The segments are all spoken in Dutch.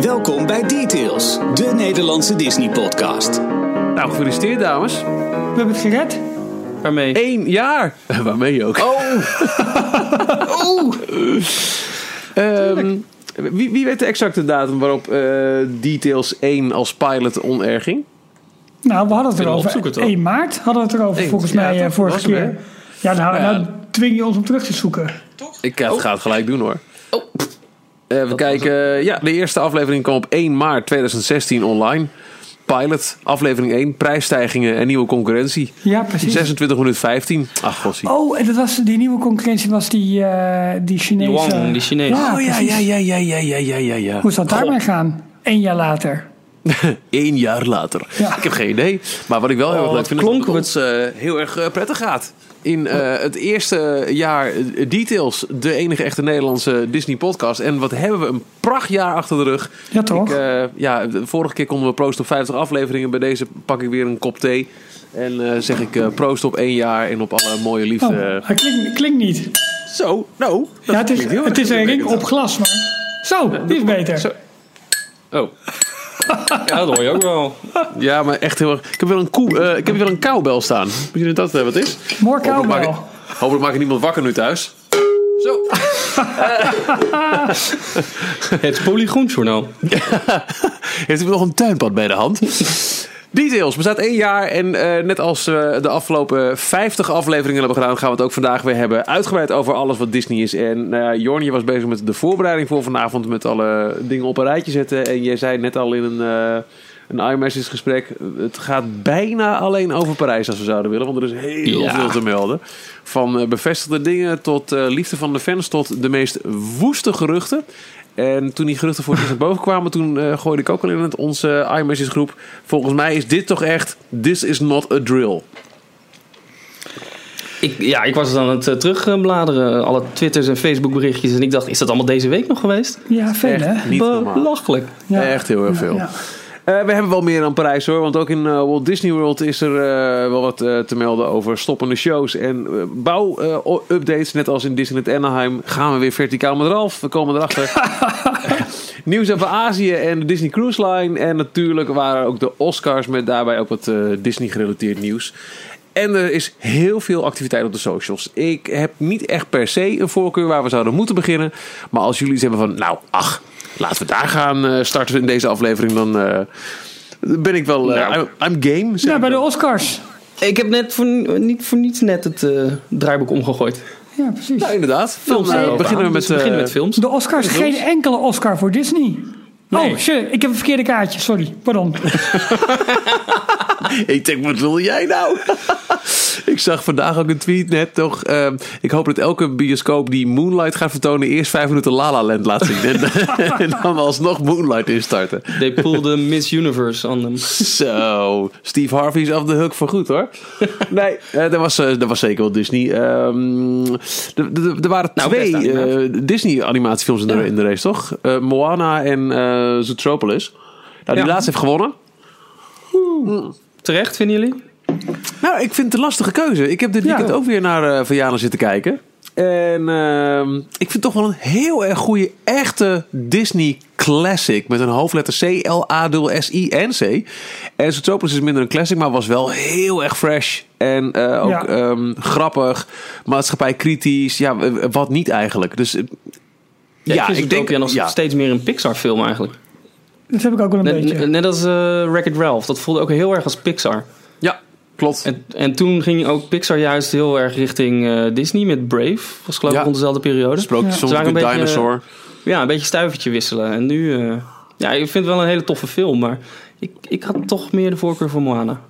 Welkom bij Details, de Nederlandse Disney-podcast. Nou, gefeliciteerd dames. We hebben het gered. Waarmee? Eén jaar. Waarmee ook. Oh! oh. Ehm, wie, wie weet de exacte datum waarop eh, Details 1 als pilot on-air ging? Nou, we hadden het erover. toch? 1 maart hadden we het erover, 1, volgens ja, mij, eh, toch? vorige hem, keer. Ja, nou, Ja. nou dwing je ons om terug te zoeken. Ik eh, ga het gelijk doen hoor. Oh. Eh, we kijken. Ja, de eerste aflevering kwam op 1 maart 2016 online. Pilot, aflevering 1, prijsstijgingen en nieuwe concurrentie. Ja, precies. 26 minuten 15. Ach, gossie. Oh, en dat was, die nieuwe concurrentie was die, eh die Chinese... Wang, die Chinees. Ja, Oh ja, ja, ja, ja, ja, ja, ja, ja. Hoe zou het daarmee gaan? Eén jaar later. Eén jaar later. Ja. Ik heb geen idee. Maar wat ik wel heel erg Oh, leuk vind, is dat het ons eh, heel erg eh, prettig gaat. In eh, het eerste jaar Details, de enige echte Nederlandse Disney-podcast. En wat hebben we een prachtjaar achter de rug. Ja, toch? Ik, ja, de vorige keer konden we proosten op 50 afleveringen. Bij deze pak ik weer een kop thee. En zeg ik proost op één jaar en op alle mooie liefde. Oh, hij klinkt, klinkt niet. Zo, nou. Ja, het is, het is een ring op glas, maar... Zo, die is beter. Zo. Oh. Ja, dat hoor je ook wel. Ja, maar echt heel erg. Ik heb weer een, koe, eh, ik heb weer een koubel staan. Misschien dat dat wat is. More Hopelijk maak, ik, cowbell. hopelijk maak ik niemand wakker nu thuis. Zo. Het Polygoonjournaal. Heeft u nog een tuinpad bij de hand? Details bestaat één jaar en eh, net als we de afgelopen 50 afleveringen hebben gedaan, gaan we het ook vandaag weer hebben. Uitgebreid over alles wat Disney is. En nou ja, Jorn, je was bezig met de voorbereiding voor vanavond, met alle dingen op een rijtje zetten. En jij zei net al in een, eh een iMessage gesprek, het gaat bijna alleen over Parijs als we zouden willen. Want er is heel Ja. veel te melden. Van eh, bevestigde dingen tot eh, liefde van de fans tot de meest woeste geruchten. En toen die geruchten voor het eerst naar boven kwamen, toen eh, gooide ik ook al in het, onze eh, iMessage groep. Volgens mij is dit toch echt, this is not a drill. Ik, ja, ik was het aan het uh, terugbladeren. Alle Twitters en Facebook berichtjes. En ik dacht, is dat allemaal deze week nog geweest? Ja, veel Echt hè? Belachelijk. Ja. Echt heel erg veel. Ja, Eh, we hebben wel meer dan Parijs hoor. Want ook in eh, Walt Disney World is er eh, wel wat eh, te melden over stoppende shows en eh, bouwupdates. Net als in Disneyland Anaheim gaan we weer verticaal met Ralf. We komen erachter. Nieuws over Azië en de Disney Cruise Line. En natuurlijk waren ook de Oscars met daarbij ook wat eh, Disney gerelateerd nieuws. En er is heel veel activiteit op de socials. Ik heb niet echt per se een voorkeur waar we zouden moeten beginnen. Maar als jullie iets hebben van, nou, ach, laten we daar gaan eh, starten in deze aflevering, dan eh, ben ik wel. eh, Nou. I'm, I'm game. zeg Ja, bij de. Oscars. Ik heb net voor, niet voor niets net het eh, draaiboek omgegooid. Ja, precies. Ja, inderdaad. Films beginnen we aan. met. Dus we beginnen met films. De Oscars, geen enkele Oscar voor Disney. Nee. Oh, shit, ik heb een verkeerde kaartje. Sorry, pardon. Ik denk, wat wil jij nou? ik zag vandaag ook een tweet net toch. ehm, ik hoop dat elke bioscoop die Moonlight gaat vertonen... eerst vijf minuten La La Land laat zien. en, en dan alsnog Moonlight instarten. They pulled the Miss Universe on them. Zo, Steve Harvey is af de hook voor goed hoor. Nee, eh, dat, was, eh, dat was zeker wel Disney. Ehm, er- waren Nou, twee eh, Disney animatiefilms in de, in de race, toch? Eh, Moana en eh Zootropolis. Nou, die Ja. laatste heeft gewonnen. Terecht, vinden jullie? Nou, ik vind het een lastige keuze. Ik heb dit Ja. weekend ook weer naar uh, Vianen zitten kijken. En ehm, ik vind het toch wel een heel erg goede, echte Disney classic. Met een hoofdletter C, L, A, S, I en C. En Zootropolis is minder een classic, maar was wel heel erg fresh. En eh, ook Ja. ehm, grappig, maatschappij kritisch. Ja, w- wat niet eigenlijk. Dus eh, Ja, ja, ik, denk... ook nog ja. steeds meer een Pixar film eigenlijk. Dat heb ik ook wel een Net, beetje. net als uh, Wreck-It Ralph. Dat voelde ook heel erg als Pixar. ja, klopt. En, en toen ging ook Pixar juist heel erg richting eh, Disney met Brave. Was geloof ik Ja. rond dezelfde periode. Sprookjes Good een beetje, Dinosaur. Ja, een beetje stuivertje wisselen. En nu... eh, ja, ik vind het wel een hele toffe film. Maar ik, ik had toch meer de voorkeur voor Moana.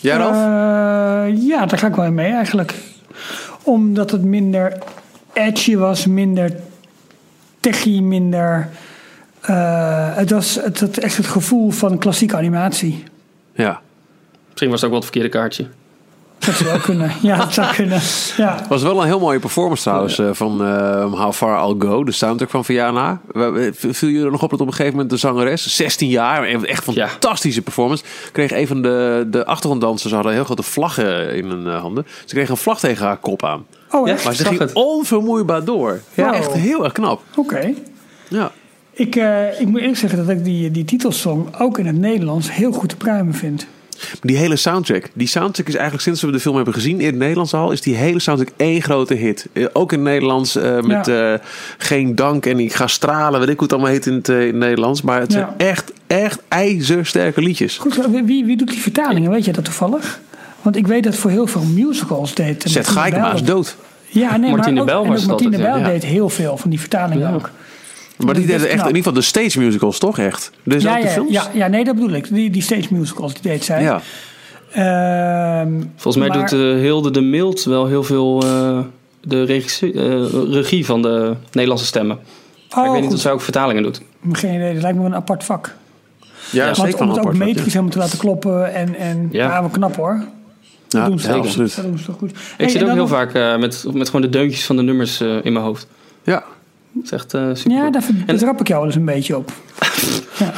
Jij, Ralf? Eh, ja, daar ga ik wel mee eigenlijk. Omdat het minder edgy was, minder techie, minder... eh, het, was, het had echt het gevoel van klassieke animatie. ja. Misschien was het ook wel het verkeerde kaartje. Dat zou wel kunnen. Ja, dat zou kunnen. Ja. was wel een heel mooie performance trouwens eh, van eh, How Far I'll Go, de soundtrack van Viana. Viel jullie er nog op dat op een gegeven moment de zangeres, 16 jaar, echt Ja. fantastische performance, kreeg een van de, de achtergronddansers, hadden heel grote vlaggen in hun handen. Ze kreeg een vlag tegen haar kop aan. Oh, Ja? Maar ze ging het. onvermoeibaar door. Ja, Wow. echt heel erg knap. Oké. Ja. Ik, eh, ik moet eerlijk zeggen dat ik die, die titelsong ook in het Nederlands heel goed te pruimen vind. Die hele soundtrack. Die soundtrack is eigenlijk sinds we de film hebben gezien in het Nederlands al, is die hele soundtrack één grote hit. Eh, Ook in het Nederlands eh, met Ja. eh, Geen Dank en Ik ga stralen, weet ik hoe het allemaal heet in het, in het Nederlands. Maar het Ja. zijn echt, echt ijzersterke liedjes. Goed, wie, wie doet die vertalingen? Weet je dat toevallig? Want ik weet dat voor heel veel musicals deed. eh, Zet Gaikema Bijl is dood. Ja, nee, Martine maar ook, en was Martine altijd, ja. Bijl Ja. deed heel veel van die vertalingen Ja. ook. Maar die deden echt, knap. in ieder geval de stage musicals, toch echt? Dus Ja, ook de ja, films? ja, ja, nee, dat bedoel ik. Die, die stage musicals, die deed zij. Ja. Ehm, Volgens mij maar- doet eh, Hilde de Mild wel heel veel eh, de regie, eh, regie van de Nederlandse stemmen. maar ik Oh, weet niet of zij ook vertalingen doet. Geen idee, dat lijkt me wel een apart vak. Ja, Want zeker om het ook metrisch ja. helemaal te laten kloppen en, en Ja. ja. wel knap hoor. Dat Ja, doen ze ja, toch. absoluut. Dat doen ze toch goed. Ik Hey, zit en ook heel nog- vaak eh, met, met gewoon de deuntjes van de nummers eh, in mijn hoofd. Ja. Dat is echt eh, super. Ja, daar betrap ik jou wel eens een beetje op.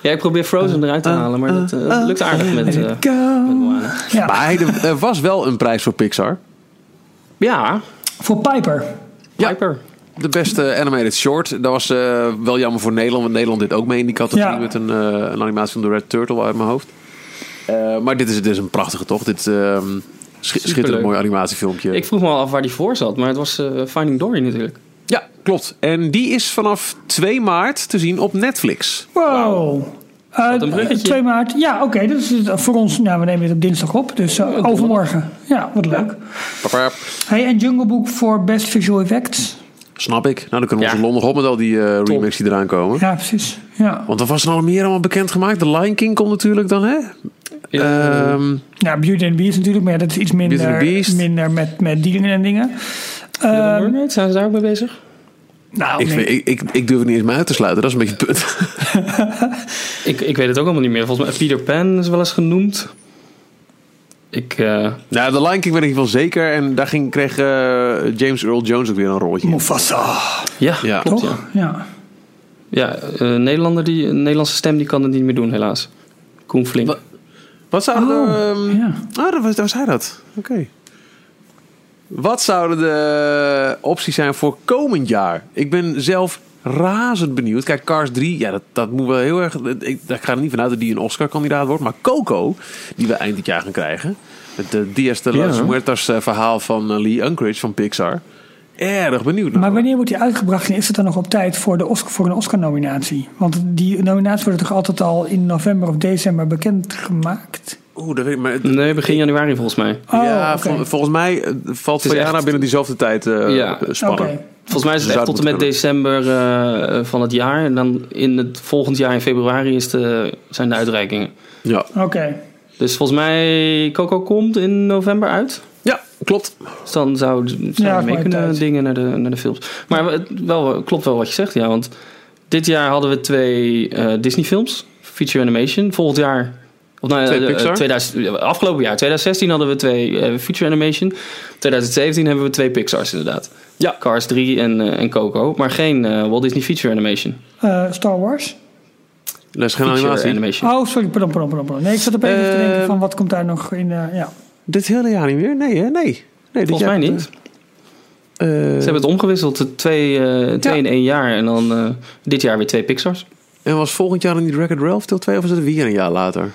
Ja, ik probeer Frozen eruit te halen, maar dat lukt aardig met, eh, met. Moana. Ja, Maar hij- er was wel een prijs voor Pixar. Ja, voor Piper. Ja. Piper. De beste animated short. Dat was eh, wel jammer voor Nederland. Want Nederland dit ook mee in die categorie. Ja. Met een, eh, een animatie van de Red Turtle uit mijn hoofd. Eh, maar dit is, dit is een prachtige toch? Dit ehm schi- schitterend mooi animatiefilmpje. Ik vroeg me al af waar die voor zat, maar het was eh, Finding Dory natuurlijk. Ja, klopt. En die is vanaf 2 maart te zien op Netflix. Wow. Eh, een bruggetje. 2 maart. Ja, oké. dat is het voor ons. Nou, we nemen dit op dinsdag op. Dus eh, overmorgen. Ja, wat leuk. Papa, Hey, en Jungle Book voor Best Visual Effects. Snap ik. Nou, dan kunnen we Ja. onze Londen op met al die eh, remakes die eraan komen. Ja, precies. Ja. Want er was er al meer allemaal bekendgemaakt. The Lion King komt natuurlijk dan, hè? Eh, Ehm, Ja, Beauty and the Beast natuurlijk, maar ja, dat is iets Beauty and minder, minder met, met dieren en dingen. Ehm, Mermaid, zijn ze daar ook mee bezig? nou, ik, nee. vind- ik, ik, ik durf het niet eens meer uit te sluiten. Dat is een beetje het punt. Ik, ik weet het ook allemaal niet meer. Volgens mij Peter Pan is wel eens genoemd. Ik, eh, Nou, The Lion King weet ik wel zeker. En daar ging, kreeg eh, James Earl Jones ook weer een rolletje. Mufasa, ja, Ja. klopt ja. toch? Ja. Ja, eh, Nederlander die, een Nederlandse stem die kan het niet meer doen helaas. Koen Flink. Wat? Wat zouden Oh, de... ehm, ja. Ah, dat was, dat was hij dat. Oké. Wat zouden de opties zijn voor komend jaar? Ik ben zelf razend benieuwd. Kijk, Cars 3, ja, dat, dat moet wel heel erg... Ik, ik ga er niet vanuit dat die een Oscar-kandidaat wordt. Maar Coco, die we eind dit jaar gaan krijgen... Het de Dias de las Ja. Muertas eh, verhaal van eh, Lee Unkrich van Pixar. Erg benieuwd naar. Maar wanneer wordt die uitgebracht en is het dan nog op tijd voor, de Oscar, voor een Oscar-nominatie? Want die nominaties worden toch altijd al in november of december bekendgemaakt? Oeh, dat weet ik maar. Nee, begin januari volgens mij. Oh, ja, vol- volgens mij eh, valt Vajana echt- binnen diezelfde tijd eh Ja. spannen. Oké. Volgens mij is het echt tot en met december eh, van het jaar. En dan in het volgend jaar in februari is de, zijn de uitreikingen. Ja. Oké. Dus volgens mij, Coco komt in november uit. ja, klopt. Dus dan zou, zou Ja, mee kunnen tijd. dingen naar de, naar de films. Maar het wel, klopt wel wat je zegt, ja. Want dit jaar hadden we twee eh, Disney films. Feature animation. Volgend jaar... Of nou, Twee eh, Pixar? 2000, afgelopen jaar, 2016, hadden we twee eh, feature animation. 2017 hebben we twee Pixar's inderdaad. Ja. Cars 3 en, eh, en Coco. Maar geen eh, Walt Disney feature animation. Eh, Star Wars? Dat is geen Feature animatie. animation. Oh, sorry, pardon, pardon, pardon. pardon. Nee, ik zat op even te denken van wat komt daar nog in. eh, ja. Dit hele jaar niet meer? Nee, hè? Nee. nee dit Volgens jaar- mij niet. eh, Ze hebben het omgewisseld. de Twee, eh, twee Ja. in één jaar. En dan eh, dit jaar weer twee Pixar's. En was volgend jaar dan niet Wreck-It Ralph deel 2 of is het weer een jaar later?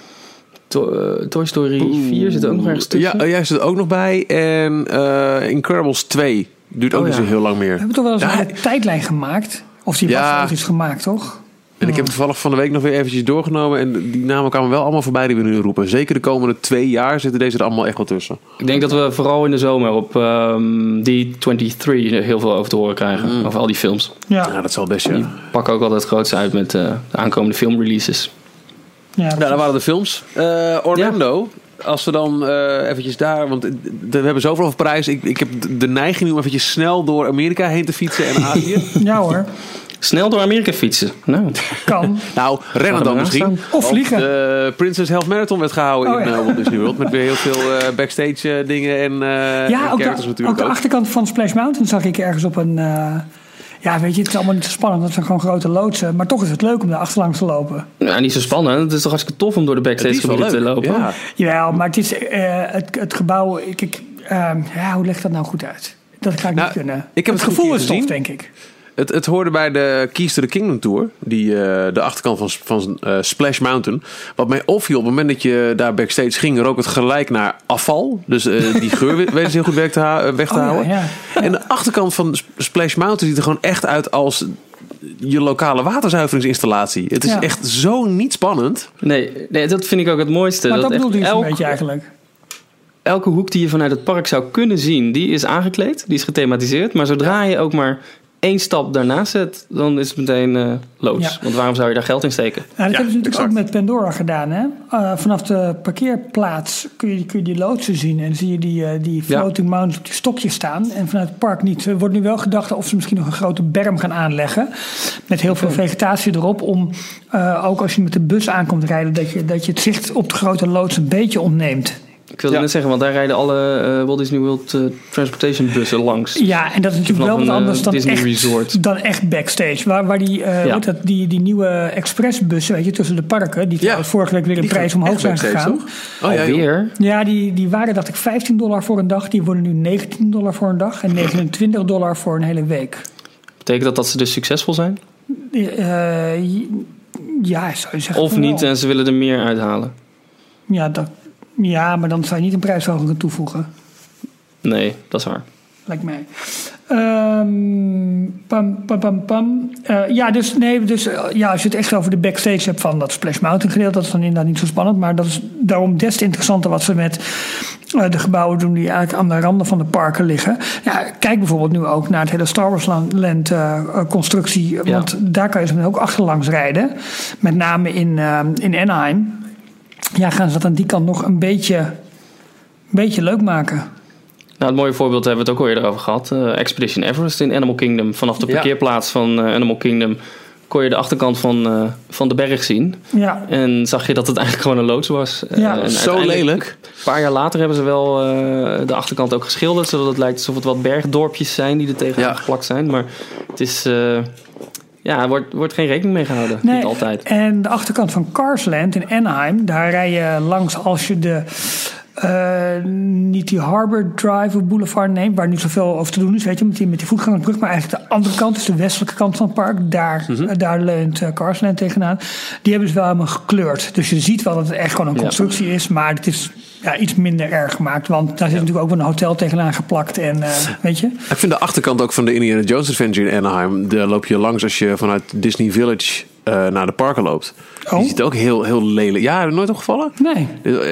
To- Toy Story 4 zit er ook nog ergens tussen. Ja, oh, jij zit er ook nog bij. En eh, Incredibles 2 duurt ook Oh, niet zo heel lang We meer. hebben toch wel eens Ja, een tijdlijn gemaakt? Of die Ja. was al iets gemaakt, toch? En ik heb het toevallig van de week nog weer eventjes doorgenomen. En die namen kwamen wel allemaal voorbij die we nu roepen. Zeker de komende twee jaar zitten deze er allemaal echt wel tussen. Ik denk dat we vooral in de zomer op ehm D23 er heel veel over te horen krijgen. Over al die films. Ja. Ja, dat zal best, ja. Die pakken ook altijd het grootste uit met eh, de aankomende filmreleases. ja, Ja, dat waren de films. Eh, Orlando. Als we dan eh eventjes daar... Want we hebben zoveel over Parijs. Ik, ik heb de neiging nu om eventjes snel door Amerika heen te fietsen en Azië. ja hoor, Snel door Amerika fietsen. Nou, kan. nou, rennen dan misschien. Of vliegen. De Princess Health Marathon werd gehouden Oh, in ja. eh, Walt Disney World. Met weer heel veel eh, backstage dingen en, eh Ja, en ook characters de, ook natuurlijk de ook. achterkant van Splash Mountain zag ik ergens op een... ja, weet je, het is allemaal niet zo spannend. Dat zijn gewoon grote loodsen. Maar toch is het leuk om daar achterlangs te lopen. nou, niet zo spannend. Het is toch hartstikke tof om door de backstage gebieden te lopen. Ja. Jawel, maar het is eh, het, het gebouw... Ik, ik, ehm, ja, hoe leg ik dat nou goed uit? Dat ga ik Nou, niet kunnen. ik heb het gevoel een is tof, denk ik. Het, het hoorde bij de Keys to the Kingdom Tour. Die, eh, de achterkant van, van eh, Splash Mountain. Wat mij opviel, op het moment dat je daar backstage ging... rook het gelijk naar afval. Dus eh, die geur we- weten ze heel goed weg te, hou- weg te Oh, houden. ja. En de achterkant van Sp- Splash Mountain ziet er gewoon echt uit als... je lokale waterzuiveringsinstallatie. Het is Ja. echt zo niet spannend. Nee, nee, dat vind ik ook het mooiste. Maar dat echt bedoelde je zo'n elk- beetje eigenlijk. elke hoek die je vanuit het park zou kunnen zien, die is aangekleed, die is gethematiseerd. Maar zodra je ook maar één stap daarnaast zet, dan is het meteen eh loods. Ja. Want waarom zou je daar geld in steken? Nou, dat hebben ze natuurlijk exact. ook met Pandora gedaan. Hè? Eh, vanaf de parkeerplaats kun je, kun je die loodsen zien. En zie je die, eh, die Ja. floating mountains op die stokjes staan. En vanuit het park niet. Er wordt nu wel gedacht of ze misschien nog een grote berm gaan aanleggen. Met heel veel vegetatie erop. Om eh, ook als je met de bus aankomt rijden... Dat je, dat je het zicht op de grote loods een beetje ontneemt. Ik wilde Ja. net zeggen, want daar rijden alle eh, Walt Disney World eh, Transportation bussen langs. Ja, en dat is natuurlijk wel wat een, anders eh, dan Disney echt, resort. dan echt backstage. Waar, waar die, eh, Ja. dat, die, die nieuwe expressbussen weet je, tussen de parken... die vorige week weer een Die prijs omhoog zijn gegaan... toch? Oh, ja? Ja, die, die waren dacht ik 15 dollar voor een dag. Die worden nu 19 dollar voor een dag. En 29 dollar voor een hele week. Betekent dat dat ze dus succesvol zijn? Eh, ja, zou je zeggen. Of niet wel. en ze willen er meer uithalen? Ja, dat, ja, maar dan zou je niet een prijsverhoging toevoegen. Nee, dat is waar. Lijkt mij. Ehm, pam, pam, pam, pam. Eh, ja, dus, nee, dus eh, ja, als je het echt over de backstage hebt van dat Splash Mountain gedeelte, dat is dan inderdaad niet zo spannend. Maar dat is daarom des te interessanter wat ze met eh, de gebouwen doen die eigenlijk aan de randen van de parken liggen. Ja, kijk bijvoorbeeld nu ook naar het hele Star Wars Land constructie. Want daar kan je ze ook achterlangs rijden. Met name in, in Anaheim. Ja, gaan ze dat aan die kant nog een beetje, een beetje leuk maken. Nou, het mooie voorbeeld hebben we het ook al eerder over gehad. Eh, Expedition Everest in Animal Kingdom. Vanaf de Ja. parkeerplaats van eh, Animal Kingdom kon je de achterkant van, eh, van de berg zien. Ja, En zag je dat het eigenlijk gewoon een loods was. Eh, Ja. Zo lelijk. Een paar jaar later hebben ze wel eh, de achterkant ook geschilderd. Zodat het lijkt alsof het wat bergdorpjes zijn die er tegenaan Ja. geplakt zijn. Maar het is... ja, er wordt, wordt geen rekening mee gehouden. Niet altijd. En de achterkant van Carsland in Anaheim, daar rij je langs als je de. eh, niet die Harbor Drive of Boulevard neemt, waar niet zoveel over te doen is, weet je, met die, met die voetgangersbrug, maar eigenlijk de andere kant, dus de westelijke kant van het park, daar, Mhm. eh, daar leunt eh, Carsland tegenaan. Die hebben ze wel helemaal gekleurd. Dus je ziet wel dat het echt gewoon een Ja. constructie is, maar het is ja, iets minder erg gemaakt, want daar zit natuurlijk ook wel een hotel tegenaan geplakt en, eh, weet je. Ik vind de achterkant ook van de Indiana Jones Adventure in Anaheim. Daar loop je langs als je vanuit Disney Village eh, naar de parken loopt. Oh. Die ziet ook heel, heel lelijk. Ja, nooit opgevallen? Nee.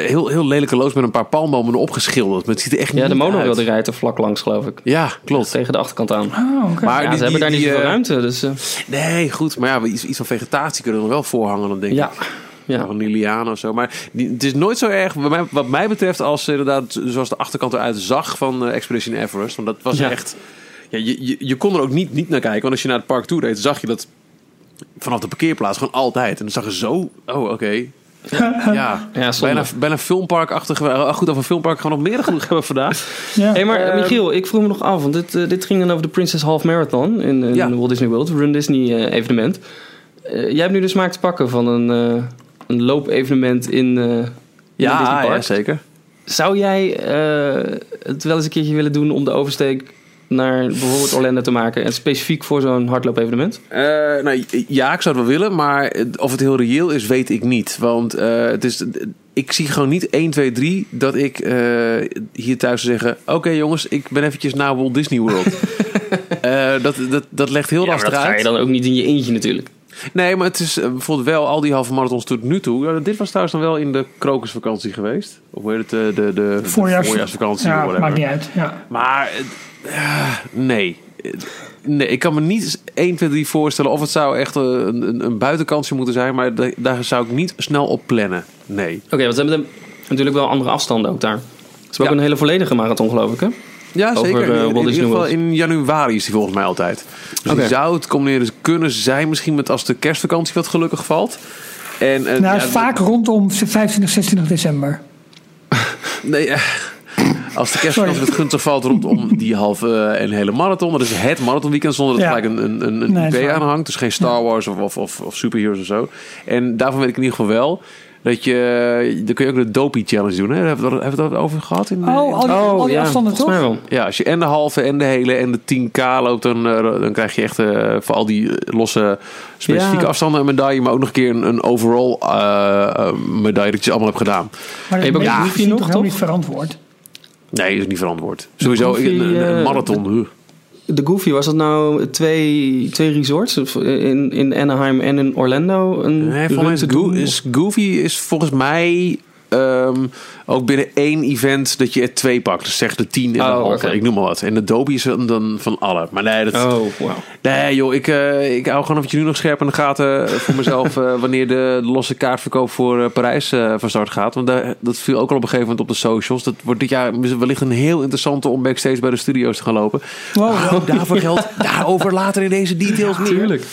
Heel, heel lelijke loods met een paar palmbomen erop geschilderd. Maar het ziet er echt Ja, de niet monorail uit. die rijdt er vlak langs, geloof ik. Ja, klopt. Tegen de achterkant aan. Oh, oké. Maar ja, die- ze hebben daar die- niet die, zoveel eh, ruimte. Dus, eh, Nee, goed. Maar ja, iets, iets van vegetatie kunnen we er wel voorhangen, dan denk ja. ik. Ja. Van die lianen of zo. Maar die, het is nooit zo erg, wat mij, wat mij betreft, als eh, inderdaad, zoals de achterkant eruit zag van eh, Expedition Everest. Want dat was Ja. echt. Ja, je, je, je kon er ook niet, niet naar kijken. Want als je naar het park toe reed, zag je dat vanaf de parkeerplaats gewoon altijd. En dan zag je zo. Oh, oké. Ja, Ja, zonde. bijna, bijna filmparkachtig. Uh, goed, over filmpark gaan we nog meer genoeg hebben vandaag. Ja. Hey, maar Ehm, Michiel, ik vroeg me nog af, want dit, eh, dit ging dan over de Princess Half Marathon in, in Ja. Walt Disney World, Run Disney eh, evenement. Eh, jij hebt nu de smaak te pakken van een, eh een loopevenement in, eh Disney Ja, Park. ja, zeker. Zou jij eh, het wel eens een keertje willen doen om de oversteek naar bijvoorbeeld Orlando te maken en specifiek voor zo'n hardloop-evenement? Eh, nou, ja, ik zou het wel willen, maar of het heel reëel is, weet ik niet. Want eh, het is, ik zie gewoon niet 1, 2, 3 dat ik eh, hier thuis zou zeggen... Oké jongens, ik ben eventjes naar Walt Disney World. Eh, dat, dat, dat legt heel Ja, lastig dat ga je uit. dan ook niet in je eentje natuurlijk. Nee, maar het is eh, bijvoorbeeld wel al die halve marathons tot nu toe. Ja, dit was trouwens dan wel in de krokusvakantie geweest. Of hoe heet het? eh, De, de, de, de Voorjaars- voorjaarsvakantie. Ja, whatever. maakt niet uit. Ja. Maar eh, nee. Nee, ik kan me niet 1, 2, 3 voorstellen of het zou echt een, een, een buitenkansje moeten zijn. Maar da- daar zou ik niet snel op plannen. Nee. Oké, want ze hebben natuurlijk wel andere afstanden ook daar. Ze hebben ook een hele volledige marathon, geloof ik, hè? Ja, Over, zeker. eh, In- ieder geval in januari is die volgens mij altijd. Dus die zou het combineren kunnen zijn. Misschien met als de kerstvakantie wat gelukkig valt. En, eh, Nou, ja, vaak rondom 25, 26 december. Nee, eh, als de kerstvakantie wat gunstig valt rondom die halve en hele marathon. Dat is het marathonweekend zonder dat er Ja. gelijk een, een, een, een Nee, IP waar. aan hangt. Dus geen Star Wars of, of, of, of superheroes of zo. En daarvan weet ik in ieder geval wel. Dat je, dan kun je ook de dopey challenge doen. Hè? Hebben we het hebben we het over gehad? In, Oh, al die, al die ja, afstanden toch? mij wel. Ja, als je en de halve en de hele en de 10k loopt, dan, eh, dan krijg je echt eh, voor al die losse specifieke Ja. afstanden een medaille, maar ook nog een keer een, een overall eh, eh, medaille dat je ze allemaal hebt gedaan. Maar Heb je dat ook is een misschien briefje nog, toch helemaal niet verantwoord. Nee, dat is niet verantwoord. Sowieso Goofy, een, een, een eh, marathon. De Goofy, was dat nou twee, twee resorts? In, in Anaheim en in Orlando? Een Nee, volgens is Goofy is volgens mij ehm, ook binnen één event dat je er twee pakt. Dus zeg de tien en de Oh, halve. oké. Ik noem maar wat. En de dopey is dan- van alle. Maar nee, dat, Oh, wauw. Nee, joh, ik, eh, ik hou gewoon eventjes nu nog scherp in de gaten voor mezelf eh, wanneer de losse kaartverkoop voor eh, Parijs eh, van start gaat. Want daar, dat viel ook al op een gegeven moment op de socials. Dat wordt dit jaar wellicht een heel interessante om backstage bij de studio's te gaan lopen. Wow. Ook daarvoor geldt daarover later in deze details meer. Tuurlijk.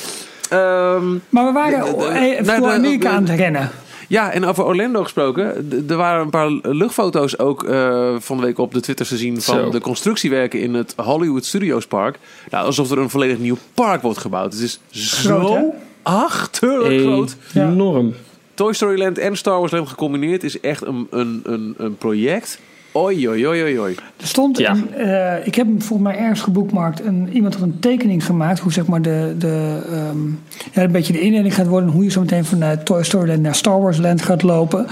Ehm, Maar we waren De- de- eh, voor de- Amerika de- aan het rennen. Ja, en over Orlando gesproken. Er waren een paar luchtfoto's ook eh, van de week op de Twitter te zien van Zo. de constructiewerken in het Hollywood Studios Park. Nou, alsof er een volledig nieuw park wordt gebouwd. Het is Groot, zo achterlijk groot. Ja. Enorm. Toy Story Land en Star Wars Land gecombineerd is echt een, een, een, een project. Oei, oei, oei, oei. Er stond, Ja. een, eh, ik heb hem volgens mij ergens geboekmarkt. Een, iemand had een tekening gemaakt hoe zeg maar de, de, ehm, ja, een beetje de indeling gaat worden. Hoe je zo meteen vanuit Toy Story Land naar Star Wars Land gaat lopen.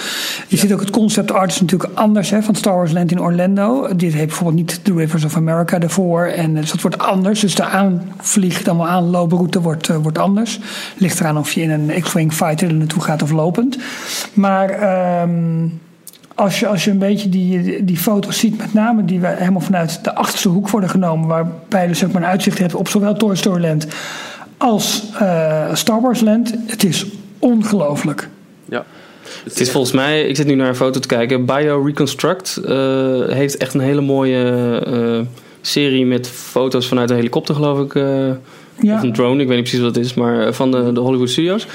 Je ziet ook het concept art is natuurlijk anders hè, van Star Wars Land in Orlando. Dit heeft bijvoorbeeld niet de Rivers of America ervoor. En, eh, dus dat wordt anders. Dus de aanvlieg, dan wel aanlooproute wordt, eh, wordt anders. Ligt eraan of je in een X-Wing fighter er naartoe gaat of lopend. Maar... ehm, als je, als je een beetje die, die foto's ziet, met name die we helemaal vanuit de achterste hoek worden genomen, waarbij je dus ook maar een uitzicht hebt op zowel Toy Story Land als eh, Star Wars Land, het is ongelooflijk. Ja. Het is volgens mij, ik zit nu naar een foto te kijken. Bio Reconstruct eh, heeft echt een hele mooie eh, serie met foto's vanuit een helikopter, geloof ik. eh, Ja, Of een drone, ik weet niet precies wat het is, maar van de, de Hollywood Studios.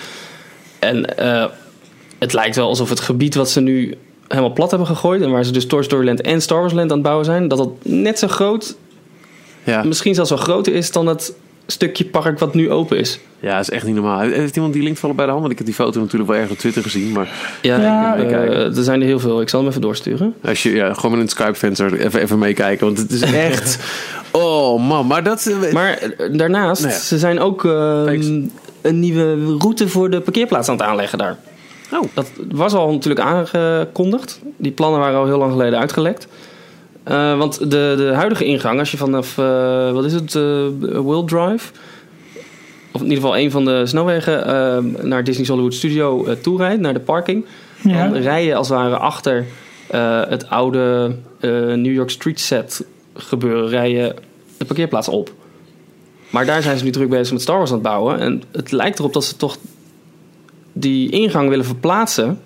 En eh, het lijkt wel alsof het gebied wat ze nu helemaal plat hebben gegooid. En waar ze dus Toy Story Land en Star Wars Land aan het bouwen zijn. Dat dat net zo groot, Ja. misschien zelfs wel groter is dan het stukje park wat nu open is. ja, dat is echt niet normaal. Heeft iemand die link vallen bij de hand? Want ik heb die foto natuurlijk wel erg op Twitter gezien. Maar Ja, eh, er zijn er heel veel. Ik zal hem even doorsturen. als je ja, gewoon met een Skype-venster even, even meekijken. Want het is echt... Oh man, maar dat... Maar eh, daarnaast, Nou ja. ze zijn ook eh, Thanks. een nieuwe route voor de parkeerplaats aan het aanleggen daar. Oh. Dat was al natuurlijk aangekondigd. Die plannen waren al heel lang geleden uitgelekt. Eh, want de, de huidige ingang, als je vanaf, eh, wat is het, eh Will Drive... of in ieder geval een van de snelwegen naar Disney's Hollywood Studio toe rijdt, naar de parking... ja. dan rij je als het ware achter het oude New York Street Set gebeuren... rij je de parkeerplaats op. Maar daar zijn ze nu druk bezig met Star Wars aan het bouwen. En het lijkt erop dat ze toch die ingang willen verplaatsen.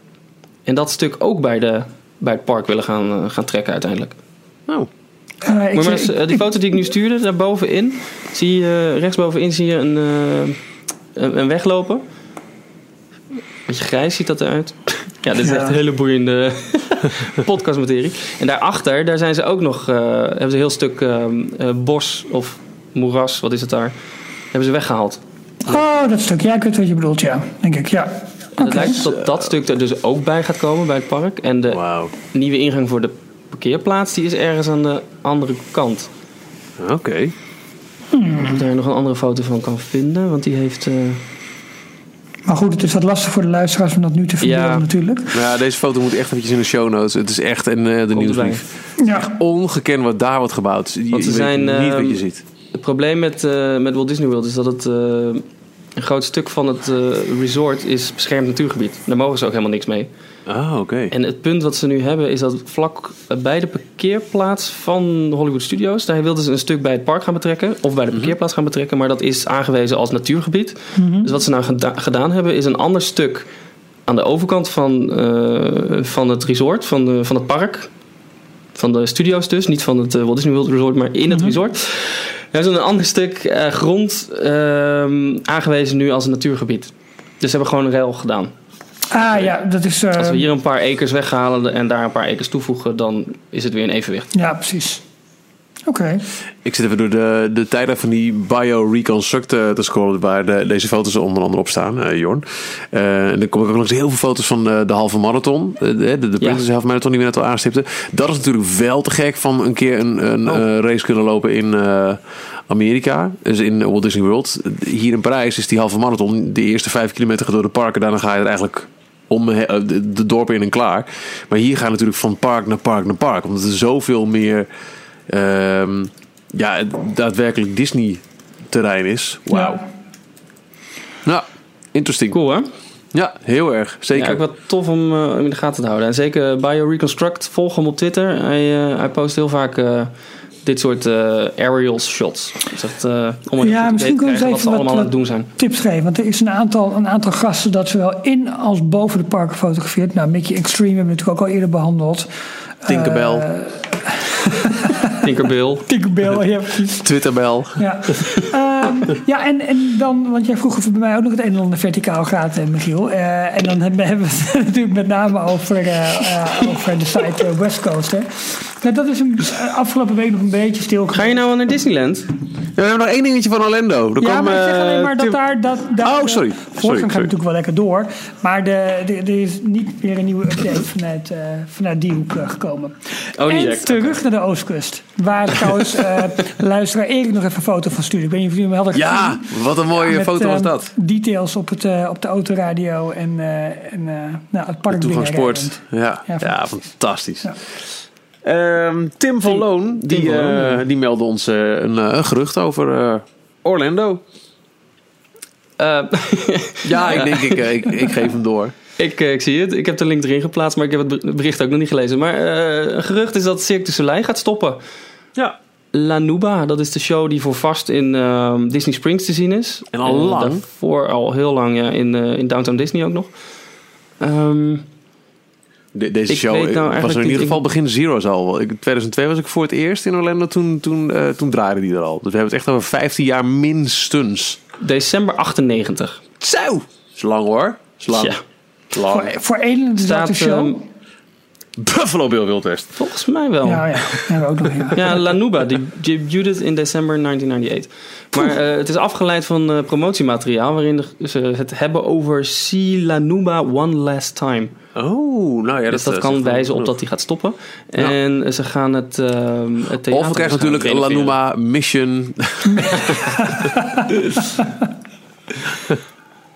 En dat stuk ook bij, de, bij het park willen gaan, eh, gaan trekken uiteindelijk. Oh. Eh, ik, Maar, maar zie- eens, eh, die foto die ik nu stuurde, daarbovenin, zie je rechtsbovenin zie je een, eh, een, een weg lopen. Beetje grijs ziet dat eruit. Ja, dit is Ja. echt een hele boeiende podcastmaterie. En daarachter, daar zijn ze ook nog, eh, hebben ze een heel stuk eh, eh, bos of moeras, wat is het daar, hebben ze weggehaald. Oh, dat stuk. Ja, ik weet wat je bedoelt, ja. Denk ik, ja. En het Oké. lijkt dat dat stuk er dus ook bij gaat komen bij het park. En de nieuwe ingang voor de parkeerplaats, die is ergens aan de andere kant. Oké. Ik hoop dat daar nog een andere foto van kan vinden, want die heeft... eh, Maar goed, het is wat lastig voor de luisteraars om dat nu te verbeelden Ja. natuurlijk. Nou ja, deze foto moet echt eventjes in de show notes. Het is echt een, eh, de nieuwsbrief. Ja, Ongekend wat daar wordt gebouwd. Je, Want ze je weet zijn, niet wat ehm, je ziet. Het probleem met, eh, met Walt Disney World is dat het... eh, een groot stuk van het eh, resort is beschermd natuurgebied. Daar mogen ze ook helemaal niks mee. Ah, oké. En het punt wat ze nu hebben is dat vlak bij de parkeerplaats van Hollywood Studios... daar wilden ze een stuk bij het park gaan betrekken... of bij de parkeerplaats gaan betrekken... maar dat is aangewezen als natuurgebied. Dus wat ze nou geda- gedaan hebben is een ander stuk... aan de overkant van, eh, van het resort, van, de, van het park... van de studio's dus, niet van het eh, Walt Disney World Resort... maar in het resort... Daar is een ander stuk eh, grond ehm, aangewezen nu als een natuurgebied. Dus ze hebben gewoon een rail gedaan. ah ja, dat is... eh, Als we hier een paar acres weghalen en daar een paar acres toevoegen, dan is het weer in evenwicht. Ja, precies. Oké. Ik zit even door de, de tijden van die bio-reconstruct eh, te scrollen, waar de, deze foto's er onder andere op staan, eh, Jorn. Eh, en dan kom ik ook langs heel veel foto's van eh, de halve marathon. De, de, de Princess Half Marathon die we net al aanstipten. Dat is natuurlijk wel te gek van een keer een, een Oh. race kunnen lopen in Amerika. Dus in Walt Disney World. Hier in Parijs is die halve marathon. De eerste vijf kilometer door de parken. Daarna ga je er eigenlijk om de, de dorpen in en klaar. Maar hier gaan natuurlijk van park naar park naar park. Omdat er zoveel meer ehm, ja, daadwerkelijk Disney terrein is. Wauw. Ja. Ja, interesting. Cool hè? Ja, heel erg. Zeker. Ja, ook wat tof om eh, in de gaten te houden. En zeker BioReconstruct, volg hem op Twitter. Hij, eh, hij post heel vaak eh, dit soort eh aerial shots. Dus dat, eh, om een Ja, misschien idee kunnen te we wat even allemaal wat- aan het doen zijn. Tips geven, want er is een aantal, een aantal gasten dat zowel in als boven de parken fotografeert. Nou, Mickey Extreme hebben we natuurlijk ook al eerder behandeld. Tinkerbell, Eh, Tinkerbell. Tinkerbell, ja precies. Twitterbel. Ja, Ehm, ja en, en dan, want jij vroeg of bij mij ook nog het een en ander verticaal gaat, eh, Michiel. Eh, en dan hebben we het natuurlijk met name over, eh, eh, over de site West Coast. Hè. Nou, dat is een, afgelopen week nog een beetje stil. Ga je nou al naar Disneyland? Ja, we hebben nog één dingetje van Orlando. Er Ja, kwam, maar ik zeg alleen maar dat Tim- daar... Dat, daar Oh, de sorry. Voortgang Sorry, gaat sorry. natuurlijk wel lekker door. Maar de, de, er is niet meer een nieuwe update vanuit, eh, vanuit die hoek gekomen. Oh, en terug naar de Oostkust. Waar trouwens eh luisteraar Erik nog even een foto van stuurde. Ik weet niet of jullie hem hadden Ja, gezien. wat een mooie Met, foto was eh, dat. Details op, het, eh, op de autoradio en, eh, en eh, nou, het park Toegangspoort. Ja, Ja, ja, fantastisch. Ja. Ehm, Tim van Tim- Loon, die, Tim van Loon, eh, ja. die meldde ons een, eh, een gerucht over eh, Orlando. Eh, Ja, ik denk, ik, ik, ik geef hem door. Ik, eh, ik zie het. Ik heb de link erin geplaatst, maar ik heb het ber- bericht ook nog niet gelezen. Maar eh, een gerucht is dat Cirque du Soleil gaat stoppen. Ja. La Nuba, dat is de show die voor vast in ehm, Disney Springs te zien is. En al lang? Daarvoor al heel lang, ja, in, eh, in Downtown Disney ook nog. Ehm, De- deze Ik show nou was er in niet- ieder geval ik- begin Zero's al. Ik, 2002 was ik voor het eerst in Orlando. Toen, toen, eh, toen draaide die er al. Dus we hebben het echt over 15 jaar minstens. december 98. Zo! Is lang hoor. Is lang. Ja. Lang. Voor, voor één en dezelfde Staat, show. ehm, Buffalo Bill Wild West. volgens mij wel. ja, ja. Hebben we ook nog. Ja. Ja, La Nuba, die debuted in december 1998. Maar eh, het is afgeleid van eh, promotiemateriaal waarin de- ze het hebben over See La Nuba One Last Time. Oh, nou ja. dus dat eh, kan wijzen op dat hij gaat stoppen. Ja. En ze gaan het, ehm het theater Of we krijgen natuurlijk La waarschijnlijk Numa Mission.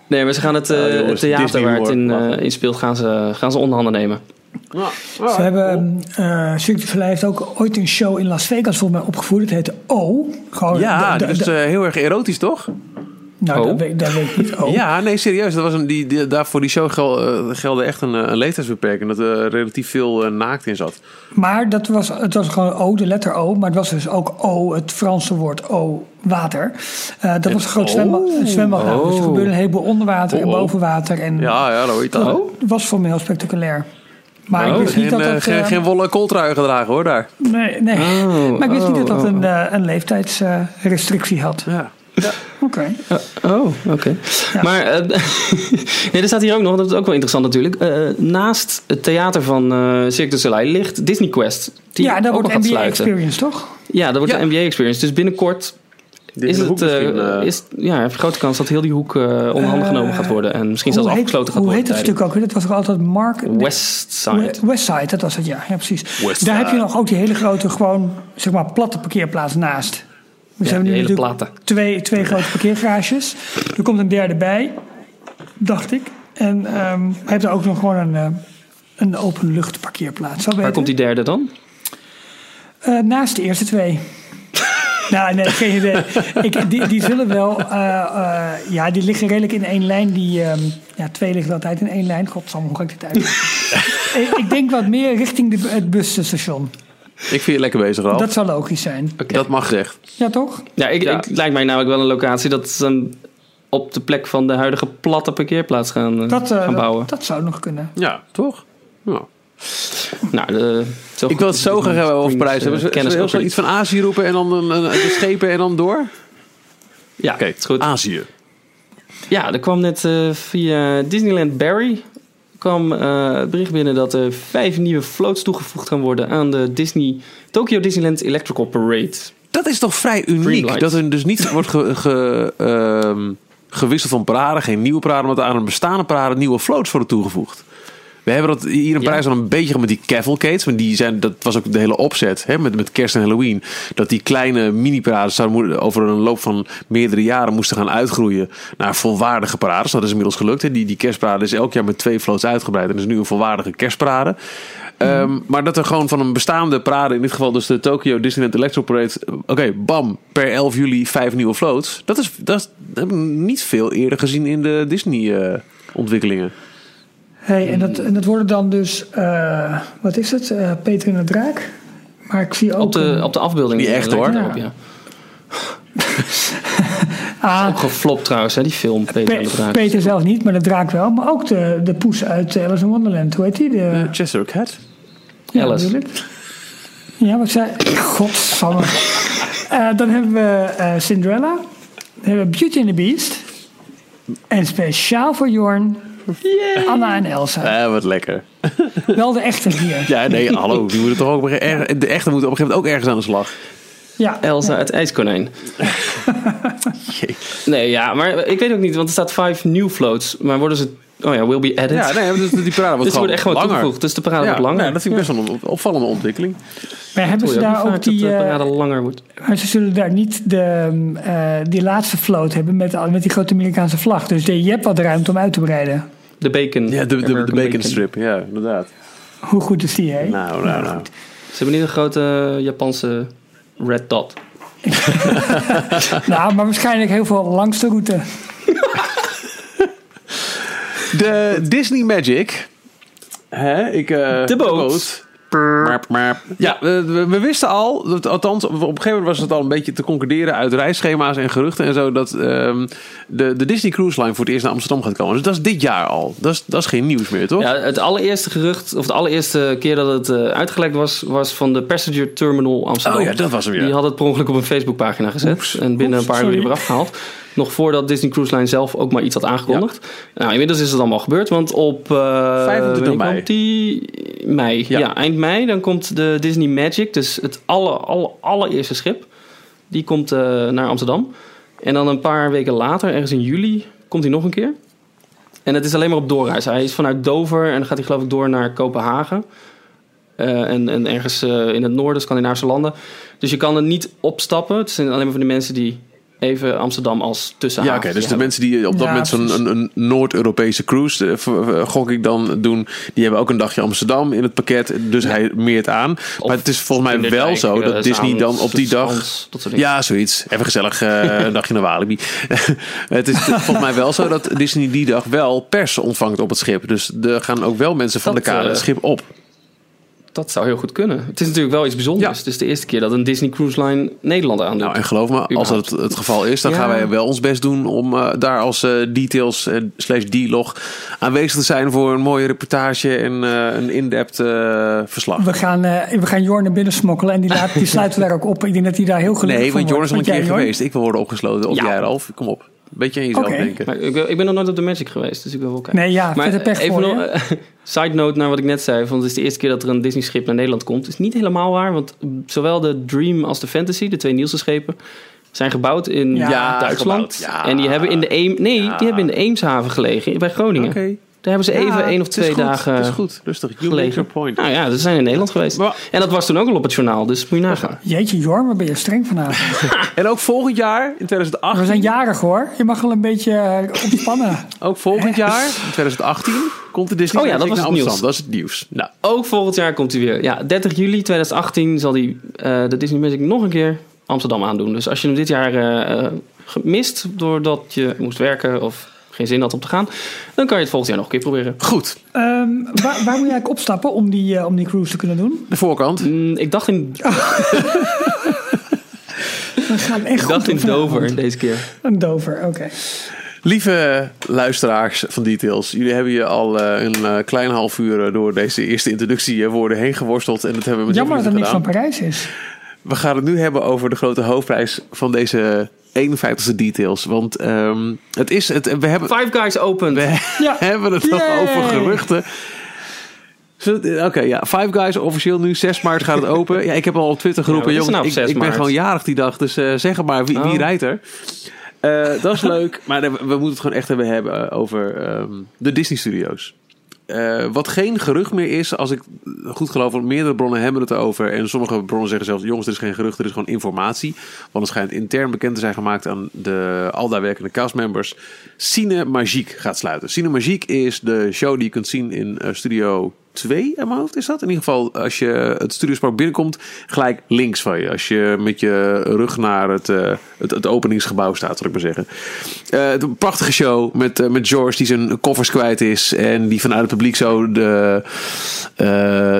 Nee, maar ze gaan het, eh, Ja, jongens, het theater Disney waar het in, eh, in speelt gaan ze, gaan ze onderhanden nemen. Ze hebben, eh Cirque du Soleil heeft ook ooit een show in Las Vegas volgens mij opgevoerd. Het heette O. Gewoon Ja, de- de- dat is de- eh, heel erg erotisch, toch? Nou, dat, weet, dat weet ik niet. O. Ja, nee, serieus. Dat was een, die, die, daar voor die show gel, eh, gelde echt een, eh, een leeftijdsbeperking. Dat er relatief veel eh, naakt in zat. Maar dat was, het was gewoon O, de letter O. Maar het was dus ook O, het Franse woord O, water. Eh, dat was een groot zwembad. Nou, dus er Oh. gebeurde een heleboel onder water en Oh, oh. boven water. En Ja, ja, dat hoor je dat was voor heel spectaculair. Maar Oh, ik wist niet Geen, dat eh, dat... geen, eh, geen wollen kooltrui gedragen hoor, daar. nee, nee. Oh, maar ik wist niet dat dat oh, een, eh, een leeftijdsrestrictie had. Ja. Oké. Oh, oké. Maar eh, nee, er staat hier ook nog, dat is ook wel interessant natuurlijk. eh, naast het theater van eh Cirque du Soleil ligt Disney Quest. Die Ja, dat ook wordt NBA sluiten. Experience, toch? Ja, dat wordt Ja. de NBA Experience. Dus binnenkort Dit is het, is, ja, heb je grote kans dat heel die hoek eh onderhanden genomen gaat worden. En misschien zelfs Hoe heet- afgesloten gaat Hoe worden. heet het stuk ook weer? Dat was toch altijd Mark... Westside. We- Westside, dat was het, ja. ja precies. Westside. Daar heb je nog ook die hele grote, gewoon, zeg maar, platte parkeerplaats naast. We Ja, hebben nu natuurlijk twee, twee grote parkeergarages. Er komt een derde bij, dacht ik. En hij heeft er ook nog gewoon een, eh, een openlucht parkeerplaats. Zo Waar beter. komt die derde dan? Eh, naast de eerste twee. nou, nee, geen idee. Ik, die, die zullen wel... eh, ja, die liggen redelijk in één lijn. Die, ehm, ja, twee liggen altijd in één lijn. Godsamme, hoe ga ik dit uit? ik, ik denk wat meer richting de, het busstation. Ik vind je lekker bezig, Ralf. Dat Dat, zou logisch zijn. mag gezegd. Ja, toch? Ja, ik, Ja. ik lijkt mij namelijk wel een locatie dat ze dan op de plek van de huidige platte parkeerplaats gaan, eh, Dat, eh, gaan bouwen. dat, dat zou nog kunnen. Ja, toch? Ja. nou, de, zo Ik wil het zo graag hebben over eh, Hebben ze, heel weer iets van Azië roepen en dan een, een, de schepen en dan door? Ja, Oké, het is goed. Azië. Ja, er kwam net eh, via Disneyland Barry kwam eh, het bericht binnen dat er vijf nieuwe floats toegevoegd gaan worden aan de Disney, Tokyo Disneyland Electrical Parade. Dat is toch vrij uniek. Dat er dus niet wordt ge- ge- ehm, gewisseld van parade. Geen nieuwe parade, maar aan een bestaande parade nieuwe floats worden toegevoegd. We hebben dat hier in. Parijs al een beetje met die cavalcades. Maar die zijn, dat was ook de hele opzet hè, met, met kerst en Halloween. Dat die kleine mini-parades zouden over een loop van meerdere jaren moesten gaan uitgroeien naar volwaardige parades. Dat is inmiddels gelukt. Hè. Die, die kerstparade is elk jaar met twee floats uitgebreid. En is nu een volwaardige kerstparade. Ehm, maar dat er gewoon van een bestaande parade, in dit geval dus de Tokyo Disneyland Electro Parade. Oké, bam, per 11 juli vijf nieuwe floats. Dat is, dat, is, dat heb ik niet veel eerder gezien in de Disney-ontwikkelingen. Hey, en, dat, en dat worden dan dus, eh, wat is het? Eh, Peter en de Draak. Maar ik zie ook. Op de, een- op de afbeelding. Niet echt, hoor. erop, ja. ah, Ook geflopt trouwens, hè, die film. Peter Pe- en de Draak. Peter zelf niet, maar de draak wel. Maar ook de, de poes uit Alice in Wonderland. Hoe heet die? De, Chester Cat. ja, Alice. natuurlijk. Ja, wat zei Godsamme. Eh dan hebben we eh, Cinderella. Dan hebben we Beauty and the Beast. En speciaal voor Jorn, Anna en Elsa. Eh, wat lekker. Wel de echte hier. Ja, nee, hallo. Die moeten toch ook, op een de echte moeten op een gegeven moment ook ergens aan de slag. Ja, Elsa het ijskonijn. nee, ja, maar ik weet ook niet, want er staat five new floats. Maar worden ze... Oh ja, will be added. Ja, nee, dus die parade wordt dus gewoon echt gewoon langer. toegevoegd. Dus de parade Ja, wordt langer. nee, dat vind ik best wel een op- opvallende ontwikkeling. maar hebben ze daar ook vaak dat die... de eh, parade langer wordt. maar ze zullen daar niet de, eh, die laatste float hebben met, met die grote Amerikaanse vlag. Dus je hebt wat ruimte om uit te breiden. De bacon. Ja, de, de, de bacon strip. Ja, inderdaad. Hoe goed is die, hè? Nou, nou, nou. Ze hebben niet een grote Japanse red dot. Nou, maar waarschijnlijk heel veel langs de route. De Disney Magic. Hè, ik, eh, De boot. Marp, marp. Ja, we, we- we wisten al, dat, althans op een gegeven moment was het al een beetje te concluderen uit reisschema's en geruchten en zo, dat ehm, de, de Disney Cruise Line voor het eerst naar Amsterdam gaat komen. Dus dat is dit jaar al. Dat is, dat is geen nieuws meer, toch? Ja, het allereerste gerucht, of de allereerste keer dat het eh, uitgelekt was, was van de Passenger Terminal Amsterdam. Oh ja, dat was hem, ja. Die had het per ongeluk op een Facebookpagina gezet. en binnen Oeps, een paar uur weer eraf gehaald. Nog voordat Disney Cruise Line zelf ook maar iets had aangekondigd. Nou, inmiddels is het allemaal gebeurd, want op eh 25 wanneer mei. komt die mei. Ja. Ja. eind mei, dan komt de Disney Magic, dus het aller, aller, allereerste schip. Die komt eh, naar Amsterdam. En dan een paar weken later, ergens in juli, komt hij nog een keer. En het is alleen maar op doorreis. Hij is vanuit Dover en dan gaat hij geloof ik door naar Kopenhagen. Eh, en, en ergens in het noorden, Scandinavische landen. Dus je kan er niet opstappen. Het zijn alleen maar voor de mensen die even Amsterdam als Ja, tussenhaven oké. dus de mensen die op dat Ja, moment zo'n een, een Noord-Europese cruise, eh, v- gok ik dan, doen, die hebben ook een dagje Amsterdam in het pakket. Dus hij meert aan. Of maar het is volgens mij wel zo eh, dat Disney dan op die dag... Ja, zoiets. Even gezellig eh, een dagje naar Walibi. het is volgens mij wel zo dat Disney die dag wel pers ontvangt op het schip. Dus er gaan ook wel mensen van Dat, de kade eh, het schip op. Dat zou heel goed kunnen. Het is natuurlijk wel iets bijzonders. Ja. Het is de eerste keer dat een Disney Cruise Line Nederland aandoet. Nou, en geloof me, als dat het, het geval is, dan Ja. gaan wij wel ons best doen om eh, daar als eh, details eh, slash D-log aanwezig te zijn voor een mooie reportage en eh, een in-depth verslag. We gaan, eh, we gaan Jorn naar binnen smokkelen en die, laat, die sluiten we daar ook op. Ik denk dat hij daar heel gelukkig Nee, van want Jorn is al een keer geweest. Ik wil worden opgesloten. Op Ja. jij, Ralf. Kom op. Beetje aan jezelf denken. Maar ik, ik ben nog nooit op de Magic geweest, dus ik wil wel kijken. Nee, ja, Maar vette pech even voor nog, je. eh, side note naar wat ik net zei. Want het is de eerste keer dat er een Disney schip naar Nederland komt. Het is niet helemaal waar, want zowel de Dream als de Fantasy, de twee Nielse schepen, zijn gebouwd in Ja, Duitsland. gebouwd. Ja. En die hebben in de Eem, nee, Ja. die hebben in de Eemshaven gelegen bij Groningen. Oké. Daar hebben ze even Ja, één of het is twee goed, dagen Het is goed. Rustig. You make gelegen. your point. Nou ja, ze zijn in Nederland geweest. Maar- En dat was toen ook al op het journaal, dus moet je nagaan. Jeetje Jorn, wat ben je streng vanavond. En ook volgend jaar, in 2018. We zijn jarig hoor. Je mag wel een beetje eh, ontspannen. Ook volgend jaar, in 2018, komt de Disney Oh ja, dat was naar Amsterdam. Dat is het nieuws. Nou, Ook volgend jaar komt hij weer. Ja, 30 juli 2018 zal hij eh, de Disney Magic nog een keer Amsterdam aandoen. Dus als je hem dit jaar eh, eh, gemist doordat je moest werken of geen zin had om te gaan, dan kan je het volgend jaar nog een keer proberen. goed. Ehm, waar, waar moet je eigenlijk opstappen om die, eh, om die cruise te kunnen doen? De voorkant. Mm, ik dacht in, We gaan echt ik dacht in. Dover deze keer. Een Dover, oké. Lieve luisteraars van Details, jullie hebben je al eh, een eh, klein half uur door deze eerste introductiewoorden heen geworsteld. En dat hebben we met Jammer dat niks veel van. Parijs is. We gaan het nu hebben over de grote hoofdprijs van deze 51ste details. Want ehm, het is, het, we hebben, Five Guys open. we Ja. hebben het nog over geruchten. Oké, ja. Five Guys officieel nu. 6 maart gaat het open. Ja, ik heb al op Twitter geroepen. er jongens, nou ik, 6 ik ben gewoon jarig die dag. Dus eh, zeg maar, wie, wie Oh. rijdt er? Eh, dat is leuk. Maar we, we moeten het gewoon echt hebben, hebben over ehm, de Disney Studios. Eh, wat geen gerucht meer is, als ik goed geloof, want meerdere bronnen hebben het erover. En sommige bronnen zeggen zelfs: jongens, dit is geen gerucht, dit is gewoon informatie. Want het schijnt intern bekend te zijn gemaakt aan de al daar werkende castmembers. Cine Magique gaat sluiten. Cine Magique is de show die je kunt zien in eh, Studio 2 in mijn hoofd is dat. In ieder geval, als je het Studiospark binnenkomt, gelijk links van je. Als je met je rug naar het, eh, het, het openingsgebouw staat, zal ik maar zeggen. Eh, het- een prachtige show met, eh, met George die zijn koffers kwijt is. En die vanuit het publiek zo de, eh,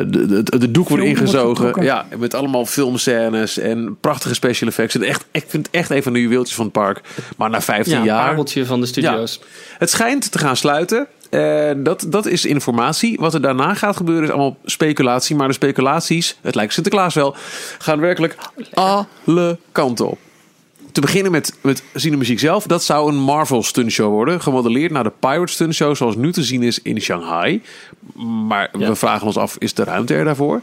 de, de, de doek wordt ingezogen. Ja, met allemaal filmscènes en prachtige special effects. En echt, ik vind het echt een van de juweeltjes van het park. Maar na 15 ja, een jaar... pareltje van de studio's. Het schijnt te gaan sluiten. Eh, dat, dat is informatie. Wat er daarna gaat gebeuren is allemaal speculatie. Maar de speculaties, het lijkt Sinterklaas wel, gaan werkelijk alle kanten op. Te beginnen met, met Cinemuziek zelf. Dat zou een Marvel stuntshow worden. Gemodelleerd naar de Pirate stuntshow zoals nu te zien is in Shanghai. Maar we vragen ons af, is de ruimte er daarvoor?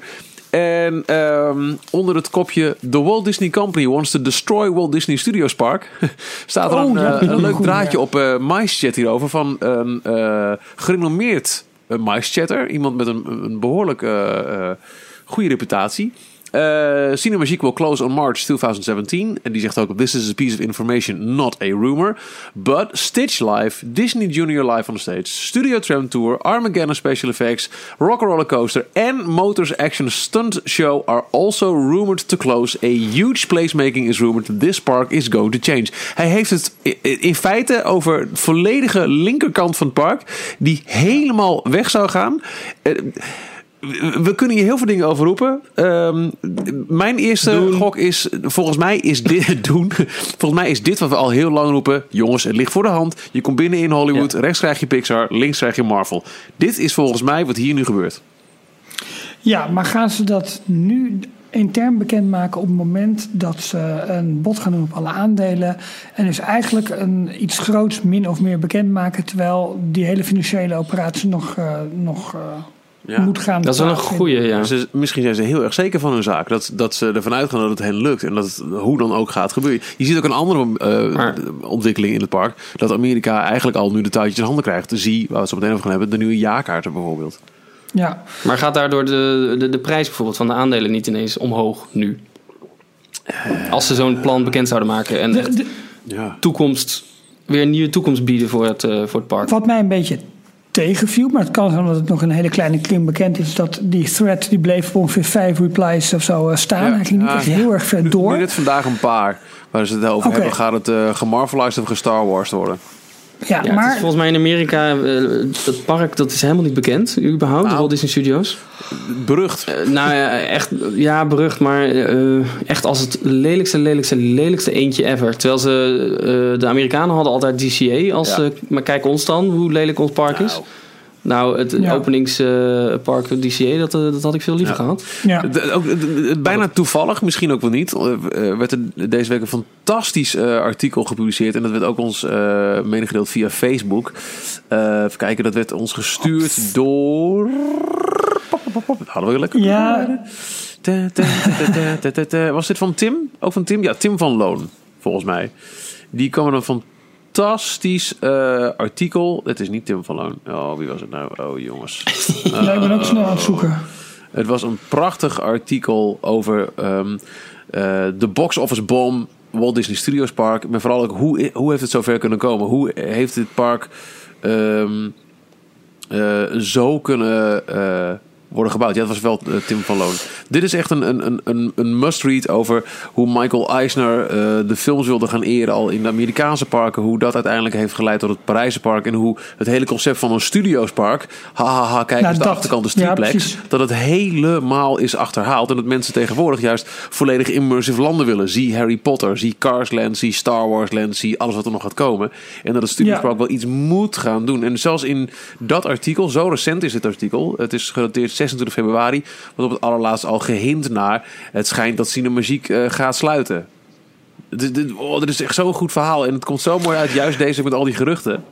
En ehm, onder het kopje The Walt Disney Company wants to destroy Walt Disney Studios Park staat er Oh, een, ja, eh, een leuk draadje op eh MyChat hierover van een eh gerenommeerd uh, MyChatter. Iemand met een, een behoorlijk eh, eh, goede reputatie. Uh, Cinemagique will close on March 2017. En die zegt ook: This is a piece of information, not a rumor. But Stitch Live, Disney Junior Live on stage, Studio Tram Tour, Armageddon Special Effects, Rock Roller Coaster en Motors Action Stunt Show are also rumored to close. A huge placemaking is rumored. This park is going to change. Hij heeft het in feite over de volledige linkerkant van het park, die helemaal weg zou gaan. Uh, we kunnen hier heel veel dingen over roepen. Um, mijn eerste doen. gok is, volgens mij is dit doen. Volgens mij is dit wat we al heel lang roepen. Jongens, het ligt voor de hand. Je komt binnen in Hollywood. Ja. Rechts krijg je Pixar, links krijg je Marvel. Dit is volgens mij wat hier nu gebeurt. Ja, maar gaan ze dat nu intern bekendmaken op het moment dat ze een bod gaan doen op alle aandelen. En dus eigenlijk een, iets groots min of meer bekendmaken. Terwijl die hele financiële operatie nog. Uh, nog uh, ja. moet gaan. Dat is wel een goede, ja. Ze, misschien zijn ze heel erg zeker van hun zaak. Dat, dat ze ervan uitgaan dat het hen lukt. En dat het hoe dan ook gaat gebeuren. Je ziet ook een andere uh, maar, ontwikkeling in het park. Dat Amerika eigenlijk al nu de touwtjes in handen krijgt. Zie, waar we het zo meteen over gaan hebben, de nieuwe jaarkaarten bijvoorbeeld. Ja. Maar gaat daardoor de, de, de prijs bijvoorbeeld van de aandelen niet ineens omhoog nu? Als ze zo'n plan bekend zouden maken en de, de, ja. toekomst, weer een nieuwe toekomst bieden voor het, uh, voor het park. Wat mij een beetje tegenviel, maar het kan zijn omdat het nog een hele kleine kring bekend is, dat die thread die bleef op ongeveer vijf replies of zo uh, staan. Ja, Hij ging niet echt heel erg ver door. Nu net vandaag een paar waar ze het over okay. hebben. Gaat het uh, gemarvelized of gestar Wars worden? Ja, ja, maar... volgens mij in Amerika, uh, dat park dat is helemaal niet bekend, überhaupt, nou, de Walt Disney Studios. Berucht. Uh, nou ja, echt, ja, berucht, maar uh, echt als het lelijkste, lelijkste, lelijkste eentje ever. Terwijl ze, de Amerikanen hadden altijd DCA als, ja. maar kijk ons dan, hoe lelijk ons park nou. is. Nou, het ja. openingspark uh, DCA, dat, dat had ik veel liever ja. gehad. Ja. De, ook, de, bijna toevallig, misschien ook wel niet, uh, werd er deze week een fantastisch uh, artikel gepubliceerd. En dat werd ook ons uh, medegedeeld via Facebook. even kijken, dat werd ons gestuurd oh. door... Hadden we lekker. Ja. Was dit van Tim? Ook van Tim? Ja, Tim van Loon, volgens mij. Die kwam er van fantastisch uh, artikel. Het is niet Tim van Loon. Oh, wie was het nou? Oh, jongens. Uh, ja, ik ben ook snel aan het zoeken. Het was een prachtig artikel over um, uh, de box office bom Walt Disney Studios Park. Maar vooral ook hoe, hoe heeft het zover kunnen komen? Hoe heeft dit park um, zo kunnen worden gebouwd. Ja, dat was wel uh, Tim van Loon. Dit is echt een, een, een, een must-read over hoe Michael Eisner uh, de films wilde gaan eren al in de Amerikaanse parken. Hoe dat uiteindelijk heeft geleid tot het Parijse park. En hoe het hele concept van een studiospark, hahaha, kijk eens nou, de achterkant de Streetplex, ja, dat het helemaal is achterhaald. En dat mensen tegenwoordig juist volledig immersive landen willen. Zie Harry Potter, zie Cars Land, zie Star Wars Land, zie alles wat er nog gaat komen. En dat het studiospark ja. wel iets moet gaan doen. En zelfs in dat artikel, zo recent is dit artikel, het is gedateerd 26 februari, wordt op het allerlaatst al gehint naar. Het schijnt dat Cinemagiek uh, gaat sluiten. Dit, dit, oh, dit is echt zo'n goed verhaal. En het komt zo mooi uit, juist deze met al die geruchten.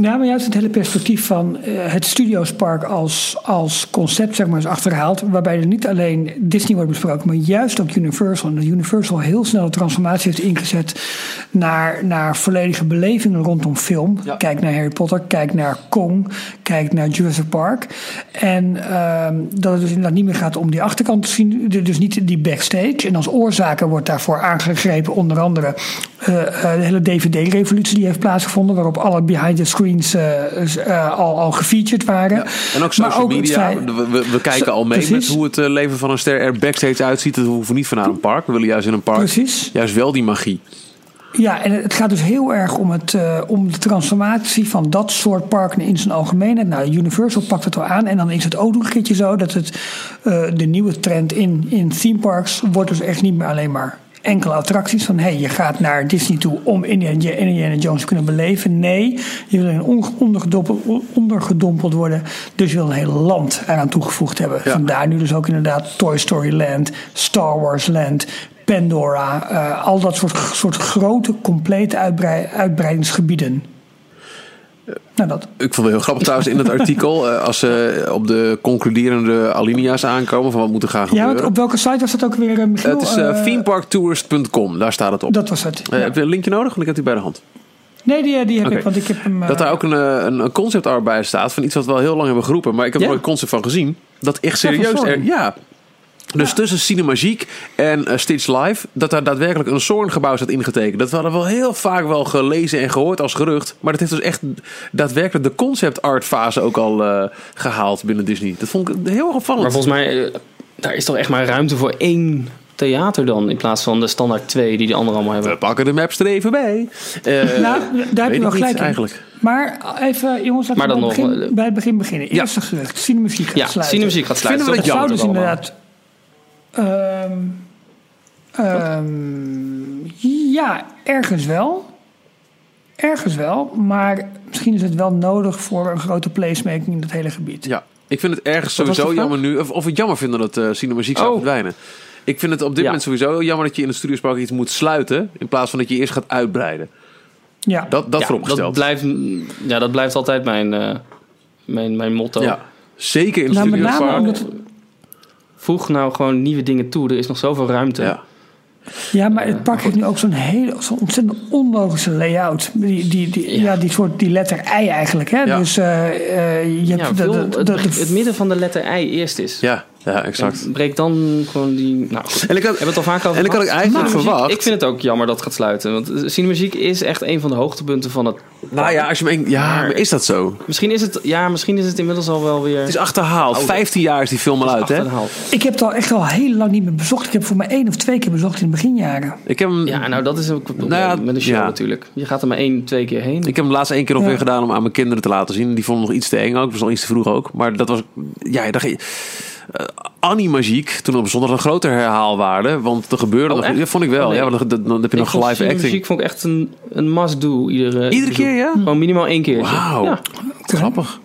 Ja, maar juist het hele perspectief van eh, het Studiospark als, als concept zeg maar, is achterhaald. Waarbij er niet alleen Disney wordt besproken, maar juist ook Universal. En dat Universal heel snel een transformatie heeft ingezet naar, naar volledige belevingen rondom film. Ja. Kijk naar Harry Potter, kijk naar Kong, kijk naar Jurassic Park. En ehm, dat het dus inderdaad niet meer gaat om die achterkant te zien, de- dus niet die backstage. En als oorzaken wordt daarvoor aangegrepen onder andere eh, eh, de hele DVD-revolutie die heeft plaatsgevonden, waarop alle behind-the-screens eh, eh, al, al gefeatured waren. En ook social media. feit- we, kijken al mee precies. met hoe het eh, leven van een ster er backstage uitziet. Dat hoeven we niet vanuit een park. We willen juist in een park Precies. juist wel die magie. Ja, en het gaat dus heel erg om, het, eh, om de transformatie van dat soort parken in zijn algemeenheid. Nou, Universal pakt het wel aan. En dan is het ook nog een keertje zo dat het, eh, de nieuwe trend in, in theme parks wordt dus echt niet meer alleen maar enkele attracties. Van hey, je gaat naar Disney toe om Indiana, Jones te kunnen beleven. Nee, je wil on- ondergedompeld, ondergedompeld worden. Dus je wil een heel land eraan toegevoegd hebben. Ja. Vandaar nu dus ook inderdaad Toy Story Land, Star Wars Land, Pandora. eh, al dat soort, soort grote, complete uitbrei- uitbreidingsgebieden. Nou, dat. Ik vond het heel grappig trouwens in het artikel. eh, als ze op de concluderende alinea's aankomen van wat moet er gaan Ja, gebeuren. want op welke site was dat ook weer, eh, het is themeparktourist.com. Daar staat het op. Dat was het. Ja. Heb je een linkje nodig? Want ik heb die bij de hand. Nee, die, die heb ik, want ik heb hem... Dat daar ook een, een, een concept art bij staat van iets wat we al heel lang hebben geroepen. Maar ik heb er Ja. nooit concept van gezien. Dat echt Ja, serieus er, Soarin. ja. Dus tussen Cinemagique en eh, Stitch Live, dat daar daadwerkelijk een Soorn-gebouw staat ingetekend. Dat hadden we wel heel vaak wel gelezen en gehoord als gerucht. Maar dat heeft dus echt daadwerkelijk de concept art fase ook al eh, gehaald binnen Disney. Dat vond ik heel erg opvallend. Maar volgens mij, eh, daar is toch echt maar ruimte voor één theater dan. In plaats van de standaard twee die die anderen allemaal We hebben. pakken de maps er even bij. Eh, Nou, daar heb je wel gelijk in. eigenlijk. Maar even, jongens, laten Maar we dan bij, het nog, begin, bij het begin beginnen. Ja. Eerste gerucht, Cinemuziek gaat Ja, sluiten. Cinemuziek gaat sluiten. Vinden we dat dus allemaal. inderdaad... ehm, ehm, ja, ergens wel. Ergens wel. Maar misschien is het wel nodig voor een grote placemaking in het hele gebied. Ja, ik vind het ergens Wat sowieso de jammer nu. Of, of het jammer vinden dat uh, Cinemagiek zou Oh. verdwijnen. Ik vind het op dit Ja. moment sowieso jammer dat je in het studiospark iets moet sluiten. In plaats van dat je eerst gaat uitbreiden. Ja, Dat, dat Ja, vooropgesteld. dat, blijft, ja, dat blijft altijd mijn, eh, mijn, mijn motto. Ja, zeker in het nou, met name studiospark. Voeg nou gewoon nieuwe dingen toe. Er is nog zoveel ruimte. Ja. Ja, maar het park heeft nu ook zo'n hele, zo'n ontzettend onlogische layout. Die, die, die, ja. die soort die letter I eigenlijk. Hè? Ja. Dus eh, eh, je hebt Ja, de- veel- de- de- het, het midden van de letter I eerst is. Ja, ja, exact. En breek dan gewoon die... Nou, goed. En ik had, hebben het al vaak over en ik had gehad. eigenlijk verwacht... Ik vind het ook jammer dat het gaat sluiten. Want cinemuziek is echt een van de hoogtepunten van het... nou ja, als je me een- ja, Maar- maar is dat zo? Misschien is het, ja, misschien is het inmiddels al wel weer... Het is achterhaald. 15 jaar is die film al uit, hè? ik heb het al echt al heel lang niet meer bezocht. Ik heb voor mij één of twee keer bezocht in de beginjaren. Ik heb hem, Ja, nou dat is ook Nou ja, met een show ja. natuurlijk. Je gaat er maar één, twee keer heen. ik heb hem laatst één keer nog Ja. weer gedaan om aan mijn kinderen te laten zien. Die vonden nog iets te eng ook. Het was al iets te vroeg ook. Maar dat was... Ja, je dacht... eh, Animagiek, toen op zondag een grotere herhaalwaarde. Want er gebeurde Oh, nog... Ja, vond ik wel. Oh, nee. ja, want dan, dan heb je Ik nog vond live acting. Muziek vond ik echt een, een must-do. Iedere, Iedere keer, ja? Gewoon minimaal één keertje. Wauw. Ja. Grappig.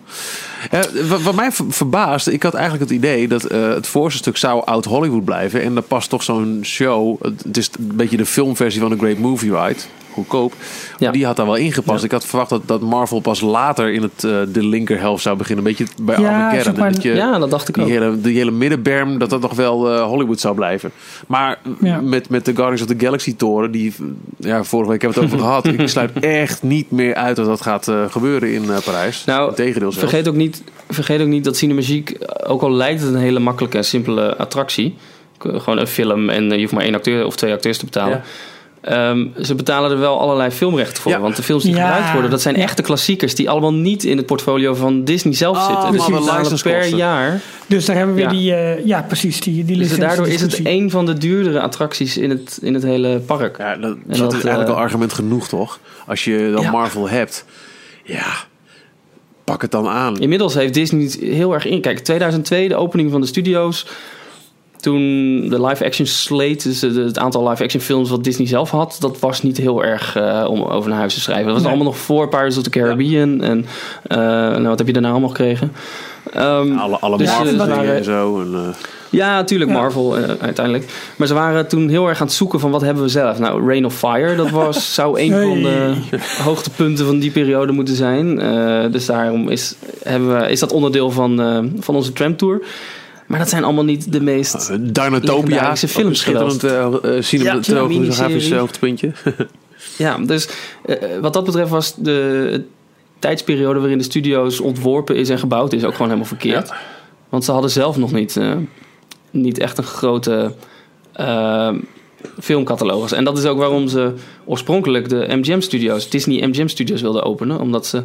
Ja, wat, mij ver- verbaast, ik had eigenlijk het idee dat eh, het voorste stuk zou oud Hollywood blijven. En dan past toch zo'n show. Het het is een beetje de filmversie van The Great Movie Ride. Goedkoop. Ja. Die had daar wel ingepast. Ik had verwacht dat, dat Marvel pas later in het, eh, de linkerhelft zou beginnen. Een beetje bij Ja, Armageddon. zeg maar- dat je, Ja, dat dacht ik die ook. hele, die hele middenberm, dat dat nog wel eh, Hollywood zou blijven. Maar met, met de Guardians of the Galaxy toren, die, ja, vorige week hebben we het over gehad. Ik sluit echt niet meer uit dat dat gaat eh, gebeuren in Parijs. Nou, zelfs. Vergeet ook, niet, vergeet ook niet dat Cinemagiek, ook al lijkt het een hele makkelijke en simpele attractie, gewoon een film en je hoeft maar één acteur of twee acteurs te betalen. Ja. Ehm, ze betalen er wel allerlei filmrechten voor. Ja. Want de films die Ja. gebruikt worden, dat zijn echte klassiekers die allemaal niet in het portfolio van Disney zelf Oh, zitten. Dus die betalen per jaar. Dus daar hebben we weer Ja. die... eh, ja, precies. Die, die Dus daardoor is het een van de duurdere attracties in het, in het hele park. Ja, dat, En dat, dat, is eigenlijk eh, al argument genoeg, toch? Als je dan Ja. Marvel hebt, ja, pak het dan aan. Inmiddels heeft Disney heel erg in. Kijk, 2002, de opening van de studio's. Toen de live-action slate, dus het aantal live-action films wat Disney zelf had, dat was niet heel erg eh, om over naar huis te schrijven. Dat was Nee. allemaal nog voor Pirates of the Caribbean. En eh, nou, wat heb je daarna allemaal gekregen? Ehm, Alle, alle Dus, Marvel eh, waren- en zo. En, eh, Ja, natuurlijk Ja. Marvel uiteindelijk. Maar ze waren toen heel erg aan het zoeken van wat hebben we zelf. Nou, Rain of Fire, dat was, zou een van de hoogtepunten van die periode moeten zijn. Eh, dus daarom is, hebben we, is dat onderdeel van, eh, van onze tramtour. Maar dat zijn allemaal niet de meest... Uh, Dinotopia, Legendarische ook films schitterend uh, uh, cinematografisch Ja, miniserie. hoogtepuntje. Ja, dus eh, wat dat betreft was de tijdsperiode waarin de studio's ontworpen is en gebouwd is ook gewoon helemaal verkeerd. Want ze hadden zelf nog niet, eh, niet echt een grote eh, filmcatalogus. En dat is ook waarom ze oorspronkelijk de MGM Studios, Disney MGM Studios wilden openen. Omdat ze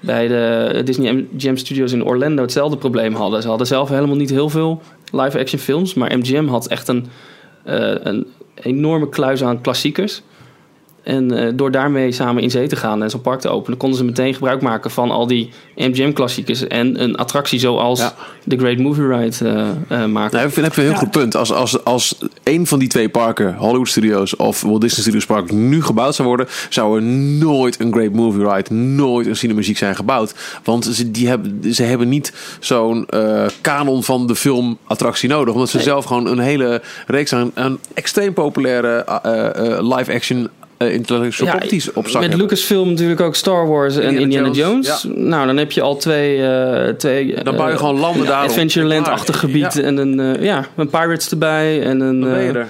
bij de Disney MGM Studios in Orlando hetzelfde probleem hadden. Ze hadden zelf helemaal niet heel veel live-action films. Maar MGM had echt een, eh, een enorme kluis aan klassiekers. En uh, door daarmee samen in zee te gaan en zo'n park te openen, konden ze meteen gebruik maken van al die MGM-klassiekers en een attractie zoals Ja. de Great Movie Ride uh, uh, maken. Nou, ik vind, heb je een heel Ja. goed punt. Als, als, als een van die twee parken, Hollywood Studios of Walt Disney Studios Park, nu gebouwd zou worden, zou er nooit een Great Movie Ride, nooit een cinemuziek zijn gebouwd. Want ze, die hebben, ze hebben niet zo'n uh, kanon van de filmattractie nodig. Omdat ze Nee. zelf gewoon een hele reeks aan, aan extreem populaire uh, live-action uh, intellectual properties op zak Met hebben. Lucasfilm natuurlijk ook Star Wars en Indiana Indiana Jones, Jones. Nou, dan heb je al twee... uh, twee Dan bouw je uh, gewoon landen ja, daarom. Adventureland-achtig gebied Ja. en een, uh, ja, een Pirates erbij en een...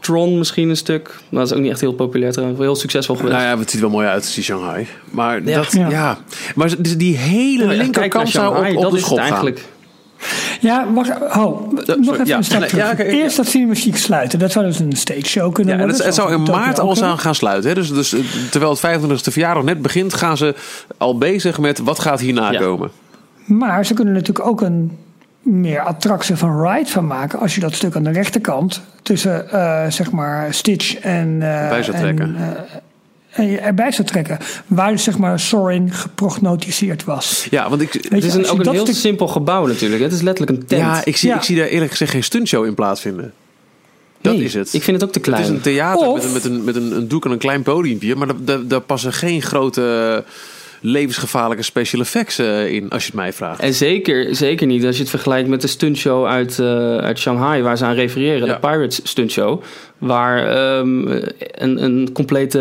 Tron misschien een stuk. Maar dat is ook niet echt heel populair trouwens. Heel succesvol geweest. Nou ja, het ziet er wel mooi uit, die Shanghai. Maar Ja. dat, ja. Ja. Maar dus die hele linkerkant zou op, op dat de is schop het gaan. Ja, wacht. Oh, nog sorry. even Ja, een stap nee, terug. ja. Eerst dat cinematiek sluiten. Dat zou dus een stage show kunnen Ja, worden. het, het zou in maart al aan gaan sluiten. Hè? Dus, dus eh, terwijl het 25e verjaardag net begint, gaan ze al bezig met wat gaat hierna komen. Maar ze kunnen natuurlijk ook een meer attractie van ride van maken. Als je dat stuk aan de rechterkant tussen eh, zeg maar Stitch en, je erbij zou trekken. Waar zeg maar Sorin geprognotiseerd was. Ja, want ik, Weet Het je, is een, ook een heel stuk- simpel gebouw natuurlijk. Het is letterlijk een tent. ja, ik, zie, Ja. ik zie daar eerlijk gezegd geen stuntshow in plaatsvinden. Dat Nee, is het. Ik vind het ook te Het klein. is een theater Of- met, een, met, een, met een, een doek en een klein podiumpje. Maar daar- daar, daar passen geen grote levensgevaarlijke special effects eh, in, als je het mij vraagt. En zeker, zeker niet als je het vergelijkt met de stuntshow uit, eh, uit Shanghai, waar ze aan refereren, Ja. de Pirates stuntshow. Waar ehm, een, een complete,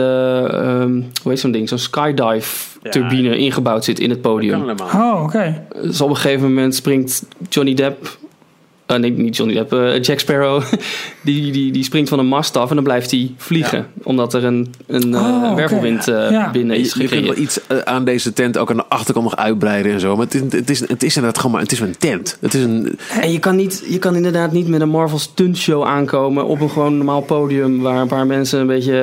ehm, hoe heet zo'n ding, zo'n skydive-turbine ingebouwd zit in het Kan podium. Oh, oké. Dus op een gegeven moment springt Johnny Depp. Eh, nee, niet Johnny Depp. eh, Jack Sparrow. Die, die, die springt van een mast af en dan blijft hij vliegen. Omdat er een, een eh, Oh, wervelwind eh, Ja. binnen is je kunt wel iets aan deze tent ook aan de achterkant nog uitbreiden en zo. Maar het, is- het, is, het is inderdaad gewoon maar het is een tent. Het is een, En je kan, niet, je kan inderdaad niet met een Marvel stuntshow aankomen op een gewoon normaal podium waar een paar mensen een beetje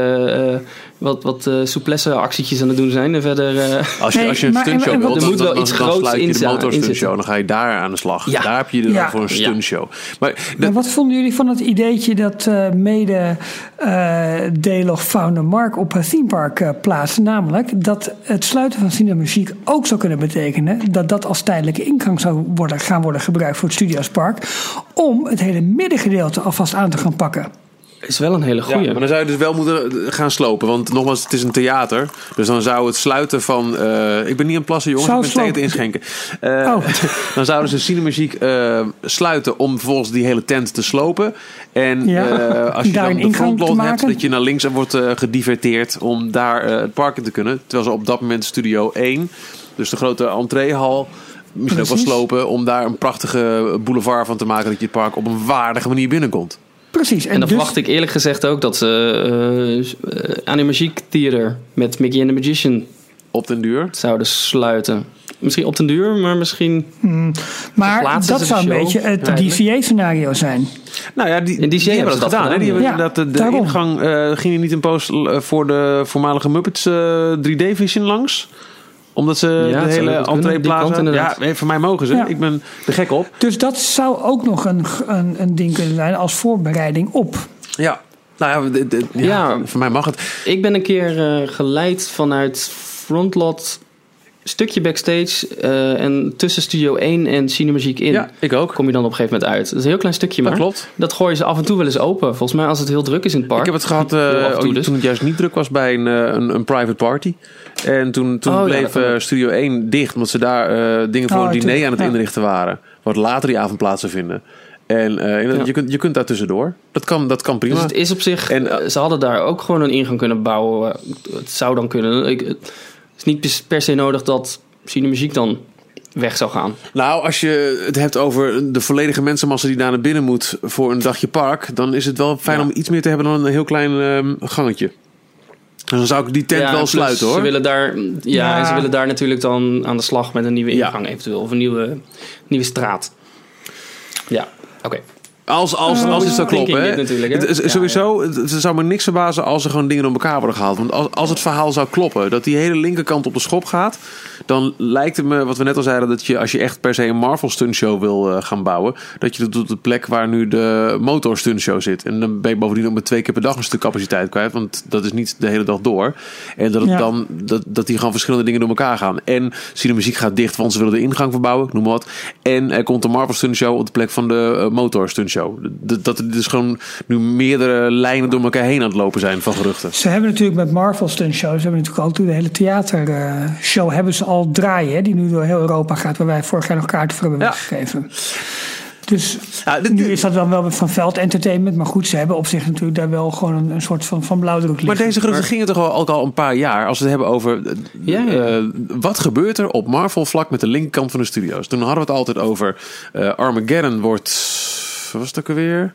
eh, wat, wat eh souplesse actietjes aan het doen zijn. En verder. eh, Als je, Nee, als je een stuntshow wilt, dan, moet wel dan, iets dan groots sluit je in de motorstuntshow. Dan ga je daar aan de slag. Ja. Daar heb je er Ja. voor een stuntshow. Maar Maar dat, wat vonden jullie van het ideetje dat eh, mede eh Delog founder Mark op het theme park eh, plaatste? Namelijk dat het sluiten van cinemuziek ook zou kunnen betekenen dat dat als tijdelijke ingang zou worden, gaan worden gebruikt voor het Studiospark. Om het hele middengedeelte alvast aan te gaan pakken. Is wel een hele ja, goeie. maar dan zou je dus wel moeten gaan slopen. Want nogmaals, het is een theater. Dus dan zou het sluiten van... eh, ik ben niet het plassen, jongens. Zou ik ben slopen. te inschenken. Eh, Oh. dan zouden ze cinemuziek eh, sluiten om vervolgens die hele tent te slopen. En Ja, als je daar dan een de frontlot hebt, dat je naar links wordt gediverteerd om daar het park in te kunnen. Terwijl ze op dat moment Studio 1, dus de grote entreehal, misschien ook wel slopen om daar een prachtige boulevard van te maken dat je het park op een waardige manier binnenkomt. Precies. En dan dus, verwacht ik eerlijk gezegd ook dat ze uh, Animagiek Theater met Mickey and the Magician Op den duur. zouden sluiten. Misschien op den duur, maar misschien. maar verplaatsen dat zou een beetje het? DCA-scenario zijn. Nou ja, die, En die die hebben dat gedaan. hè? Die hebben ja. dat, de, de ingang eh, ging niet een post eh, voor de voormalige Muppets eh, 3D-vision langs. Omdat ze Ja, de hele entreeplaza... Ja, voor mij mogen ze. Ja. Ik ben er gek op. Dus dat zou ook nog een, een, een ding kunnen zijn als voorbereiding op. Ja. Nou ja, de- de- ja, Ja. voor mij mag het. Ik ben een keer eh, geleid vanuit Frontlot stukje backstage eh, en tussen Studio 1 en Cinemagiek in. Ja, ik ook. Kom je dan op een gegeven moment uit. Dat is een heel klein stukje, maar Dat klopt. dat gooien ze af en toe wel eens open. Volgens mij als het heel druk is in het park. Ik heb het gehad dus. toen het juist niet druk was bij een, een, een private party. En toen, toen Oh, bleef eh. Studio 1 dicht, omdat ze daar eh, dingen voor Oh, een diner tuurlijk, aan het ja. inrichten waren. Wat later die avond plaats zou vinden. En eh, Ja. je, kunt, je kunt daar tussendoor. Dat kan, dat kan prima. Dus het is op zich, En, ze hadden daar ook gewoon een ingang kunnen bouwen. Het zou dan kunnen. Ik, het is niet per- se nodig dat Cinemuziek dan weg zou gaan. Nou, als je het hebt over de volledige mensenmassa die daar naar binnen moet voor een dagje park, dan is het wel fijn Ja. om iets meer te hebben dan een heel klein ehm, gangetje. Dus dan zou ik die tent Ja, wel sluiten hoor. Ze willen, daar, ja, Ja. en ze willen daar natuurlijk dan aan de slag met een nieuwe Ja. ingang eventueel. Of een nieuwe, nieuwe straat. Ja, oké. Als, als, Eh, als het zou kloppen. Hè? dit natuurlijk, hè? Het is- Ja, sowieso, het, het zou me niks verbazen als er gewoon dingen door elkaar worden gehaald. Want als, als het verhaal zou kloppen, dat die hele linkerkant op de schop gaat, dan lijkt het me, wat we net al zeiden, dat je als je echt per se een Marvel stuntshow wil eh, gaan bouwen, dat je dat doet op de plek waar nu de motor stuntshow zit. En dan ben je bovendien ook met twee keer per dag een stuk capaciteit kwijt, want dat is niet de hele dag door. En dat het Ja. dan dat, dat die gewoon verschillende dingen door elkaar gaan. En Cinemuziek gaat dicht, want ze willen de ingang verbouwen, ik noem maar wat. En er komt een Marvel stuntshow op de plek van de eh, motor stuntshow. Dat, dat er dus gewoon nu meerdere lijnen door elkaar heen aan het lopen zijn van geruchten. Ze hebben natuurlijk met Marvel stunt shows, ze hebben natuurlijk ook de hele theatershow hebben ze al draaien, hè, die nu door heel Europa gaat, waar wij vorig jaar nog kaarten voor hebben Ja. weggegeven. Dus Ja, dit- nu is dat dan wel van Veld Entertainment, maar goed, ze hebben op zich natuurlijk daar wel gewoon een, een soort van, van blauwdruk liggen. Maar deze geruchten gingen toch al, ook al een paar jaar. Als we het hebben over. eh, Ja, ja. eh, wat gebeurt er op Marvel vlak met de linkerkant van de studio's? Toen hadden we het altijd over. eh, Armageddon wordt. Wat Was het ook alweer?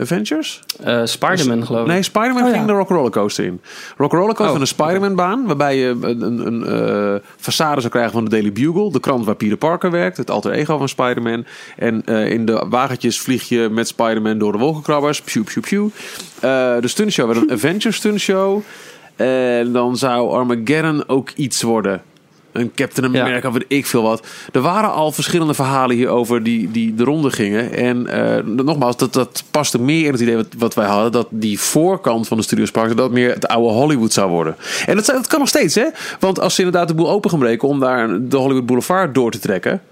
Avengers? Eh, Spider-Man geloof ik. Nee, Spider-Man Oh, ja. ging de Rock Roller Coaster in. Rock Roller Coaster Oh, een Spider-Man baan. Waarbij je een, een, een eh, façade zou krijgen van de Daily Bugle. De krant waar Peter Parker werkt. Het alter ego van Spider-Man. En eh, in de wagentjes vlieg je met Spider-Man door de wolkenkrabbers. Pew, pew, pew. Eh, de stuntshow werd een Avengers stuntshow. En dan zou Armageddon ook iets worden. Een Captain Ja. America, weet ik veel wat. Er waren al verschillende verhalen hierover die, die de ronde gingen. En eh, nogmaals, dat, dat paste meer in het idee wat, wat wij hadden. Dat die voorkant van de Studiospark, dat dat meer het oude Hollywood zou worden. En dat, dat kan nog steeds, hè? Want als ze inderdaad de boel open gaan breken om daar de Hollywood Boulevard door te trekken.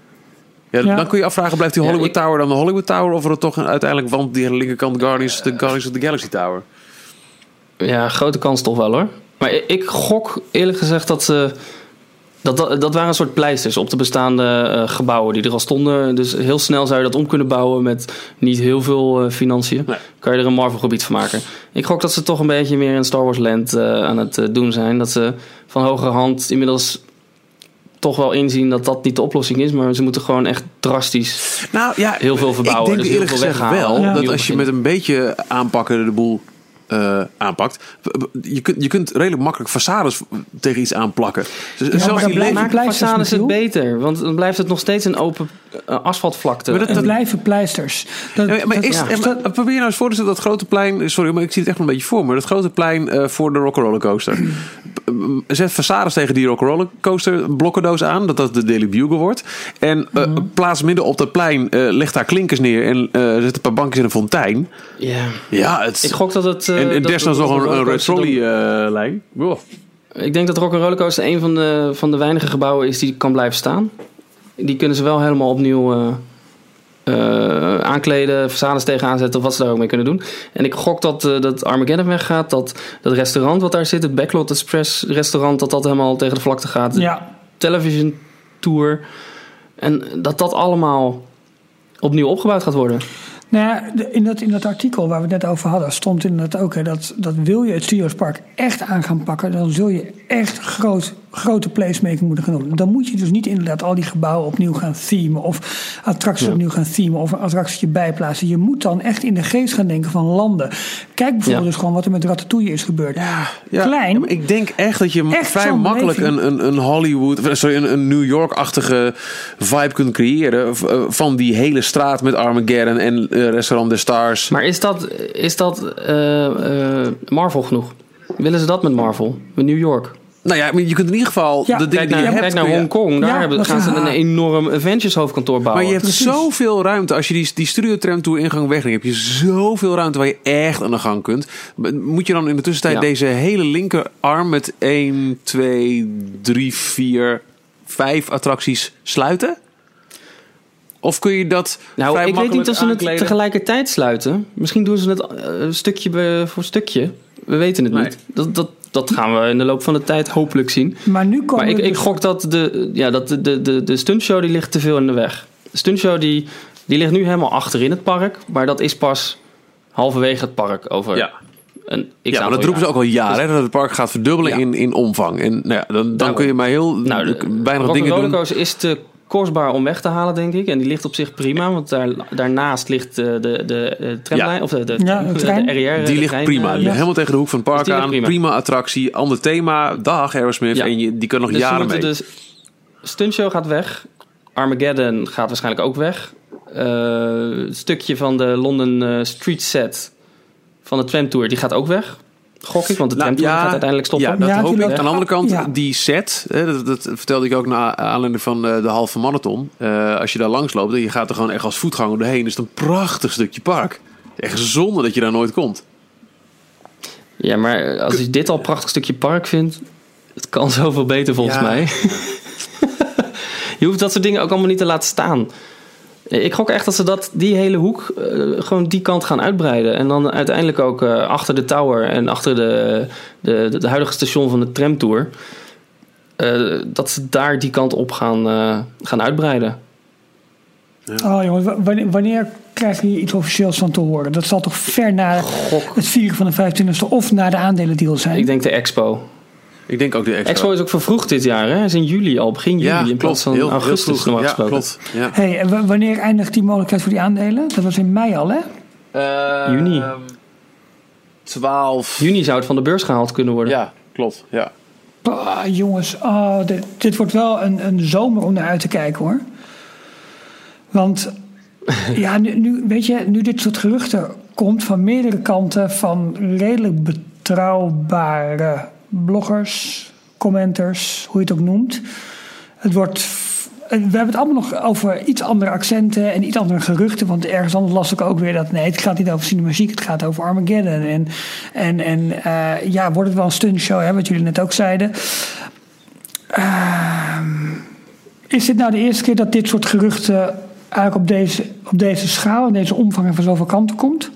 Ja, Ja. Dan kun je afvragen, blijft die Ja, Hollywood ik- Tower dan de Hollywood Tower? Of wordt het toch een- uiteindelijk, want die linkerkant Guardians, de Guardians of the Galaxy Tower? Ja, grote kans toch wel hoor. Maar ik, ik gok eerlijk gezegd dat ze. Dat, dat, dat waren een soort pleisters op de bestaande eh, gebouwen die er al stonden. Dus heel snel zou je dat om kunnen bouwen met niet heel veel eh, financiën. Nee. Kan je er een Marvel gebied van maken. Ik gok dat ze toch een beetje meer in Star Wars Land eh, aan het doen zijn. Dat ze van hogere hand inmiddels toch wel inzien dat dat niet de oplossing is. Maar ze moeten gewoon echt drastisch Nou ja, heel veel verbouwen. Ik denk dus heel eerlijk gezegd wel Ja. dat als je met een beetje aanpakken de boel eh, aanpakt. Je kunt, je kunt redelijk makkelijk façades tegen iets aanplakken. Dus maar zelfs dan die blijven leven- pleisters, Façades is het beter, want dan blijft het nog steeds een open asfaltvlakte. Maar dat- pleisters. Dat, Ja, maar dat- is, ja. en maar probeer je nou eens voor te stellen dat grote plein. Sorry, maar ik zie het echt een beetje voor me. Dat grote plein eh, voor de Rock'n'Roller Coaster. Zet façades tegen die Rock'n'Roller Coaster blokkendoos aan. Dat dat de Daily Bugle wordt. En eh, Mhm. plaats midden op dat plein. eh leg daar klinkers neer. En eh, zet een paar bankjes in een fontein. Ja. Ja, het Ik gok dat het... eh, En, en desnoods de nog een, een Red Rollercoaster dan- Trolley eh, lijn. Wow. Ik denk dat Rock Roller Coaster een van de, van de weinige gebouwen is die kan blijven staan. Die kunnen ze wel helemaal opnieuw eh, eh, aankleden, façades tegenaan zetten of wat ze daar ook mee kunnen doen. En ik gok dat, eh, dat Armageddon weggaat, dat dat restaurant wat daar zit, het Backlot Express restaurant, dat dat helemaal tegen de vlakte gaat. ja, Television Tour. En dat dat allemaal opnieuw opgebouwd gaat worden. Nou ja, in dat, in dat artikel waar we het net over hadden, stond inderdaad ook hè, dat, dat wil je het Studiospark echt aan gaan pakken, dan zul je echt groot, grote placemaking moeten gaan doen. Dan moet je dus niet inderdaad al die gebouwen opnieuw gaan themen of attracties opnieuw gaan themen of een attractietje bijplaatsen. Je moet dan echt in de geest gaan denken van landen. Kijk bijvoorbeeld Ja. dus gewoon wat er met Ratatouille is gebeurd. Ja, Klein. maar ik denk echt dat je Echt vrij makkelijk een, een, een Hollywood, sorry, een, een New York-achtige vibe kunt creëren. eh, Van die hele straat met Armageddon en eh, Restaurant des Stars. Maar is dat, is dat eh, eh, Marvel genoeg? Willen ze dat met Marvel? Met New York? Nou ja, je kunt in ieder geval Ja, de dingen Kijk die naar, je hebt. kijk naar Hongkong. Daar Ja, hebben, gaan ze een- een enorm Avengers hoofdkantoor bouwen. Maar je hebt Precies. zoveel ruimte. Als je die, die studio tram tour ingang wegneemt, heb je zoveel ruimte waar je echt aan de gang kunt. Moet je dan in de tussentijd Ja. deze hele linkerarm met 1, 2, 3, 4, vijf attracties sluiten? Of kun je dat Nou, vrij ik weet niet of ze het tegelijkertijd sluiten. Misschien doen ze het eh, stukje voor stukje. We weten het Nee. niet. Dat, dat, dat gaan we in de loop van de tijd hopelijk zien. Maar nu komen Maar ik, ik dus- gok dat de, ja, dat de, de, de, de stuntshow die ligt te veel in de weg. De stuntshow die, die ligt nu helemaal achter in het park. Maar dat is pas halverwege het park over Ja. een Ja, maar dat roepen ze ook al jaren, hè, dat het park gaat verdubbelen Ja. in, in omvang. En nou ja, dan, dan Daarom. kun je maar heel Nou, de weinig dingen doen. Rollercoaster is te kostbaar om weg te halen, denk ik. En die ligt op zich prima, want daar, daarnaast ligt de, de, de, eh, tramlijn, Ja. of de, de, Ja, de de, trein. RER. Die de ligt trein, prima. eh, ligt helemaal tegen de hoek van het park Dus aan. prima. Prima. attractie, ander thema. Dag Aerosmith. Ja. En je, die kunnen nog Dus jaren mee. dus... Stuntshow gaat weg. Armageddon gaat waarschijnlijk ook weg. Eh, het stukje van de London eh, Street Set van de tramtour, die gaat ook weg. Gok ik, want de Nou, ja, gaat uiteindelijk stoppen. Ja, dat Ja, hoop ik. Aan de andere kant, Ja. die set, hè, dat, dat vertelde ik ook na aanleiding van eh, de halve marathon. Eh, als je daar langs loopt en je gaat er gewoon echt als voetganger doorheen, is het een prachtig stukje park. Echt zonde dat je daar nooit komt. Ja, maar als je dit al een prachtig stukje park vindt, het kan zoveel beter volgens Ja. mij. je hoeft dat soort dingen ook allemaal niet te laten staan. Ik gok echt dat ze dat, die hele hoek eh, gewoon die kant gaan uitbreiden. En dan uiteindelijk ook eh, achter de tower en achter de, de, de, de huidige station van de tramtour. eh, dat ze daar die kant op gaan, eh, gaan uitbreiden. Oh jongens, wa- wanneer, wanneer we hier iets officieels van te horen? Dat zal toch ver na het vieren van de 25e of na de aandelendeal zijn? Ik denk de expo. Ik denk ook de expo. Expo is ook vervroegd dit jaar, hè? is in juli al, begin juli. ja, in klopt. plaats van Heel, heel augustus vroeg. normaal Ja, gesproken. klopt. Ja. Hey, en wa- wanneer eindigt die mogelijkheid voor die aandelen? Dat was in mei al, hè? Juni. Ehm, 12. Juni zou het van de beurs gehaald kunnen worden. Ja, klopt. Ja. Ah, jongens, oh, dit, dit wordt wel een, een zomer om naar uit te kijken hoor. Want ja, nu, nu, weet je, nu dit soort geruchten komt van meerdere kanten van redelijk betrouwbare bloggers, commenters, hoe je het ook noemt. Het wordt. We hebben het allemaal nog over iets andere accenten en iets andere geruchten. Want ergens anders las ik ook weer dat nee, het gaat niet over cinemagiek, het gaat over Armageddon. En, en, en eh, ja, wordt het wel een stuntshow, hè, wat jullie net ook zeiden. Ehm, is dit nou de eerste keer dat dit soort geruchten eigenlijk op deze, op deze schaal en deze omvang en van zoveel kanten komt?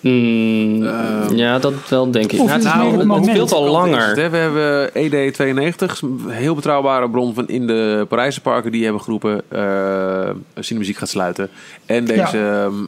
Mm, Ehm, ja, dat wel denk ik. Nou, het, nou, speelt al langer. We hebben ED92, een heel betrouwbare bron van in de Parijse parken. Die hebben geroepen, eh Cinemuziek gaat sluiten. En deze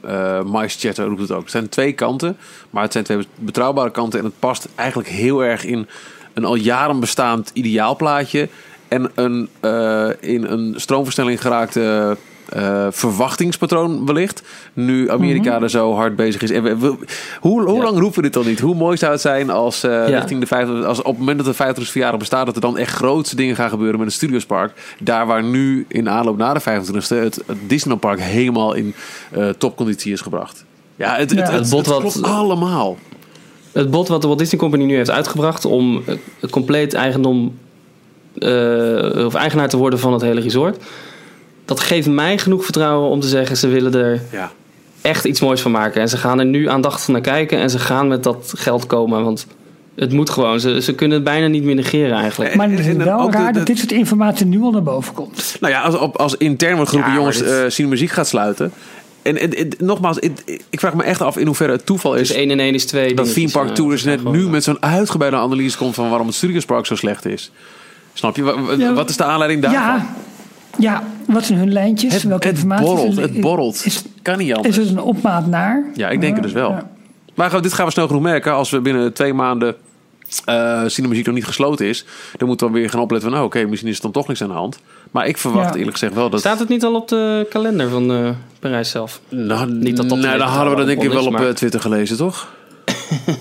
Ja. eh Mais Chatter roept het ook. Het zijn twee kanten, maar het zijn twee betrouwbare kanten. En het past eigenlijk heel erg in een al jaren bestaand ideaalplaatje. En een eh, in een stroomversnelling geraakte eh, verwachtingspatroon wellicht. Nu Amerika Mhm. er zo hard bezig is. En we, we- hoe hoe Ja. lang roepen we dit dan niet? Hoe mooi zou het zijn als, eh, Ja. richting de 50, als op het moment dat de 50 verjaardag bestaat, dat er dan echt grootste dingen gaan gebeuren met het Studiospark. Daar waar nu in aanloop naar de 25e het, het Disneylandpark helemaal in eh, topconditie is gebracht. Ja, het, het, Ja. het, Het bot het wat- allemaal. Het bod wat de Walt Disney Company nu heeft uitgebracht om eh, compleet eigendom of eigenaar te worden van het hele resort. Dat geeft mij genoeg vertrouwen om te zeggen ze willen er Ja. echt iets moois van maken. En ze gaan er nu aandachtig naar kijken en ze gaan met dat geld komen. Want het moet gewoon. Ze, ze kunnen het bijna niet meer negeren eigenlijk. Maar het is wel raar dat dit soort informatie nu al naar boven komt. Nou ja, als, op, als intern wordt Ja, maar jongens, dit- eh Cinemuziek gaat sluiten. En, en, en nogmaals, ik, ik vraag me echt af in hoeverre het toeval is Dus 1 en 1 is 2. dat Theme Park Tours net nu met zo'n uitgebreide analyse komt van waarom het Studiospark zo slecht is. Snap je? Ja. Wat is de aanleiding daarvan? Ja, ja, wat zijn hun lijntjes? Het, Welke het informatie? borrelt, is- het borrelt. Is, kan niet is anders. het een opmaat naar? Ja, ik denk het dus wel. Ja. Maar goed, dit gaan we snel genoeg merken. Als we binnen twee maanden eh Cinemuziek nog niet gesloten is, dan moeten we weer gaan opletten van, oh, oké, misschien is er dan toch niks aan de hand. Maar ik verwacht Ja. eerlijk gezegd wel dat... Staat het niet al op de kalender van eh, Parijs zelf? Nou, Niet dat dat nou, dan hadden we dat denk ik wel is, op maar- eh, Twitter gelezen, toch?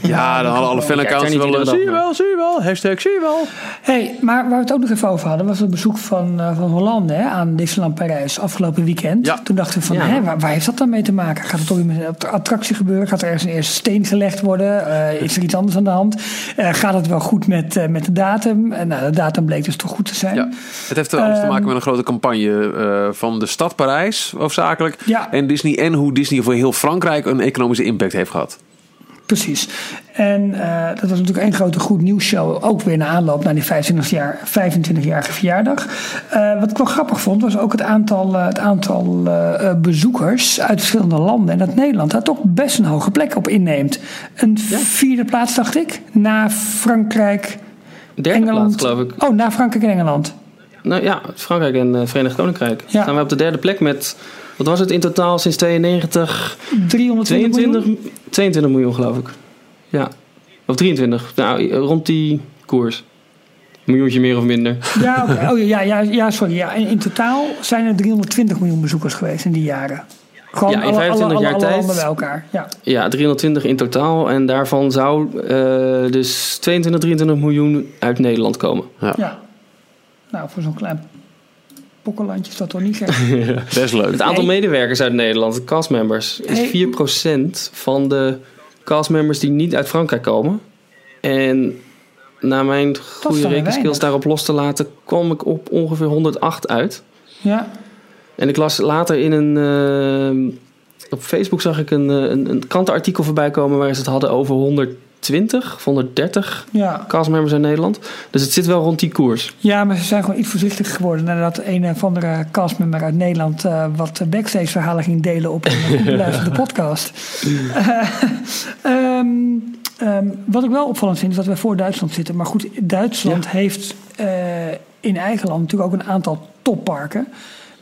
Ja, dan hadden alle fanaccounts wel... eh, Zie je wel, zie je wel. Hashtag zie je wel. Hey, maar waar we het ook nog even over hadden, was het bezoek van, eh, van Hollande hè, aan Disneyland Parijs afgelopen weekend. Ja. Toen dachten we van, Ja. hè, waar, waar heeft dat dan mee te maken? Gaat het toch met een attractie gebeuren? Gaat er ergens een eerste steen gelegd worden? Eh, is er iets anders aan de hand? Gaat het wel goed met, met de datum? En nou, de datum bleek dus toch goed te zijn. Ja. Het heeft alles te Ehm, maken met een grote campagne van de stad Parijs, hoofdzakelijk. Ja. En Disney en hoe Disney voor heel Frankrijk een economische impact heeft gehad. Precies. En uh, dat was natuurlijk één grote goed nieuws show. Ook weer na aanloop naar die 25 jaar, 25-jarige verjaardag. Uh, wat ik wel grappig vond, was ook het aantal, uh, het aantal bezoekers uit verschillende landen. En dat Nederland daar toch best een hoge plek op inneemt. Een ja? vierde plaats, dacht ik. Na Frankrijk, Derde Engeland. plaats, geloof ik. Oh, na Frankrijk en Engeland. Nou ja, Frankrijk en Verenigd Koninkrijk. Ja. Staan we op de derde plek met, wat was het in totaal sinds 92? 320 22 miljoen? 22 miljoen geloof ik. Ja. Of 23. Nou, rond die koers. Een miljoentje meer of minder. Ja, okay. oh, ja, ja, ja, sorry. Ja. In, in totaal zijn er 320 miljoen bezoekers geweest in die jaren. Gewoon ja, in alle, 25 alle, jaar alle, tijd. bij elkaar. Ja. Ja, 320 in totaal. En daarvan zou uh, dus 22, 23 miljoen uit Nederland komen. Ja. ja. Nou, voor zo'n klein pokkenlandje is dat toch niet gek? leuk. Het aantal Nee. medewerkers uit Nederland, de castmembers, is Hey. 4% van de castmembers die niet uit Frankrijk komen. En na mijn goede rekenskills daarop los te laten, kwam ik op ongeveer 108 uit. ja. En ik las later in een. eh, op Facebook zag ik een, eh, een, een krantenartikel voorbij komen waar ze het hadden over 120 of 130 Ja. castmembers uit Nederland. Dus het zit wel rond die koers. ja, maar ze zijn gewoon iets voorzichtig geworden nadat een of andere castmember uit Nederland uh, wat backstage verhalen ging delen op een beluisterde podcast. Uh, um, um, wat ik wel opvallend vind is dat we voor Duitsland zitten. Maar goed, Duitsland Ja. heeft uh, in eigen land natuurlijk ook een aantal topparken.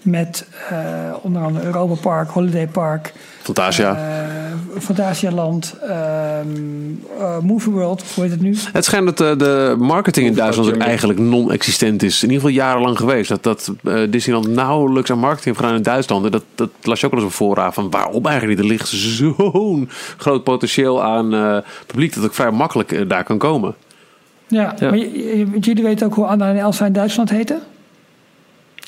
Met uh, onder andere Europa Park, Holiday Park, Fantasia. uh, Fantasialand, um, uh, Movie World, hoe heet het nu? Het schijnt dat uh, de marketing in Duitsland ook eigenlijk non-existent is. In ieder geval jarenlang geweest. Dat, dat uh, Disneyland nauwelijks aan marketing heeft gedaan in Duitsland. En dat, dat las je ook wel eens op voorraad van waarom eigenlijk niet. Er ligt zo'n groot potentieel aan uh, publiek dat ook vrij makkelijk uh, daar kan komen. Ja, ja. maar jullie weten ook hoe Anna en Elsa in Duitsland heten?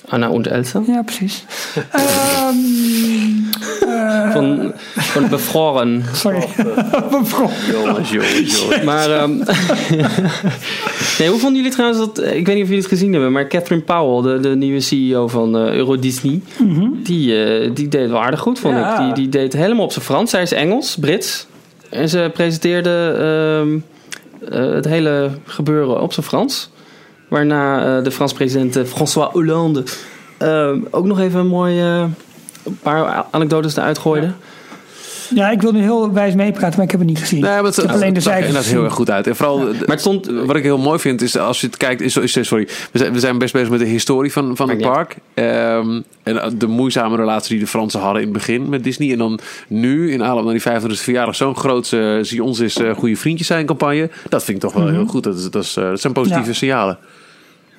Anna und Elsa? Ja, precies. um, uh, van, van bevroren. Sorry. bevroren. Jongens, jongens, jongens. Maar um, nee, hoe vonden jullie trouwens dat... Ik weet niet of jullie het gezien hebben, maar Catherine Powell, de, de nieuwe CEO van uh, Euro Disney, mm -hmm. die, uh, die deed wel aardig goed, vond Ja. ik. Die, die deed helemaal op zijn Frans. Zij is Engels, Brits. En ze presenteerde um, het hele gebeuren op zijn Frans. Waarna uh, de Franse president uh, François Hollande uh, ook nog even een mooi uh, paar anekdotes eruit gooide. Ja. Ja, ik wil nu heel wijs meepraten, maar ik heb het niet gezien. Nee, maar het, ik heb alleen de er cijfers inderdaad heel erg goed uit. En vooral, Maar het stond, wat ik heel mooi vind, is als je het kijkt, is, is sorry, we zijn, we zijn best bezig met de historie van, van het park. Um, en de moeizame relatie die de Fransen hadden in het begin met Disney. En dan nu, in aanloop naar die 25e verjaardag, zo'n groot uh, zie ons is uh, goede vriendjes zijn campagne. Dat vind ik toch wel Mhm. heel goed. Dat, is, dat, is, uh, dat zijn positieve Ja. signalen.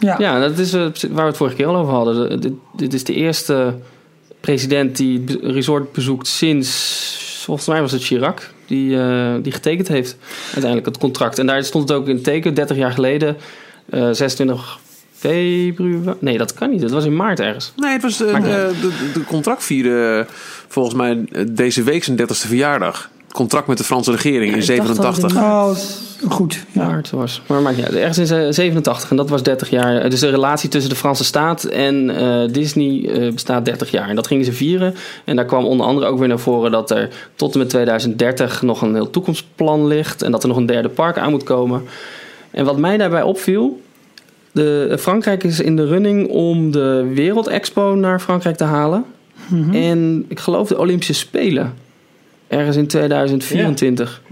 Ja. Ja, dat is uh, waar we het vorige keer al over hadden. De- Dit, dit is de eerste president die het resort bezoekt sinds, volgens mij was het Chirac, die, eh, die getekend heeft uiteindelijk het contract. En daar stond het ook in het teken, 30 jaar geleden, eh 26 februari. Nee, dat kan niet. Dat was in maart ergens. Nee, het was uh, de, de, de contract vierde volgens mij deze week zijn 30ste verjaardag. Het contract met de Franse regering in ik dacht dat het 87. in Oh, goed. Ja. maart was. Maar maakt niet uit. Ergens in eh, 87 en dat was 30 jaar. Dus de relatie tussen de Franse staat en eh, Disney eh, bestaat 30 jaar. En dat gingen ze vieren. En daar kwam onder andere ook weer naar voren dat er tot en met 2030 nog een heel toekomstplan ligt. En dat er nog een derde park aan moet komen. En wat mij daarbij opviel. De, Frankrijk is in de running om de Wereldexpo naar Frankrijk te halen. Mhm. En ik geloof de Olympische Spelen. Ergens in 2024.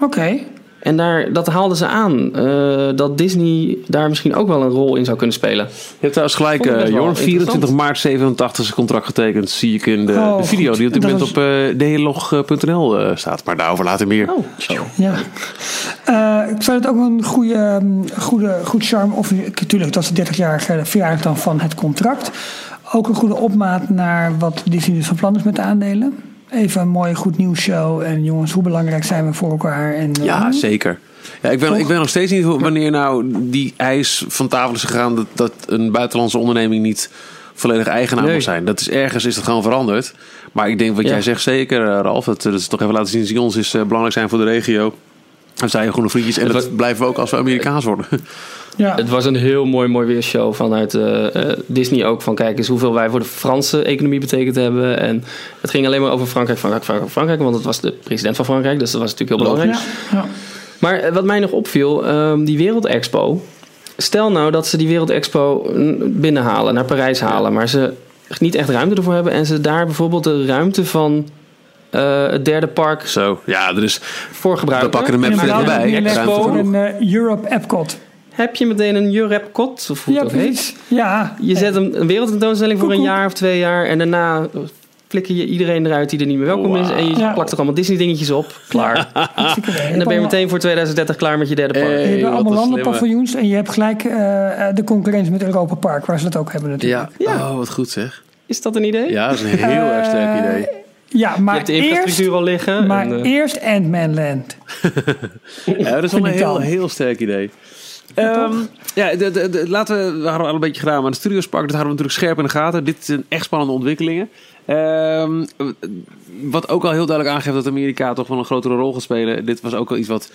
Oké. En daar, dat haalden ze aan. eh, dat Disney daar misschien ook wel een rol in zou kunnen spelen. Je hebt trouwens gelijk, uh, Jorn. 24 interessant. maart 87 is het contract getekend. Zie ik in de, Oh, de video goed. die op dit moment was- op uh, dlog.nl uh, staat. Maar daarover later meer. Oh, Ja. Uh, ik zou het ook een goede, um, goede goed charme. Of natuurlijk, dat is de 30-jarige verjaardag dan van het contract. Ook een goede opmaat naar wat Disney dus van plan is met de aandelen. Even een mooie goed nieuws show. En jongens, hoe belangrijk zijn we voor elkaar? En, uh, Ja, zeker. Ja, ik, weet, ik weet nog steeds niet wanneer nou die eis van tafel is gegaan dat, dat een buitenlandse onderneming niet volledig eigenaar Nee. moet zijn. Dat is ergens is het gewoon veranderd. Maar ik denk wat Ja. jij zegt zeker, eh, Ralf. Dat, dat is toch even laten zien dat ons is eh, belangrijk zijn voor de regio. Dan zijn gewoon vriendjes en dat blijven we ook als we Amerikaans worden. Ja. Het was een heel mooi, mooi weershow vanuit eh, eh, Disney ook. Van kijk eens hoeveel wij voor de Franse economie betekend hebben. En het ging alleen maar over Frankrijk, Frankrijk, Frankrijk, Frankrijk. Want het was de president van Frankrijk, dus dat was natuurlijk heel belangrijk. Ja, ja. Maar eh, wat mij nog opviel, ehm, die Wereldexpo. Stel nou dat ze die Wereldexpo binnenhalen, naar Parijs halen. Maar ze niet echt ruimte ervoor hebben. En ze daar bijvoorbeeld de ruimte van eh, het derde park Zo, ja, er is... voor gebruiken. We pakken En even we erbij. voor genoeg. een Europe Epcot. Heb je meteen een Eurepcot, of hoe Ja, heet. precies. Ja. Je zet een, een wereldtentoonstelling voor een jaar of twee jaar. En daarna flikker je iedereen eruit die er niet meer welkom is. En je Ja. plakt er allemaal Disney dingetjes op. Klaar. En dan ben je meteen voor 2030 klaar met je derde park. Eh, Je hebt allemaal landenpaviljoens en je hebt gelijk eh, eh, de concurrentie met Europa Park, waar ze dat ook hebben natuurlijk. Ja. Ja. oh, wat goed zeg. Is dat een idee? Ja, dat is een heel erg sterk Eh, idee. Ja, Je maar hebt de infrastructuur eerst, al liggen. maar en, eh, eerst Ant-Man Land. Ja, dat is wel een heel, heel sterk idee. Ehm, ja, de, de, laten we, we hadden al een beetje gedaan, maar de Studiospark, dat houden we natuurlijk scherp in de gaten. Dit zijn echt spannende ontwikkelingen. Ehm, wat ook al heel duidelijk aangeeft dat Amerika toch wel een grotere rol gaat spelen. Dit was ook al iets wat,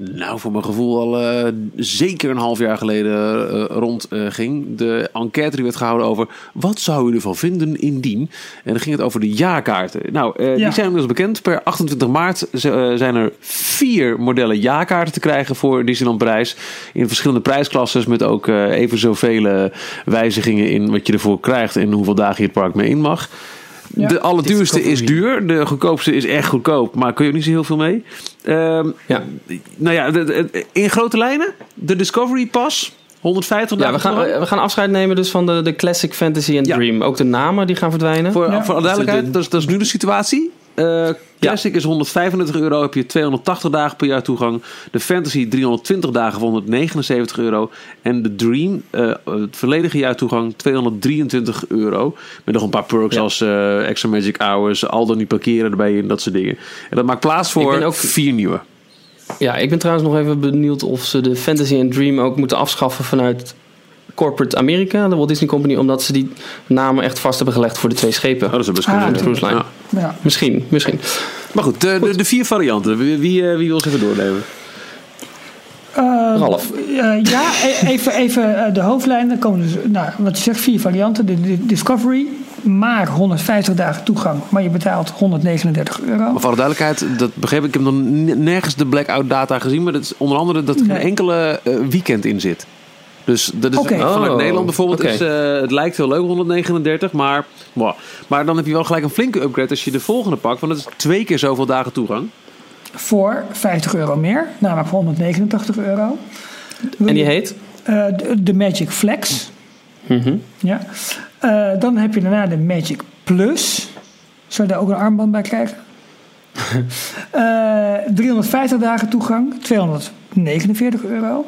nou voor mijn gevoel, al eh, zeker een half jaar geleden eh, rond eh, ging. De enquête die werd gehouden over wat zou u ervan vinden indien. En dan ging het over de jaarkaarten. Nou, eh, Ja. die zijn inmiddels bekend. Per 28 maart eh, zijn er vier modellen jaarkaarten te krijgen voor Disneyland Parijs. In verschillende prijsklasses met ook eh, even zoveel eh, wijzigingen in wat je ervoor krijgt en hoeveel dagen je het park mee in mag. Ja. De allerduurste is duur. De goedkoopste is echt goedkoop. Maar kun je ook niet zo heel veel mee. Ehm, Ja. Nou ja, de- de- in grote lijnen. De Discovery Pass. 150 ja, dagen we gaan, we gaan afscheid nemen dus van de, de Classic Fantasy en Ja. Dream. Ook de namen die gaan verdwijnen. Voor, Ja. voor alle duidelijkheid, dat is, dat is nu de situatie. Eh, Classic is 135 euro, heb je 280 dagen per jaar toegang. De Fantasy 320 dagen voor 179 euro. En de Dream, eh, het volledige jaar toegang 223 euro. Met nog een paar perks Ja. als eh, extra magic hours, al dan niet parkeren erbij en dat soort dingen. En dat maakt plaats voor ook- vier nieuwe. Ja, ik ben trouwens nog even benieuwd of ze de Fantasy en Dream ook moeten afschaffen vanuit corporate Amerika, de Walt Disney Company, omdat ze die namen echt vast hebben gelegd voor de twee schepen. Oh, dat is best Ah, de cruise line. Ja. Ja. Misschien, misschien. Maar goed, de, de, de vier varianten. Wie, wie, eh, wie wil ze even doornemen? Eh, Ralf. eh, ja, e- even, even eh, de hoofdlijnen. Komen dus, nou, wat je zegt, vier varianten. De, de Discovery, maar 150 dagen toegang. Maar je betaalt 139 euro. Maar voor alle duidelijkheid, dat begreep ik. Ik heb nog nergens de blackout data gezien. Maar dat is onder andere dat er geen Nee. enkele weekend in zit. Dus dat is Oké. vanuit Oh, Nederland bijvoorbeeld. Is, eh, het lijkt heel leuk, 139. Maar, wow. maar dan heb je wel gelijk een flinke upgrade als je de volgende pakt. Want dat is twee keer zoveel dagen toegang. Voor 50 euro meer. Namelijk voor 189 euro. En die heet? Eh, de, de Magic Flex. Mhm. Ja. Eh, dan heb je daarna de Magic Plus. Zou je daar ook een armband bij krijgen? Eh 350 dagen toegang, 249 euro.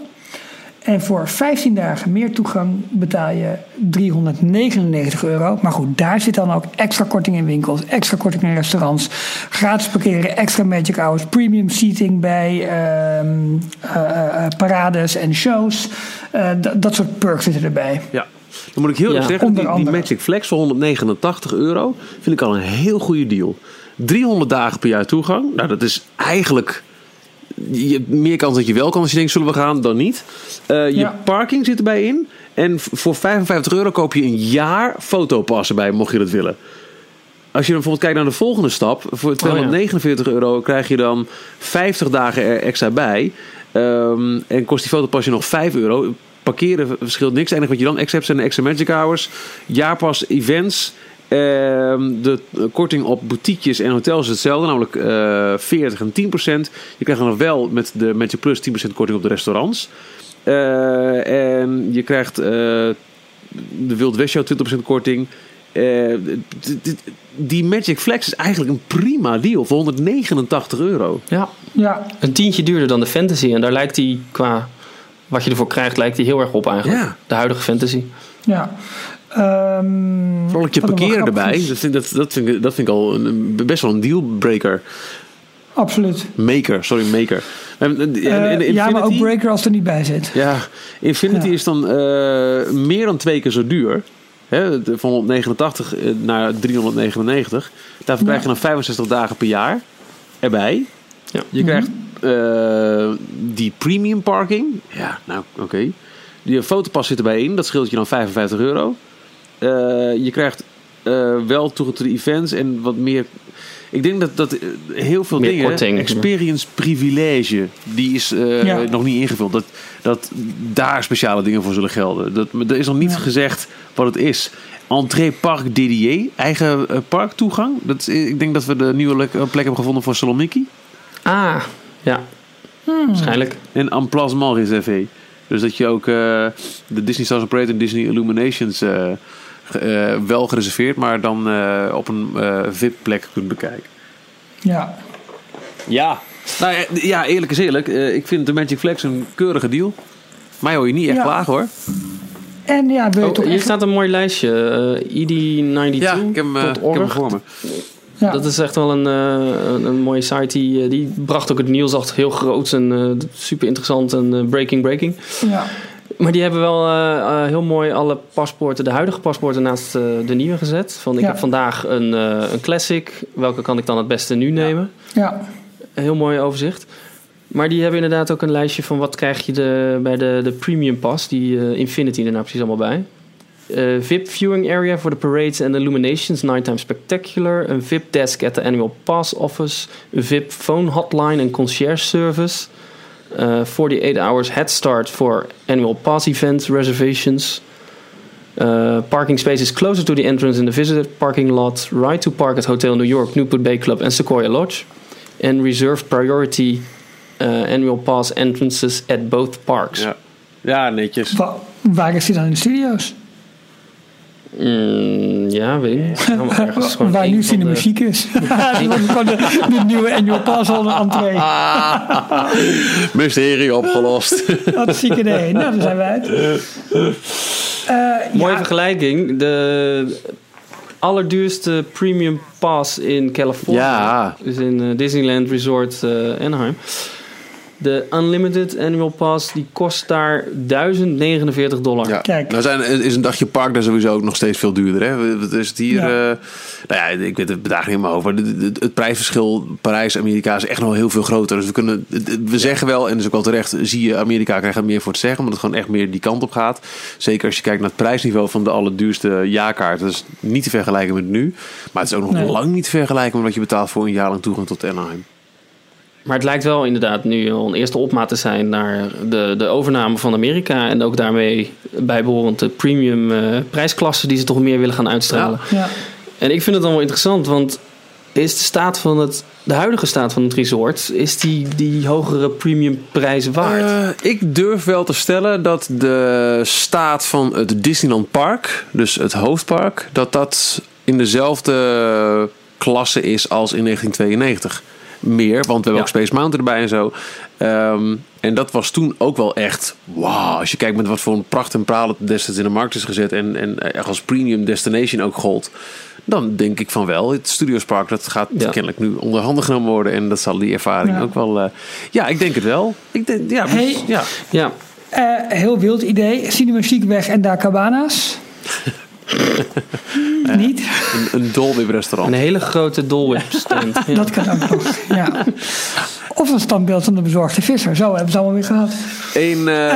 En voor 15 dagen meer toegang betaal je 399 euro. Maar goed, daar zit dan ook extra korting in winkels, extra korting in restaurants, gratis parkeren, extra magic hours, premium seating bij ehm, eh, eh, parades en shows. Eh, dat- dat soort perks zitten erbij. Ja. Dan moet ik heel Ja. erg zeggen, die. Magic Flex voor 189 euro vind ik al een heel goede deal. 300 dagen per jaar toegang. Nou, dat is eigenlijk... Je hebt meer kans dat je wel kan als je denkt, zullen we gaan, dan niet. Eh, je Ja. parking zit erbij in. En voor 55 euro koop je een jaar fotopassen bij, mocht je dat willen. Als je dan bijvoorbeeld kijkt naar de volgende stap. Voor 249 euro krijg je dan 50 dagen er extra bij. Ehm, en kost die fotopas je nog 5 euro. Parkeren verschilt niks. Het enige wat je dan extra hebt zijn de extra magic hours. Jaarpas events. Ehm, de korting op boutiques en hotels is hetzelfde. Namelijk eh 40 en 10% Je krijgt dan nog wel met de Magic Plus 10% korting op de restaurants. Eh, en je krijgt eh, de Wild West Show 20% korting. Eh, die Magic Flex is eigenlijk een prima deal voor 189 euro. Ja. Ja, Een tientje duurder dan de Fantasy. En daar lijkt die qua wat je ervoor krijgt, lijkt die heel erg op eigenlijk. Ja. De huidige Fantasy. ja. Ehm, Vooral dat je wat nog wel parkeren erbij. Dat vind, dat, dat, vind ik, dat vind ik al een, best wel een dealbreaker. Absoluut. Maker, sorry, maker. En, en- Eh, ja, maar ook Breaker als er niet bij zit. Ja, Infinity Ja. is dan eh, meer dan twee keer zo duur. Hè, van 189 eh, naar 399. Daarvoor krijg je dan 65 dagen per jaar erbij. Ja. Je krijgt Eh, die premium parking. Ja, nou oké. Die fotopas zit erbij in. Dat scheelt je dan 55 euro. Eh, je krijgt eh, wel toegang tot de events en wat meer. Ik denk dat, dat eh, heel veel Meer dingen. korting. Experience privilege. Die is eh, Ja. nog niet ingevuld. Dat, dat daar speciale dingen voor zullen gelden. Dat, er is nog niet Ja. gezegd wat het is. Entree Park Didier. Eigen parktoegang. Dat, ik denk dat we de nieuwe lek- plek hebben gevonden voor Saloniki. Ah, ja. Waarschijnlijk. En emplacement réservé. Dus dat je ook eh, de Disney Stars Parade en Disney Illuminations wel gereserveerd, maar dan eh, op een eh VIP-plek kunt bekijken. Ja. Ja. Nou ja, eerlijk is eerlijk. eh, ik vind de Magic Flex een keurige deal. Mij hoor je niet echt Ja. klagen hoor. En ja, wil je Oh, toch hier echt... staat een mooi lijstje. Eh ED92. Ja, ik heb hem, eh, ik heb hem voor me. Ja. Dat is echt wel een, eh, een, een mooie site. Die, eh, die bracht ook het nieuws echt heel groot en eh, super interessant en eh, breaking breaking. ja. Maar die hebben wel eh, eh, heel mooi alle paspoorten, de huidige paspoorten naast eh, de nieuwe gezet. Van ik Ja. heb vandaag een, een classic. Welke kan ik dan het beste nu nemen? ja. Heel mooi overzicht. Maar die hebben inderdaad ook een lijstje van wat krijg je de, bij de, de premium pass. Die Infinity er nou precies allemaal bij. VIP viewing area for the parades and illuminations, nighttime spectacular. Een VIP desk at the annual pass office. Een VIP phone hotline en concierge service. Eh 48 hours head start for annual pass event reservations. Uh, parking spaces closer to the entrance in the visitor parking lot. Ride to park at Hotel New York, Newport Bay Club en Sequoia Lodge. And reserved priority uh, annual pass entrances at both parks. Ja. ja, netjes. Wa- waar is die dan in de studio's? Mm, ja, weet ik niet. Waar nu van de- cinematiek is. dat wordt gewoon de, de nieuwe annual pass al een entree. Mysterie opgelost. Wat een ziek idee. Nou, daar zijn we uit. Eh, Mooie ja, vergelijking. De allerduurste premium pass in Californië. Ja. Dus in eh, Disneyland Resort eh, Anaheim. De Unlimited Annual Pass die kost daar 1049 dollar. Ja. Kijk. Nou zijn, is een dagje park daar sowieso ook nog steeds veel duurder. Hè? Wat is het hier? Ja. eh, nou ja, ik weet het bedrag niet meer over. Het, het, het prijsverschil Parijs-Amerika is echt nog heel veel groter. Dus we, kunnen, we zeggen wel, en dat is ook wel terecht, zie je Amerika krijgt er meer voor te zeggen. Omdat het gewoon echt meer die kant op gaat. Zeker als je kijkt naar het prijsniveau van de allerduurste jaarkaart. Dat is niet te vergelijken met nu. Maar het is ook nog Nee. lang niet te vergelijken met wat je betaalt voor een jaar lang toegang tot Anaheim. Maar het lijkt wel inderdaad nu al een eerste opmaat te zijn naar de, de overname van Amerika. En ook daarmee bijbehorend de premium eh, prijsklasse die ze toch meer willen gaan uitstralen. ja. En ik vind het dan wel interessant, want is de staat van het, de huidige staat van het resort, is die, die hogere premium prijs waard? Eh, ik durf wel te stellen dat de staat van het Disneyland Park, dus het hoofdpark, dat dat in dezelfde klasse is als in 1992. Meer, want we hebben Ja. ook Space Mountain erbij en zo. Ehm, en dat was toen ook wel echt wauw. Als je kijkt met wat voor een pracht en praal het destijds in de markt is gezet en, en echt als premium destination ook gold. Dan denk ik van wel. Het Studios Park dat gaat Ja. kennelijk nu onder handen genomen worden. En dat zal die ervaring Ja. ook wel... eh, ja, ik denk het wel. Ik denk, ja, Hey. ja. ja, Eh, heel wild idee. Cinematiek weg en daar cabana's. Niet? Een, een Dolby restaurant. een hele grote Whip stand. Ja. Dat kan ook nog. Ja. Of een standbeeld van de bezorgde visser. Zo hebben ze allemaal weer gehad. In eh,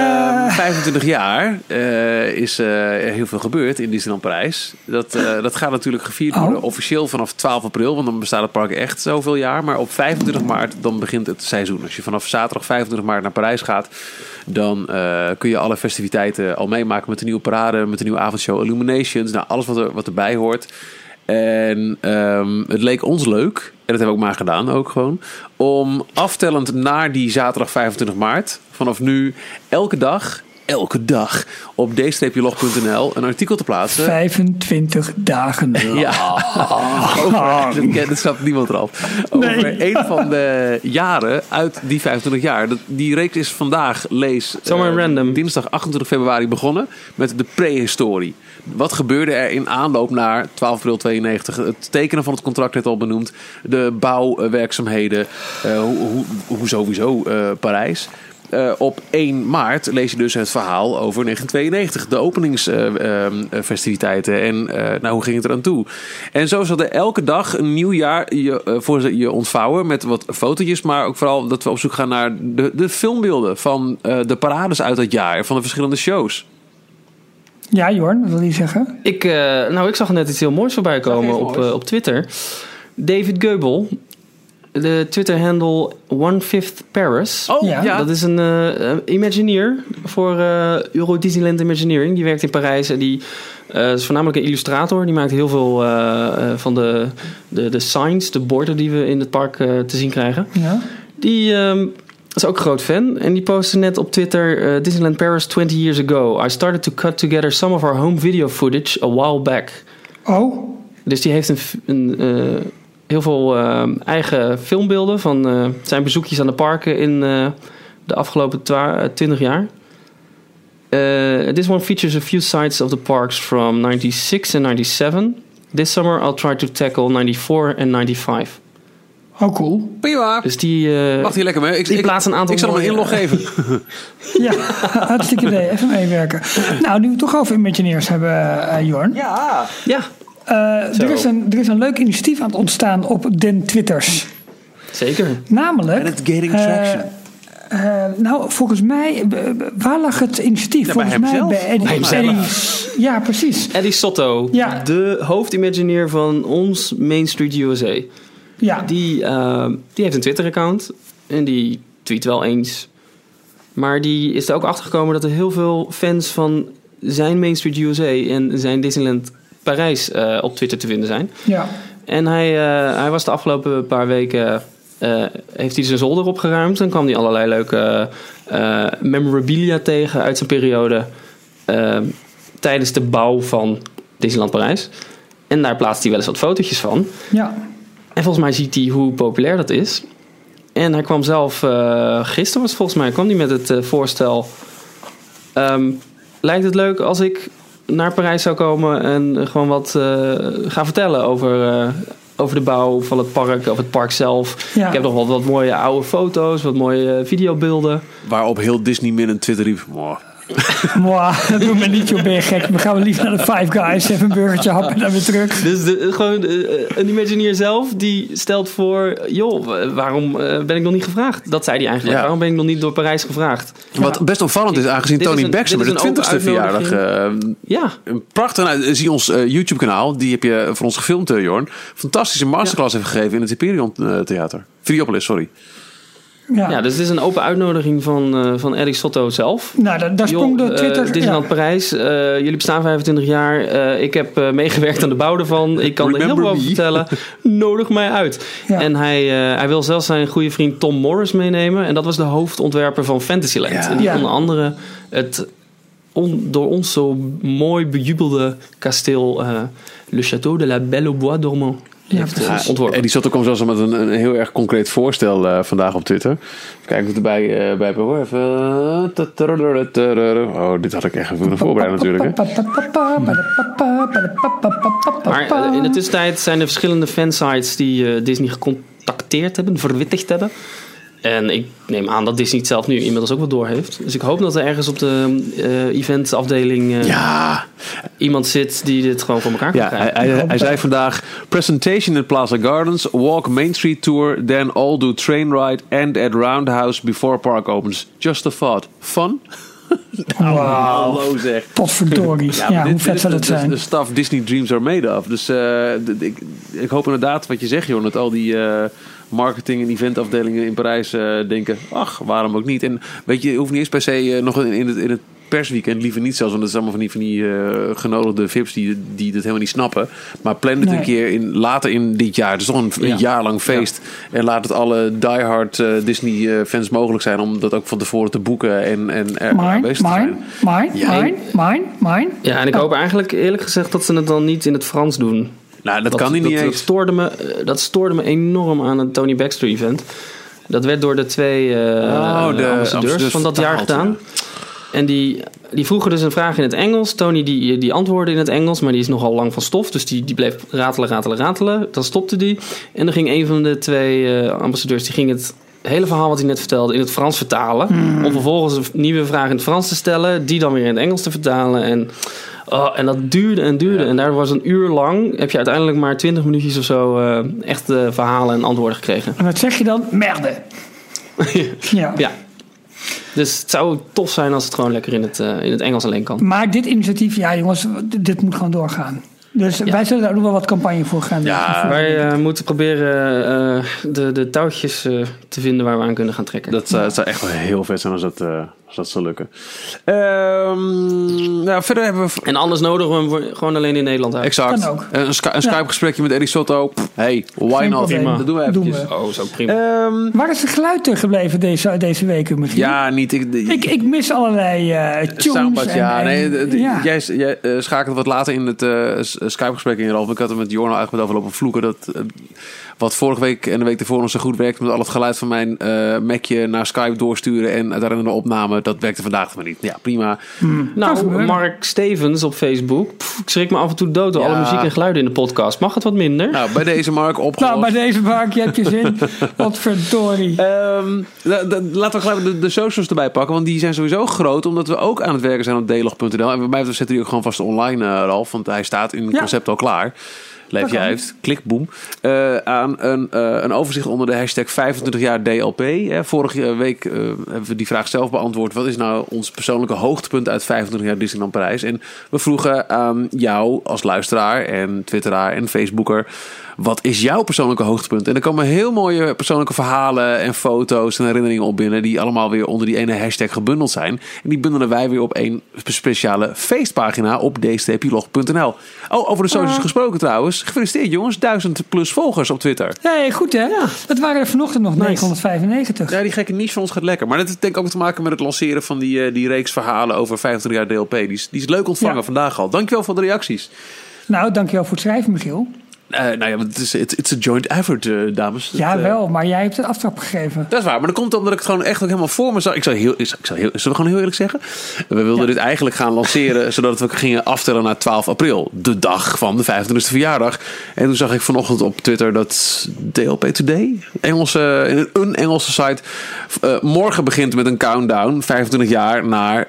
Eh. 25 jaar eh, is eh, er heel veel gebeurd in Disneyland Parijs. Dat, eh, dat gaat natuurlijk gevierd Oh. worden officieel vanaf 12 april. Want dan bestaat het park echt zoveel jaar. Maar op 25 maart dan begint het seizoen. Als je vanaf zaterdag 25 maart naar Parijs gaat... dan eh, kun je alle festiviteiten al meemaken met de nieuwe parade... met de nieuwe avondshow Illuminations. Nou, alles wat, er, wat erbij hoort. En ehm, het leek ons leuk, en dat hebben we ook maar gedaan ook gewoon, om aftellend naar die zaterdag 25 maart, vanaf nu elke dag, elke dag op d-log.nl een artikel te plaatsen. 25 dagen. Ja, over, dat, ken- dat snapt niemand eraf. Over Nee. een van de jaren uit die 25 jaar. Dat, die reeks is vandaag, lees, Zomaar eh, random. dinsdag 28 februari begonnen met de prehistorie. Wat gebeurde er in aanloop naar 12 april 92? Het tekenen van het contract net al benoemd. De bouwwerkzaamheden. eh, hoe, hoe, hoe sowieso eh, Parijs. Eh, op 1 maart lees je dus het verhaal over 1992. De openingsfestiviteiten. en eh, nou, hoe ging het eraan toe? En zo zal er elke dag een nieuw jaar je, eh, voor je ontvouwen. Met wat fotootjes. Maar ook vooral dat we op zoek gaan naar de, de filmbeelden. Van eh, de parades uit dat jaar. Van de verschillende shows. Ja, Jorn, wat wil je zeggen? Ik, eh, nou, ik zag net iets heel moois voorbij komen op, op Twitter. David Goebel, de Twitter-handle One Fifth Paris. Oh, Ja. Dat is een eh, Imagineer voor eh, Euro Disneyland Imagineering. Die werkt in Parijs en die eh, is voornamelijk een illustrator. Die maakt heel veel eh, eh, van de, de, de signs, de borden die we in het park te zien krijgen. Ja. Die ehm, is ook een groot fan. En die postte net op Twitter... Disneyland Paris 20 years ago. I started to cut together some of our home video footage a while back. Oh, Dus die heeft een, een, eh, heel veel ehm, eigen filmbeelden... van eh, zijn bezoekjes aan de parken in eh, de afgelopen twa- eh, 20 jaar. Eh, this one features a few sites of the parks from 96 and 97. This summer I'll try to tackle 94 and 95. oh cool. Prima. Dus die... eh, Wacht hier lekker mee. Ik, ik, een aantal ik zal hem een inlog geven. Ja, hartstikke idee. Even meewerken. Nou, nu we het toch over Imagineers hebben, eh, Jorn. Ja. Ja, Eh. Er, is een, er is een leuk initiatief aan het ontstaan op den Twitters. zeker. Namelijk... And it's getting eh, traction. eh, nou, volgens mij, eh, waar lag het initiatief? Ja, bij volgens mij bij Eddie. Bij hemzelf. Ja, precies. Eddie Sotto, Ja. de hoofdimagineer van ons Main Street USA. Ja, Die, eh, die heeft een Twitter-account en die tweet wel eens. Maar die is er ook achter gekomen dat er heel veel fans van zijn Main Street USA en zijn Disneyland Parijs eh, op Twitter te vinden zijn. ja. En hij, eh, hij was de afgelopen paar weken. eh, heeft hij zijn zolder opgeruimd. En kwam hij allerlei leuke memorabilia tegen uit zijn periode. tijdens de bouw van Disneyland Parijs. En daar plaatst hij wel eens wat fotootjes van. ja. En volgens mij ziet hij hoe populair dat is. En hij kwam zelf, eh, gisteren was volgens mij, kwam hij met het voorstel. ehm, lijkt het leuk als ik naar Parijs zou komen en gewoon wat eh, ga vertellen over, eh, over de bouw van het park, of het park zelf. Ja. Ik heb nog wel wat mooie oude foto's, wat mooie eh, videobeelden. Waarop heel Disney min een Twitter riep. Mwah, dat doen we niet, joh, ben je gek. We gaan wel liever naar de Five Guys, even een burgertje happen en dan weer terug. Dus de, gewoon eh, een Imagineer zelf die stelt voor, joh, wa- waarom eh, ben ik nog niet gevraagd? Dat zei hij eigenlijk. Ja. Waarom ben ik nog niet door Parijs gevraagd? Wat best opvallend is, aangezien Dit is Tony een- Baxter met de een 20ste open verjaardag. eh, Ja, een prachtig, nou, zie ons eh, YouTube kanaal, die heb je voor ons gefilmd, eh, Jorn. Fantastische masterclass heeft gegeven in het Hyperion eh, Theater. Videopolis, sorry. Ja. Ja, dus het is een open uitnodiging van, eh van Eddie Sotto zelf. nou, daar, daar sprong Joh, de eh, Twitter... Disneyland ja. Parijs, eh, jullie bestaan 25 jaar. Eh, ik heb eh, meegewerkt aan de bouw ervan. Ik kan er heel Remember veel over vertellen. Nodig mij uit. Ja. En hij, eh, hij wil zelfs zijn goede vriend Tom Morris meenemen. En dat was de hoofdontwerper van Fantasyland. Ja. En die Ja. onder andere het on- door ons zo mooi bejubelde kasteel eh, Le Château de la Belle au Bois Dormant Ja, heeft precies. ontworpen. En die zat ook zelfs met een, een heel erg concreet voorstel eh, vandaag op Twitter. Even kijken of ik erbij eh, bij heb. hoor. Even. Oh, dit had ik echt even kunnen voorbereiden natuurlijk. Hè. Maar eh, in de tussentijd zijn er verschillende fansites die eh, Disney gecontacteerd hebben, verwittigd hebben. En ik neem aan dat Disney het zelf nu inmiddels ook wel door heeft. Dus ik hoop dat er ergens op de eh eventafdeling eh, Ja, iemand zit die dit gewoon voor elkaar kan ja hij, krijgen. hij, hij zei vandaag: Presentation in Plaza Gardens, walk Main Street tour, then all do train ride and at Roundhouse before park opens. Just a thought. Fun? Wauw. Hallo zeg. Potverdorie. Ja, maar hoe dit- vet zou is dat de- zijn? De stuff Disney Dreams are made of. Dus eh, ik, ik hoop inderdaad wat je zegt, joh, dat al die eh, marketing- en eventafdelingen in Parijs eh, denken: ach, waarom ook niet? En weet je, je hoeft niet eens per se eh, nog in, in het, in het persweekend, liever niet zelfs, want dat is allemaal van die, van die eh, genodigde VIP's die, die dat helemaal niet snappen. Maar plan het Nee. een keer in, later in dit jaar. Het is toch een, een Ja. jaar lang feest. En laat het alle diehard eh, Disney-fans mogelijk zijn om dat ook van tevoren te boeken en, en er Mine, aanwezig te mine, zijn. mine, Ja. mine, mine, mine. Ja, en ik hoop eigenlijk eerlijk gezegd dat ze het dan niet in het Frans doen. Nou, dat, kan hij niet dat, eens. Dat stoorde, me, eh, dat stoorde me enorm aan het Tony Baxter event. Dat werd door de twee eh, Oh, de ambassadeurs van dat jaar gedaan. En die, die vroegen dus een vraag in het Engels. Tony die, die antwoordde in het Engels, maar die is nogal lang van stof. Dus die, die bleef ratelen, ratelen, ratelen. Dan stopte die. En dan ging een van de twee eh, ambassadeurs die ging het hele verhaal wat hij net vertelde in het Frans vertalen. Om vervolgens een nieuwe vraag in het Frans te stellen, die dan weer in het Engels te vertalen. En, oh, en dat duurde en duurde. En daar was een uur lang, heb je uiteindelijk maar 20 minuutjes of zo eh, echt eh, verhalen en antwoorden gekregen. En wat zeg je dan? Merde. ja. Ja. Dus het zou tof zijn als het gewoon lekker in het, eh, in het Engels alleen kan. Maar dit initiatief, ja jongens, dit moet gewoon doorgaan. Dus wij zullen daar ook nog wel wat campagne voor gaan doen. Ja, Wij moeten proberen eh, de, de touwtjes eh, te vinden waar we aan kunnen gaan trekken. Dat zou, zou echt wel heel vet zijn als dat, eh, als dat zou lukken. Ehm, nou, verder hebben we... En anders nodigen we hem gewoon alleen in Nederland uit. Exact. Kan ook. Een, Sky- een Skype-gesprekje met Eddie Sotto. Pff, Hey, why Geen not? probleem. Dat doen we eventjes. Doen we. Oh, zo prima. Ehm, Waar is het geluid er gebleven deze, deze weken, Michiel? ja, niet. Ik, Ik, ik mis allerlei eh tunes. En- ja. en- nee, de- de- ja. Jij, jij eh, schakelde wat later in het eh, s- Skype-gesprek in, Ralf. Ik had er met Jorno eigenlijk met overlopen vloeken. Dat, eh, wat vorige week en de week ervoor nog zo goed werkte... met al het geluid van mijn eh Macje naar Skype doorsturen... en uiteindelijk een opname, dat werkte vandaag maar niet. Ja, prima. Kan nou. Mark Stevens op Facebook. Pff, ik schrik me af en toe dood door Ja. alle muziek en geluiden in de podcast. Mag het wat minder? Nou, bij deze Mark opgelost. Nou, bij deze maak je hebt je zin. Wat verdorie. Ehm, da- laten we gelijk de, de socials erbij pakken, want die zijn sowieso groot, omdat we ook aan het werken zijn op delog.nl. En bij mij zetten die ook gewoon vast online, eh, Ralf, want hij staat in het Ja. concept al klaar. Leef Dat je kan. heeft, klik, boem. Eh, aan een, eh, een overzicht onder de hashtag 25 jaar DLP. Hè. Vorige week eh, hebben we die vraag zelf beantwoord. Wat is nou ons persoonlijke hoogtepunt uit 25 jaar Disneyland Parijs? En we vroegen aan jou als luisteraar en twitteraar en facebooker... Wat is jouw persoonlijke hoogtepunt? En er komen heel mooie persoonlijke verhalen en foto's en herinneringen op binnen. Die allemaal weer onder die ene hashtag gebundeld zijn. En die bundelen wij weer op één speciale feestpagina op dstplog.nl. Oh, over de socials gesproken trouwens. Gefeliciteerd jongens. Duizend plus volgers op Twitter. Nee, goed hè? Dat waren er vanochtend nog 995. Ja, die gekke niche van ons gaat lekker. Maar dat heeft denk ik ook te maken met het lanceren van die, eh, die reeks verhalen over 25 jaar DLP. Die is, die is leuk ontvangen Ja. vandaag al. Dankjewel voor de reacties. Nou, dankjewel voor het schrijven, Michiel. Eh, nou ja, want het is it's, a joint effort, eh, dames. Ja, Het, eh, wel, maar jij hebt de aftrap gegeven. Dat is waar, maar dat komt omdat ik het gewoon echt ook helemaal voor me zag. Ik zou heel, ik zou, heel, zullen we gewoon heel eerlijk zeggen? We wilden Ja. dit eigenlijk gaan lanceren zodat we gingen aftellen naar 12 april. De dag van de 25e verjaardag. En toen zag ik vanochtend op Twitter dat DLP Today, Engelse, een Engelse site, morgen begint met een countdown. 25 jaar naar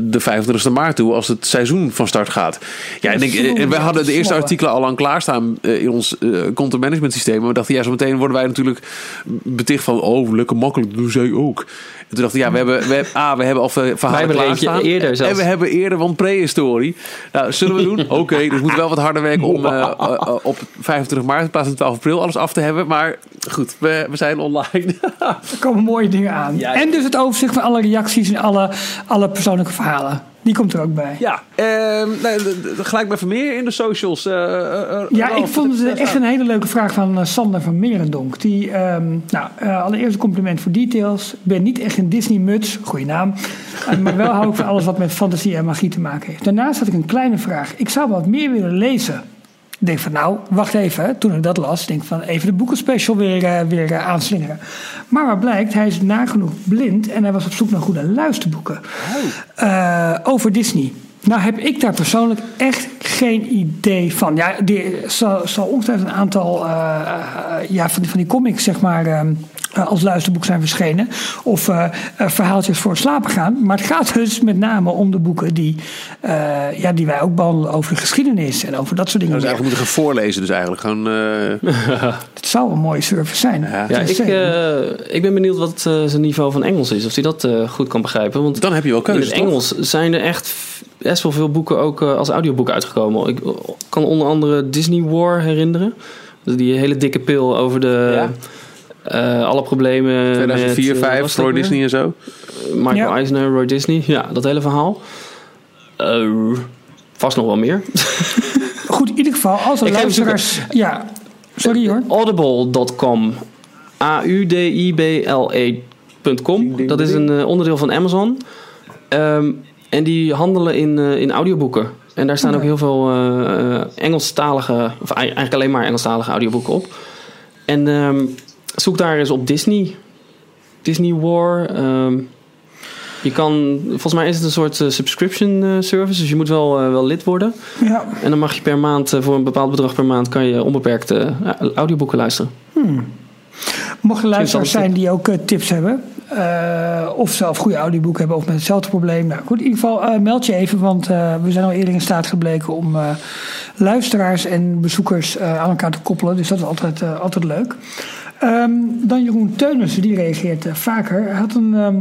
de 25e maart toe als het seizoen van start gaat. Ja, ik en we hadden de eerste artikelen al lang klaarstaan in ons eh, content management systeem. Maar we dachten, ja, zo meteen worden wij natuurlijk beticht van, oh, lekker makkelijk, doen zij ook. En toen dachten we, ja, we hebben, we hebben, ah, we hebben al ver- verhalen er klaarstaan. eerder zelfs. En we hebben eerder van prehistorie. Nou, zullen we doen? Oké, dus we moeten wel wat harder werken om eh, eh, eh, op 25 maart in plaats van 12 april alles af te hebben. Maar goed, we, we zijn online. Er komen mooie dingen aan. Ja, ja. En dus het overzicht van alle reacties en alle, alle persoonlijke verhalen. Die komt er ook bij. ja, d- d- gelijk maar meer in de socials. eh, eh, eh, Ja, ik vond het echt een hele leuke vraag van Sander van Merendonk. Die, ehm, nou, allereerst een compliment voor details. Ik ben niet echt een Disney-muts, goede naam. Maar wel hou ik van alles wat met fantasie en magie te maken heeft. Daarnaast had ik een kleine vraag. Ik zou wat meer willen lezen. Ik denk van nou, wacht even. Toen ik dat las, denk ik van even de boekenspecial weer, eh, weer eh, aanslingeren. Maar wat blijkt, hij is nagenoeg blind en hij was op zoek naar goede luisterboeken. Eh, over Disney. Nou heb ik daar persoonlijk echt geen idee van. Ja, er zal, zal ongetwijfeld een aantal eh, eh, ja, van, die, van die comics zeg maar, ehm, eh, als luisterboek zijn verschenen. Of eh, eh, verhaaltjes voor het slapen gaan. Maar het gaat dus met name om de boeken die, eh, ja, die wij ook behandelen over de geschiedenis. En over dat soort dingen. Dus meer. eigenlijk moeten gaan voorlezen, dus eigenlijk gewoon. eh, Het zou een mooie service zijn. Ja. Ik, eh, ik ben benieuwd wat eh, zijn niveau van Engels is. Of hij dat eh, goed kan begrijpen. Want dan heb je wel in keuze. het Engels zijn er echt best wel veel boeken ook eh, als audioboek uitgekomen. Ik kan onder andere Disney War herinneren. Die hele dikke pil over de... Ja. eh, alle problemen 2004, met, eh, 5, was dat Roy? Disney en zo. Michael Ja. Eisner, Roy Disney. Ja, dat hele verhaal. Eh, vast nog wel meer. Goed, in ieder geval, als er luisteraars... Ja, sorry hoor. Audible.com. A-U-D-I-B-L-E.com. Dat is een eh, onderdeel van Amazon. Ehm, en die handelen in, eh, in audioboeken. En daar staan ook heel veel eh, Engelstalige, of ei- eigenlijk alleen maar Engelstalige audioboeken op. En ehm, zoek daar eens op Disney. Disney War. ehm, je kan, volgens mij is het een soort eh, subscription service. Dus je moet wel, wel lid worden. Ja, En dan mag je per maand, voor een bepaald bedrag per maand, kan je onbeperkt audioboeken luisteren. Mocht er luisteraars zijn die ook eh, tips hebben. eh, of zelf goede audioboek hebben of met hetzelfde probleem. Nou goed, in ieder geval eh, meld je even. Want we zijn al eerder in staat gebleken om luisteraars en bezoekers aan elkaar te koppelen. Dus dat is altijd, altijd leuk. Ehm, dan Jeroen Teunissen, die reageert vaker. Hij had een... ehm,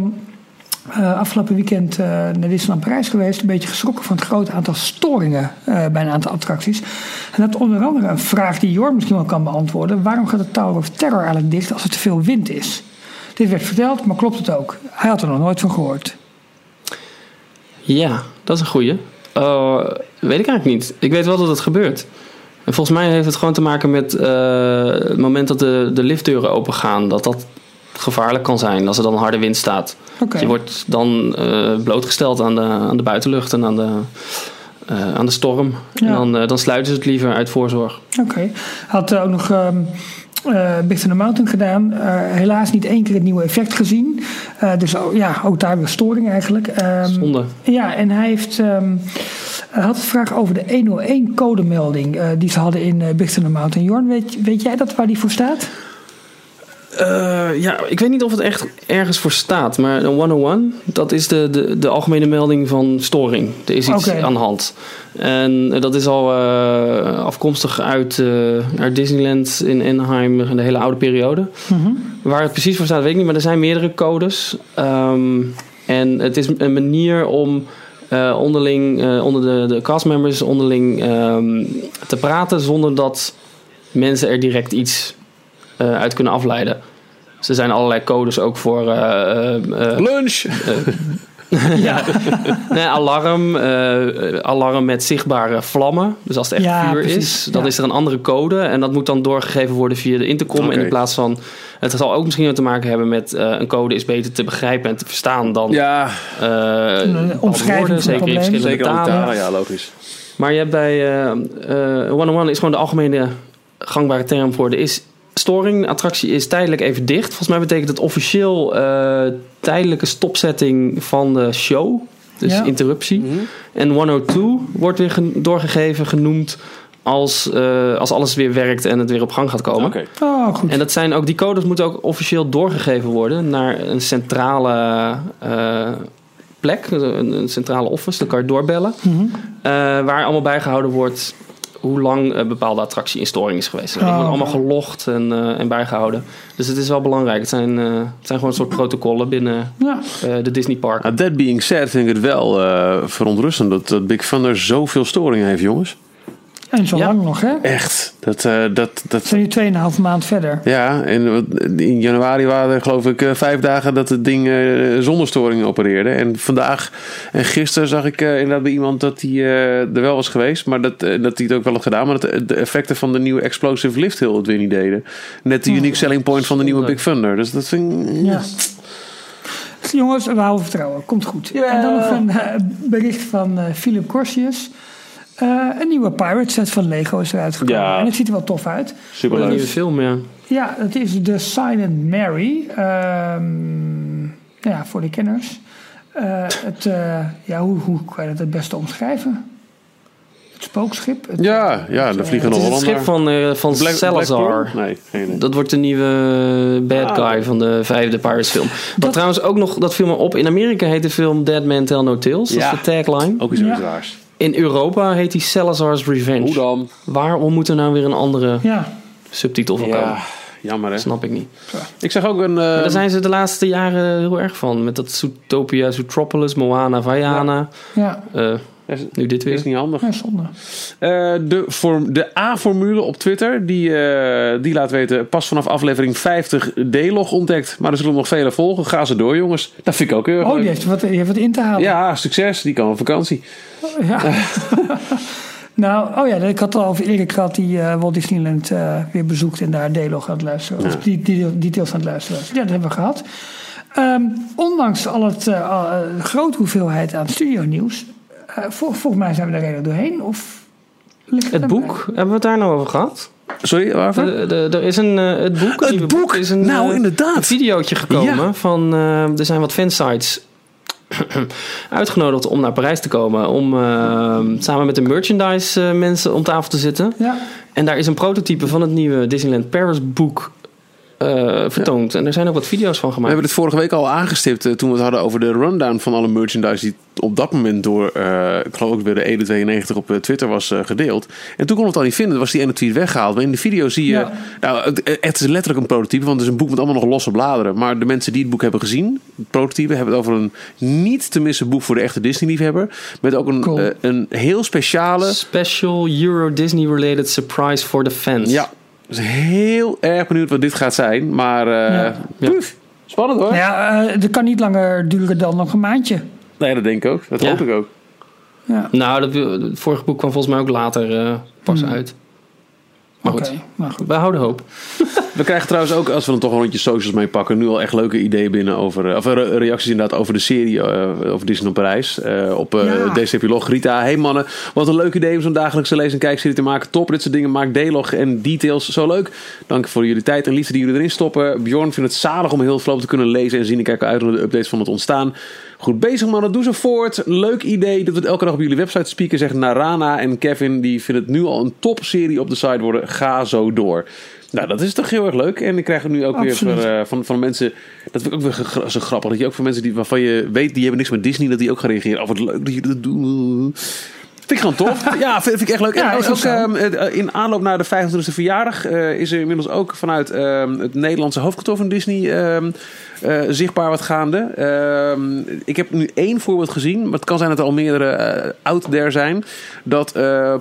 eh, afgelopen weekend eh, naar Disneyland Parijs geweest. Een beetje geschrokken van het grote aantal storingen eh, bij een aantal attracties. En dat onder andere een vraag die Jor misschien wel kan beantwoorden. Waarom gaat de Tower of Terror eigenlijk dicht als er te veel wind is? Dit werd verteld, maar klopt het ook? Hij had er nog nooit van gehoord. Ja, dat is een goeie. Weet ik eigenlijk niet. Ik weet wel dat het gebeurt. En volgens mij heeft het gewoon te maken met het moment dat de, de liftdeuren open gaan. Dat dat gevaarlijk kan zijn als er dan harde wind staat. Oké. Je wordt dan eh, blootgesteld aan de, aan de buitenlucht en aan de, eh, aan de storm. Ja. En dan, eh, dan sluiten ze het liever uit voorzorg. Oké. Had ook nog ehm eh, Big Thunder Mountain gedaan. Helaas niet één keer het nieuwe effect gezien. Dus oh, ja, ook daar weer storing eigenlijk. Ehm, Zonde. Ja, en hij heeft, ehm, had een vraag over de 101 codemelding die ze hadden in Big Thunder Mountain. Jorn, weet, weet jij dat waar die voor staat? Eh, ja, ik weet niet of het echt ergens voor staat, maar een 101, dat is de, de, de algemene melding van storing. Er is iets aan de hand. En dat is al eh, afkomstig uit, eh, uit Disneyland in Anaheim, de hele oude periode. Waar het precies voor staat, weet ik niet, maar er zijn meerdere codes. Ehm, en het is een manier om eh, onderling, eh, onder de, de castmembers onderling ehm, te praten zonder dat mensen er direct iets eh, uit kunnen afleiden. Dus er zijn allerlei codes ook voor eh, eh, eh, Lunch! Ja, nee, alarm, eh, alarm met zichtbare vlammen. Dus als het echt Ja, vuur precies, is, dan ja. is er een andere code. En dat moet dan doorgegeven worden via de intercom. En in plaats van... Het zal ook misschien te maken hebben met... eh, een code is beter te begrijpen en te verstaan dan... Ja, eh, omschrijving het zeker in verschillende zeker talen. Ja, logisch. Maar je hebt bij 101 is gewoon de algemene gangbare term voor. Er is storing. De attractie is tijdelijk even dicht. Volgens mij betekent het officieel eh, tijdelijke stopzetting van de show. Dus Ja. interruptie. En 102 wordt weer gen- doorgegeven, genoemd als, eh, als alles weer werkt en het weer op gang gaat komen. Oké. oh, goed. En dat zijn ook, die codes moeten ook officieel doorgegeven worden naar een centrale eh, plek, een, een centrale office. Dan kan je doorbellen. Mhm. Eh, waar allemaal bijgehouden wordt hoe lang een bepaalde attractie in storing is geweest. Dat Oh, wordt allemaal oké. gelogd en, eh, en bijgehouden. Dus het is wel belangrijk. Het zijn, eh, het zijn gewoon een soort protocollen binnen ja. eh, de Disney Park. Nou, that being said vind ik het wel eh, verontrustend dat, dat Big Thunder zoveel storing heeft, jongens. En zo Ja. lang nog, hè? Echt. Dat, eh, dat, We dat, zijn nu 2,5 maand verder. ja, en wat- in januari waren er geloof ik eh, vijf dagen dat het ding eh, zonder storing opereerde. En vandaag en gisteren zag ik eh, inderdaad bij iemand dat hij eh, er wel was geweest. Maar dat, eh, dat hij het ook wel had gedaan. Maar dat de effecten van de nieuwe Explosive Lift Hill het weer niet deden. Net de unique selling point van de nieuwe. Big Thunder. Dus dat vind ik... Ja. Jongens, we houden vertrouwen. Komt goed. En dan nog een eh, bericht van eh, Philip Corsius. Eh, een nieuwe Pirate set van Lego is eruit gekomen. Ja. En het ziet er wel tof uit. Een Superleuk. nieuwe film, ja. Ja, het is The Silent Mary. Ehm, ja, voor de kenners. Eh, het, eh, ja, hoe, hoe kan je dat het beste omschrijven? Het spookschip. Het, Ja, ja, de vliegende Het is het Hollander. schip van, eh, van Black- Salazar. Nee, geen idee. Dat wordt de nieuwe bad Ah. guy van de vijfde Pirates film. Wat Dat- trouwens ook nog, dat viel me op. In Amerika heet de film Dead Man Tell No Tales. Dat Ja. is de tagline. Ook iets Ja. raars. In Europa heet die Salazar's Revenge. Hoe dan? Waarom moet er nou weer een andere Ja, subtitel voor komen? Ja, jammer hè. Snap ik niet. Ik zag ook een... eh, daar zijn ze de laatste jaren heel erg van. Met dat Zootopia, Zootropolis, Moana, Vaiana. ja, Eh, is, nu dit is weer. niet handig. ja, zonde. Eh, de, de A-formule op Twitter, die, eh, die laat weten, pas vanaf aflevering 50 D-log ontdekt. Maar er zullen nog vele volgen. Ga ze door, jongens. Dat vind ik ook heel erg Oh, die heeft wat, die heeft wat in te halen. Ja, succes. Die kan op vakantie. Ja. nou, oh ja, ik had het al over Erik gehad die eh, Walt Disneyland eh, weer bezoekt en daar D-log aan het luisteren. Of die, die details aan het luisteren. Ja, dat hebben we gehad. Ehm, ondanks al het grote hoeveelheid aan studio nieuws, eh, vol- volgens mij zijn we er redelijk doorheen. Of ligt Het aan boek, hebben we het daar nou over gehad? Sorry, waarvoor? Er is een, eh, het boek. Het boek? is een, Nou, eh, inderdaad. Een videootje gekomen Ja. van. er zijn wat fansites uitgenodigd om naar Parijs te komen. Om samen met de merchandise mensen om tafel te zitten. Ja, En daar is een prototype van het nieuwe Disneyland Paris boek eh, vertoond. En er zijn ook wat video's van We gemaakt. hebben het vorige week al aangestipt eh, toen we het hadden over de rundown van alle merchandise die op dat moment door, eh, ik geloof ook weer de Ede92 op Twitter was gedeeld. En toen kon het al niet vinden, was die ene tweet weggehaald. Maar in de video zie je, Ja. nou het, het is letterlijk een prototype, want het is een boek met allemaal nog losse bladeren. Maar de mensen die het boek hebben gezien, het prototype, hebben het over een niet te missen boek voor de echte Disney-liefhebber. Met ook een, Cool. een heel speciale... Special Euro Disney related surprise for the fans. Ja, dus heel erg benieuwd wat dit gaat zijn. Maar eh, Ja. Spannend hoor. Ja, eh dat kan niet langer duren dan nog een maandje. Nee, dat denk ik ook. Dat Ja. hoop ik ook. Ja, Nou, dat, het vorige boek kwam volgens mij ook later eh, pas uit. Maar oké. goed, Maar goed. we houden hoop. We krijgen trouwens ook, als we dan toch een rondje socials mee pakken, nu al echt leuke ideeën binnen over, eh, of re- reacties inderdaad over de serie eh, over Disney op Parijs. Eh, op eh Ja. DCP-log. Rita, hey mannen, wat een leuk idee om zo'n dagelijkse lees- en kijkserie te maken. Top, dit soort dingen maakt D-log en details zo leuk. Dank voor jullie tijd en liefde die jullie erin stoppen. Bjorn vindt het zalig om heel veel te kunnen lezen en zien. Ik kijk uit naar de updates van het ontstaan. Goed bezig mannen, doe zo voort. Leuk idee dat we het elke dag op jullie website spieken. Zegt Narana en Kevin, die vinden het nu al een topserie op de site worden. Ga zo door. Nou, dat is toch heel erg leuk. En ik krijg er nu ook Absoluut. weer van, eh, van, van mensen. Dat vind ik ook weer zo grappig. Dat je ook van mensen die, waarvan je weet, die hebben niks met Disney, dat die ook gaan reageren. Oh, wat leuk dat je dat doet. Vind ik gewoon tof. Ja, vind, vind ik echt leuk. Ja, en ook, ehm, eh, in aanloop naar de 25e verjaardag eh, is er inmiddels ook vanuit ehm, het Nederlandse hoofdkantoor van Disney ehm, eh, zichtbaar wat gaande. Ik heb nu één voorbeeld gezien, maar het kan zijn dat er al meerdere out there zijn. Dat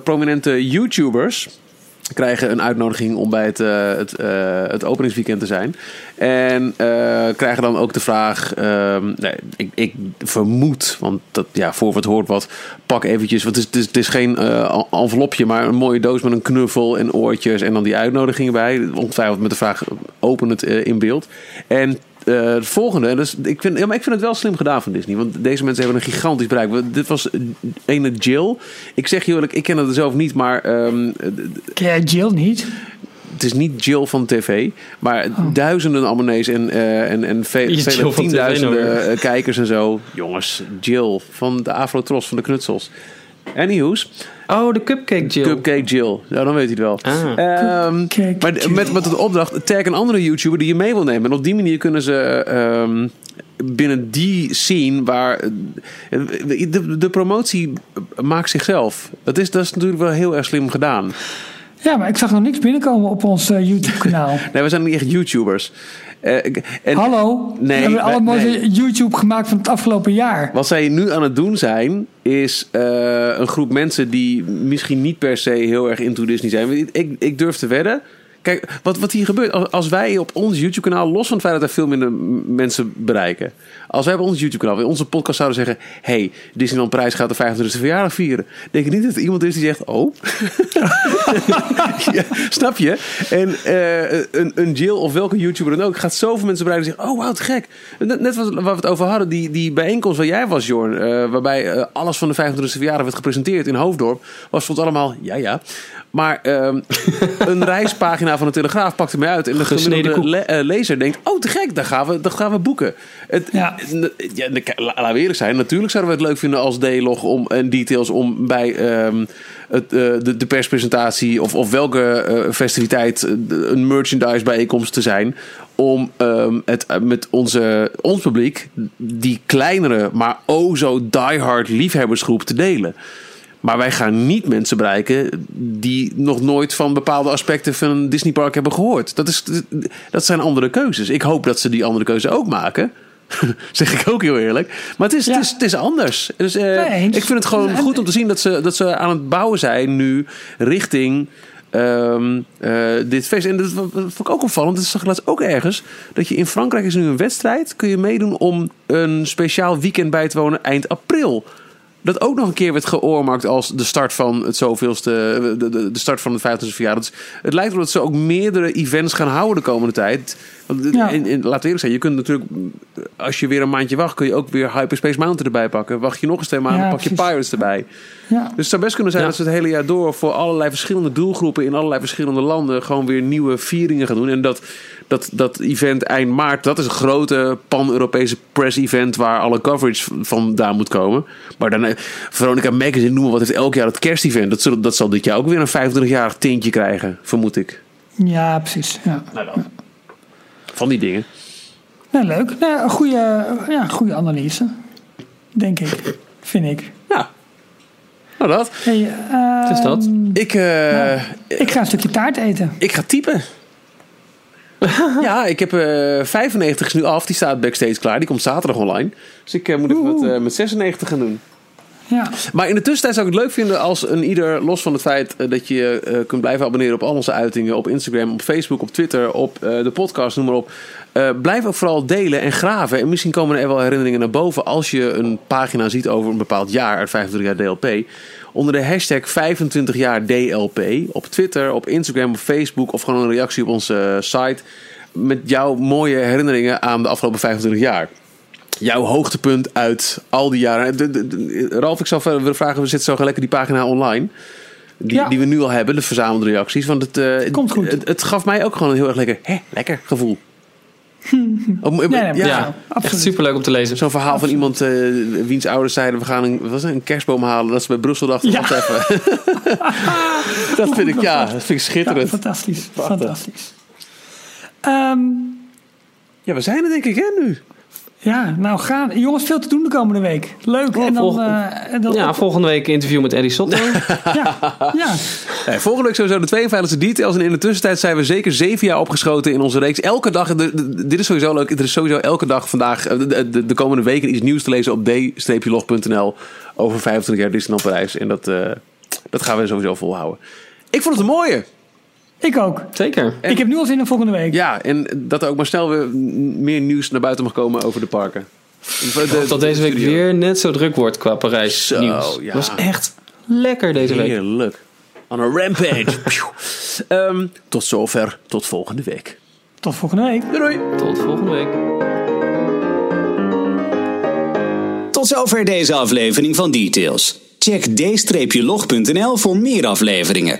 prominente YouTubers krijgen een uitnodiging om bij het, eh, het, eh, het openingsweekend te zijn. En eh, krijgen dan ook de vraag, ehm, nee, ik, ik vermoed, want dat, ja, voor wat hoort wat, pak eventjes, want het is, het is, het is geen envelopje, maar een mooie doos met een knuffel en oortjes en dan die uitnodiging erbij. Ongetwijfeld met de vraag, open het in beeld. En eh, het volgende, en dus ik, vind, ja, maar ik vind het wel slim gedaan van Disney. Want deze mensen hebben een gigantisch bereik. Dit was eh, ene Jill. Ik zeg je eerlijk, ik ken het zelf niet, maar ehm, Ken jij Jill niet? het is niet Jill van tv, maar duizenden abonnees en, eh, en, en ve- vele tienduizenden eh, kijkers en zo. Jongens, Jill van de Afro-Tros van de Knutsels. Anyhows, Oh, de Cupcake Jill. Cupcake Jill. Ja, dan weet hij het wel. Ah. Ehm, maar Jill. met, met de opdracht, tag een andere YouTuber die je mee wil nemen. En op die manier kunnen ze ehm, binnen die scene waar... eh, De, de promotie maakt zichzelf. Dat is, dat is natuurlijk wel heel erg slim gedaan. Ja, maar ik zag nog niks binnenkomen op ons eh, YouTube-kanaal. Nee, we zijn niet echt YouTubers. Eh, en Hallo? Nee, we hebben allemaal nee. YouTube gemaakt van het afgelopen jaar. Wat zij nu aan het doen zijn, is eh, een groep mensen die misschien niet per se heel erg into Disney zijn. Ik, ik durf te wedden. Kijk, wat, wat hier gebeurt, als, wij op ons YouTube-kanaal, los van het feit dat er veel minder mensen bereiken. Als wij op ons YouTube-kanaal, in onze podcast zouden zeggen: hey, Disneyland Prijs gaat de 25e verjaardag vieren. Denk ik niet dat er iemand is die zegt: Oh. ja, snap je? En eh, een, een Jill of welke YouTuber dan ook gaat zoveel mensen bereiken die zeggen: Oh, wauw, te gek. Net, net wat, waar we het over hadden, die, die bijeenkomst waar jij was, Jorn, eh, waarbij eh, alles van de 25e verjaardag werd gepresenteerd in Hoofddorp, was ons allemaal: Ja, ja. Maar ehm, een reispagina van de Telegraaf pakte mij uit. En de Gesneden gemiddelde le- lezer denkt: Oh, te gek, daar gaan we, daar gaan we boeken. Het, Ja. Ja, de- la- laten we eerlijk zijn. Natuurlijk zouden we het leuk vinden als D-log om, en details om bij ehm, het, eh, de, perspresentatie of, of welke eh, festiviteit eh, een merchandise bijeenkomst te zijn. Om ehm, het met onze, ons publiek, die kleinere, maar o zo diehard liefhebbersgroep te delen. Maar wij gaan niet mensen bereiken die nog nooit van bepaalde aspecten van een Disneypark hebben gehoord. Dat, is, dat zijn andere keuzes. Ik hoop dat ze die andere keuze ook maken. zeg ik ook heel eerlijk. Maar het is, Ja. het is, het is anders. Dus, Nee, ik vind het gewoon goed om te zien dat ze, dat ze aan het bouwen zijn nu richting ehm, eh, dit feest. En dat vond ik ook opvallend. Dat zag ik laatst ook ergens. Dat je in Frankrijk is nu een wedstrijd. Kun je meedoen om een speciaal weekend bij te wonen eind april. Dat ook nog een keer werd geoormarkt als de start van het zoveelste, de, de, de start van het 50ste verjaardag. Dus het lijkt erop dat ze ook meerdere events gaan houden de komende tijd. Want, Ja. en, en, laten we eerlijk zijn, je kunt natuurlijk, als je weer een maandje wacht, kun je ook weer Hyperspace Mountain erbij pakken. Wacht je nog eens twee maanden, Ja, pak je precies. Pirates erbij. Ja. Dus het zou best kunnen zijn Ja. dat ze het hele jaar door voor allerlei verschillende doelgroepen in allerlei verschillende landen gewoon weer nieuwe vieringen gaan doen. En dat, dat, dat event eind maart, dat is een grote pan-Europese press-event waar alle coverage vandaan moet komen. Maar dan, eh, Veronica Magazine, noem maar wat, heeft elk jaar het kerstevent. Dat, zal- dat zal dit jaar ook weer een 25-jarig tintje krijgen, vermoed ik. ja, precies. Ja. Van die dingen. Nou, leuk. Nou, een goede, ja, goede analyse. Denk ik. Vind ik. Ja. Nou, dat. Hey, Het is dat. ehm, Ik, eh, Ik ga een stukje taart eten. ik ga typen. ja, ik heb eh 95 is nu af. Die staat backstage klaar. Die komt zaterdag online. Dus ik eh, moet even wat eh, met 96 gaan doen. Ja. Maar in de tussentijd zou ik het leuk vinden als een ieder, los van het feit dat je kunt blijven abonneren op al onze uitingen, op Instagram, op Facebook, op Twitter, op de podcast, noem maar op. Blijf ook vooral delen en graven. En misschien komen er wel herinneringen naar boven als je een pagina ziet over een bepaald jaar uit 25 jaar DLP. Onder de hashtag 25 jaar DLP op Twitter, op Instagram, op Facebook of gewoon een reactie op onze eh, site met jouw mooie herinneringen aan de afgelopen 25 jaar jouw hoogtepunt uit al die jaren. De, de- de- Ralf, ik zou verder willen vragen, we zitten zo lekker die pagina online. Die, Ja. die we nu al hebben, de verzamelde reacties. Want het, Komt goed. Het, het gaf mij ook gewoon een heel erg lekker, hè, lekker gevoel. Ja, ja. Ja, echt superleuk om te lezen. Zo'n verhaal van iemand eh, wiens ouders zeiden... we gaan een, wat was het, een kerstboom halen. Dat ze bij Brussel dachten, Ja. even. dat vind ik, ja, dat vind ik schitterend. fantastisch. Prachtig. Fantastisch. Ehm, Ja, we zijn er denk ik hè nu. Ja, nou gaan. Jongens, veel te doen de komende week. Leuk. en dan, volg- eh, en dan Ja, volgende week een interview met Eddie Sotto. ja, ja. Volgende week sowieso de 52 details. En in de tussentijd zijn we zeker zeven jaar opgeschoten in onze reeks. Elke dag, de- de- dit is sowieso leuk. Er is sowieso elke dag vandaag, eh, de, de, de komende weken, iets nieuws te lezen op d-log.nl over 25 jaar Disneyland Parijs. En dat, eh, dat gaan we sowieso volhouden. Ik vond het een mooie. Ik ook. Zeker. Ik heb nu al zin in volgende week. Ja, en dat er ook maar snel weer meer nieuws naar buiten mag komen over de parken. De- de- Dat deze week studio. weer net zo druk wordt qua Parijs Zo, nieuws. ja. was echt lekker deze week. Heerlijk. On a rampage. Ehm, tot zover. Tot volgende week. Tot volgende week. Doei doei. Tot volgende week. Tot zover deze aflevering van Details. Check d-log.nl voor meer afleveringen.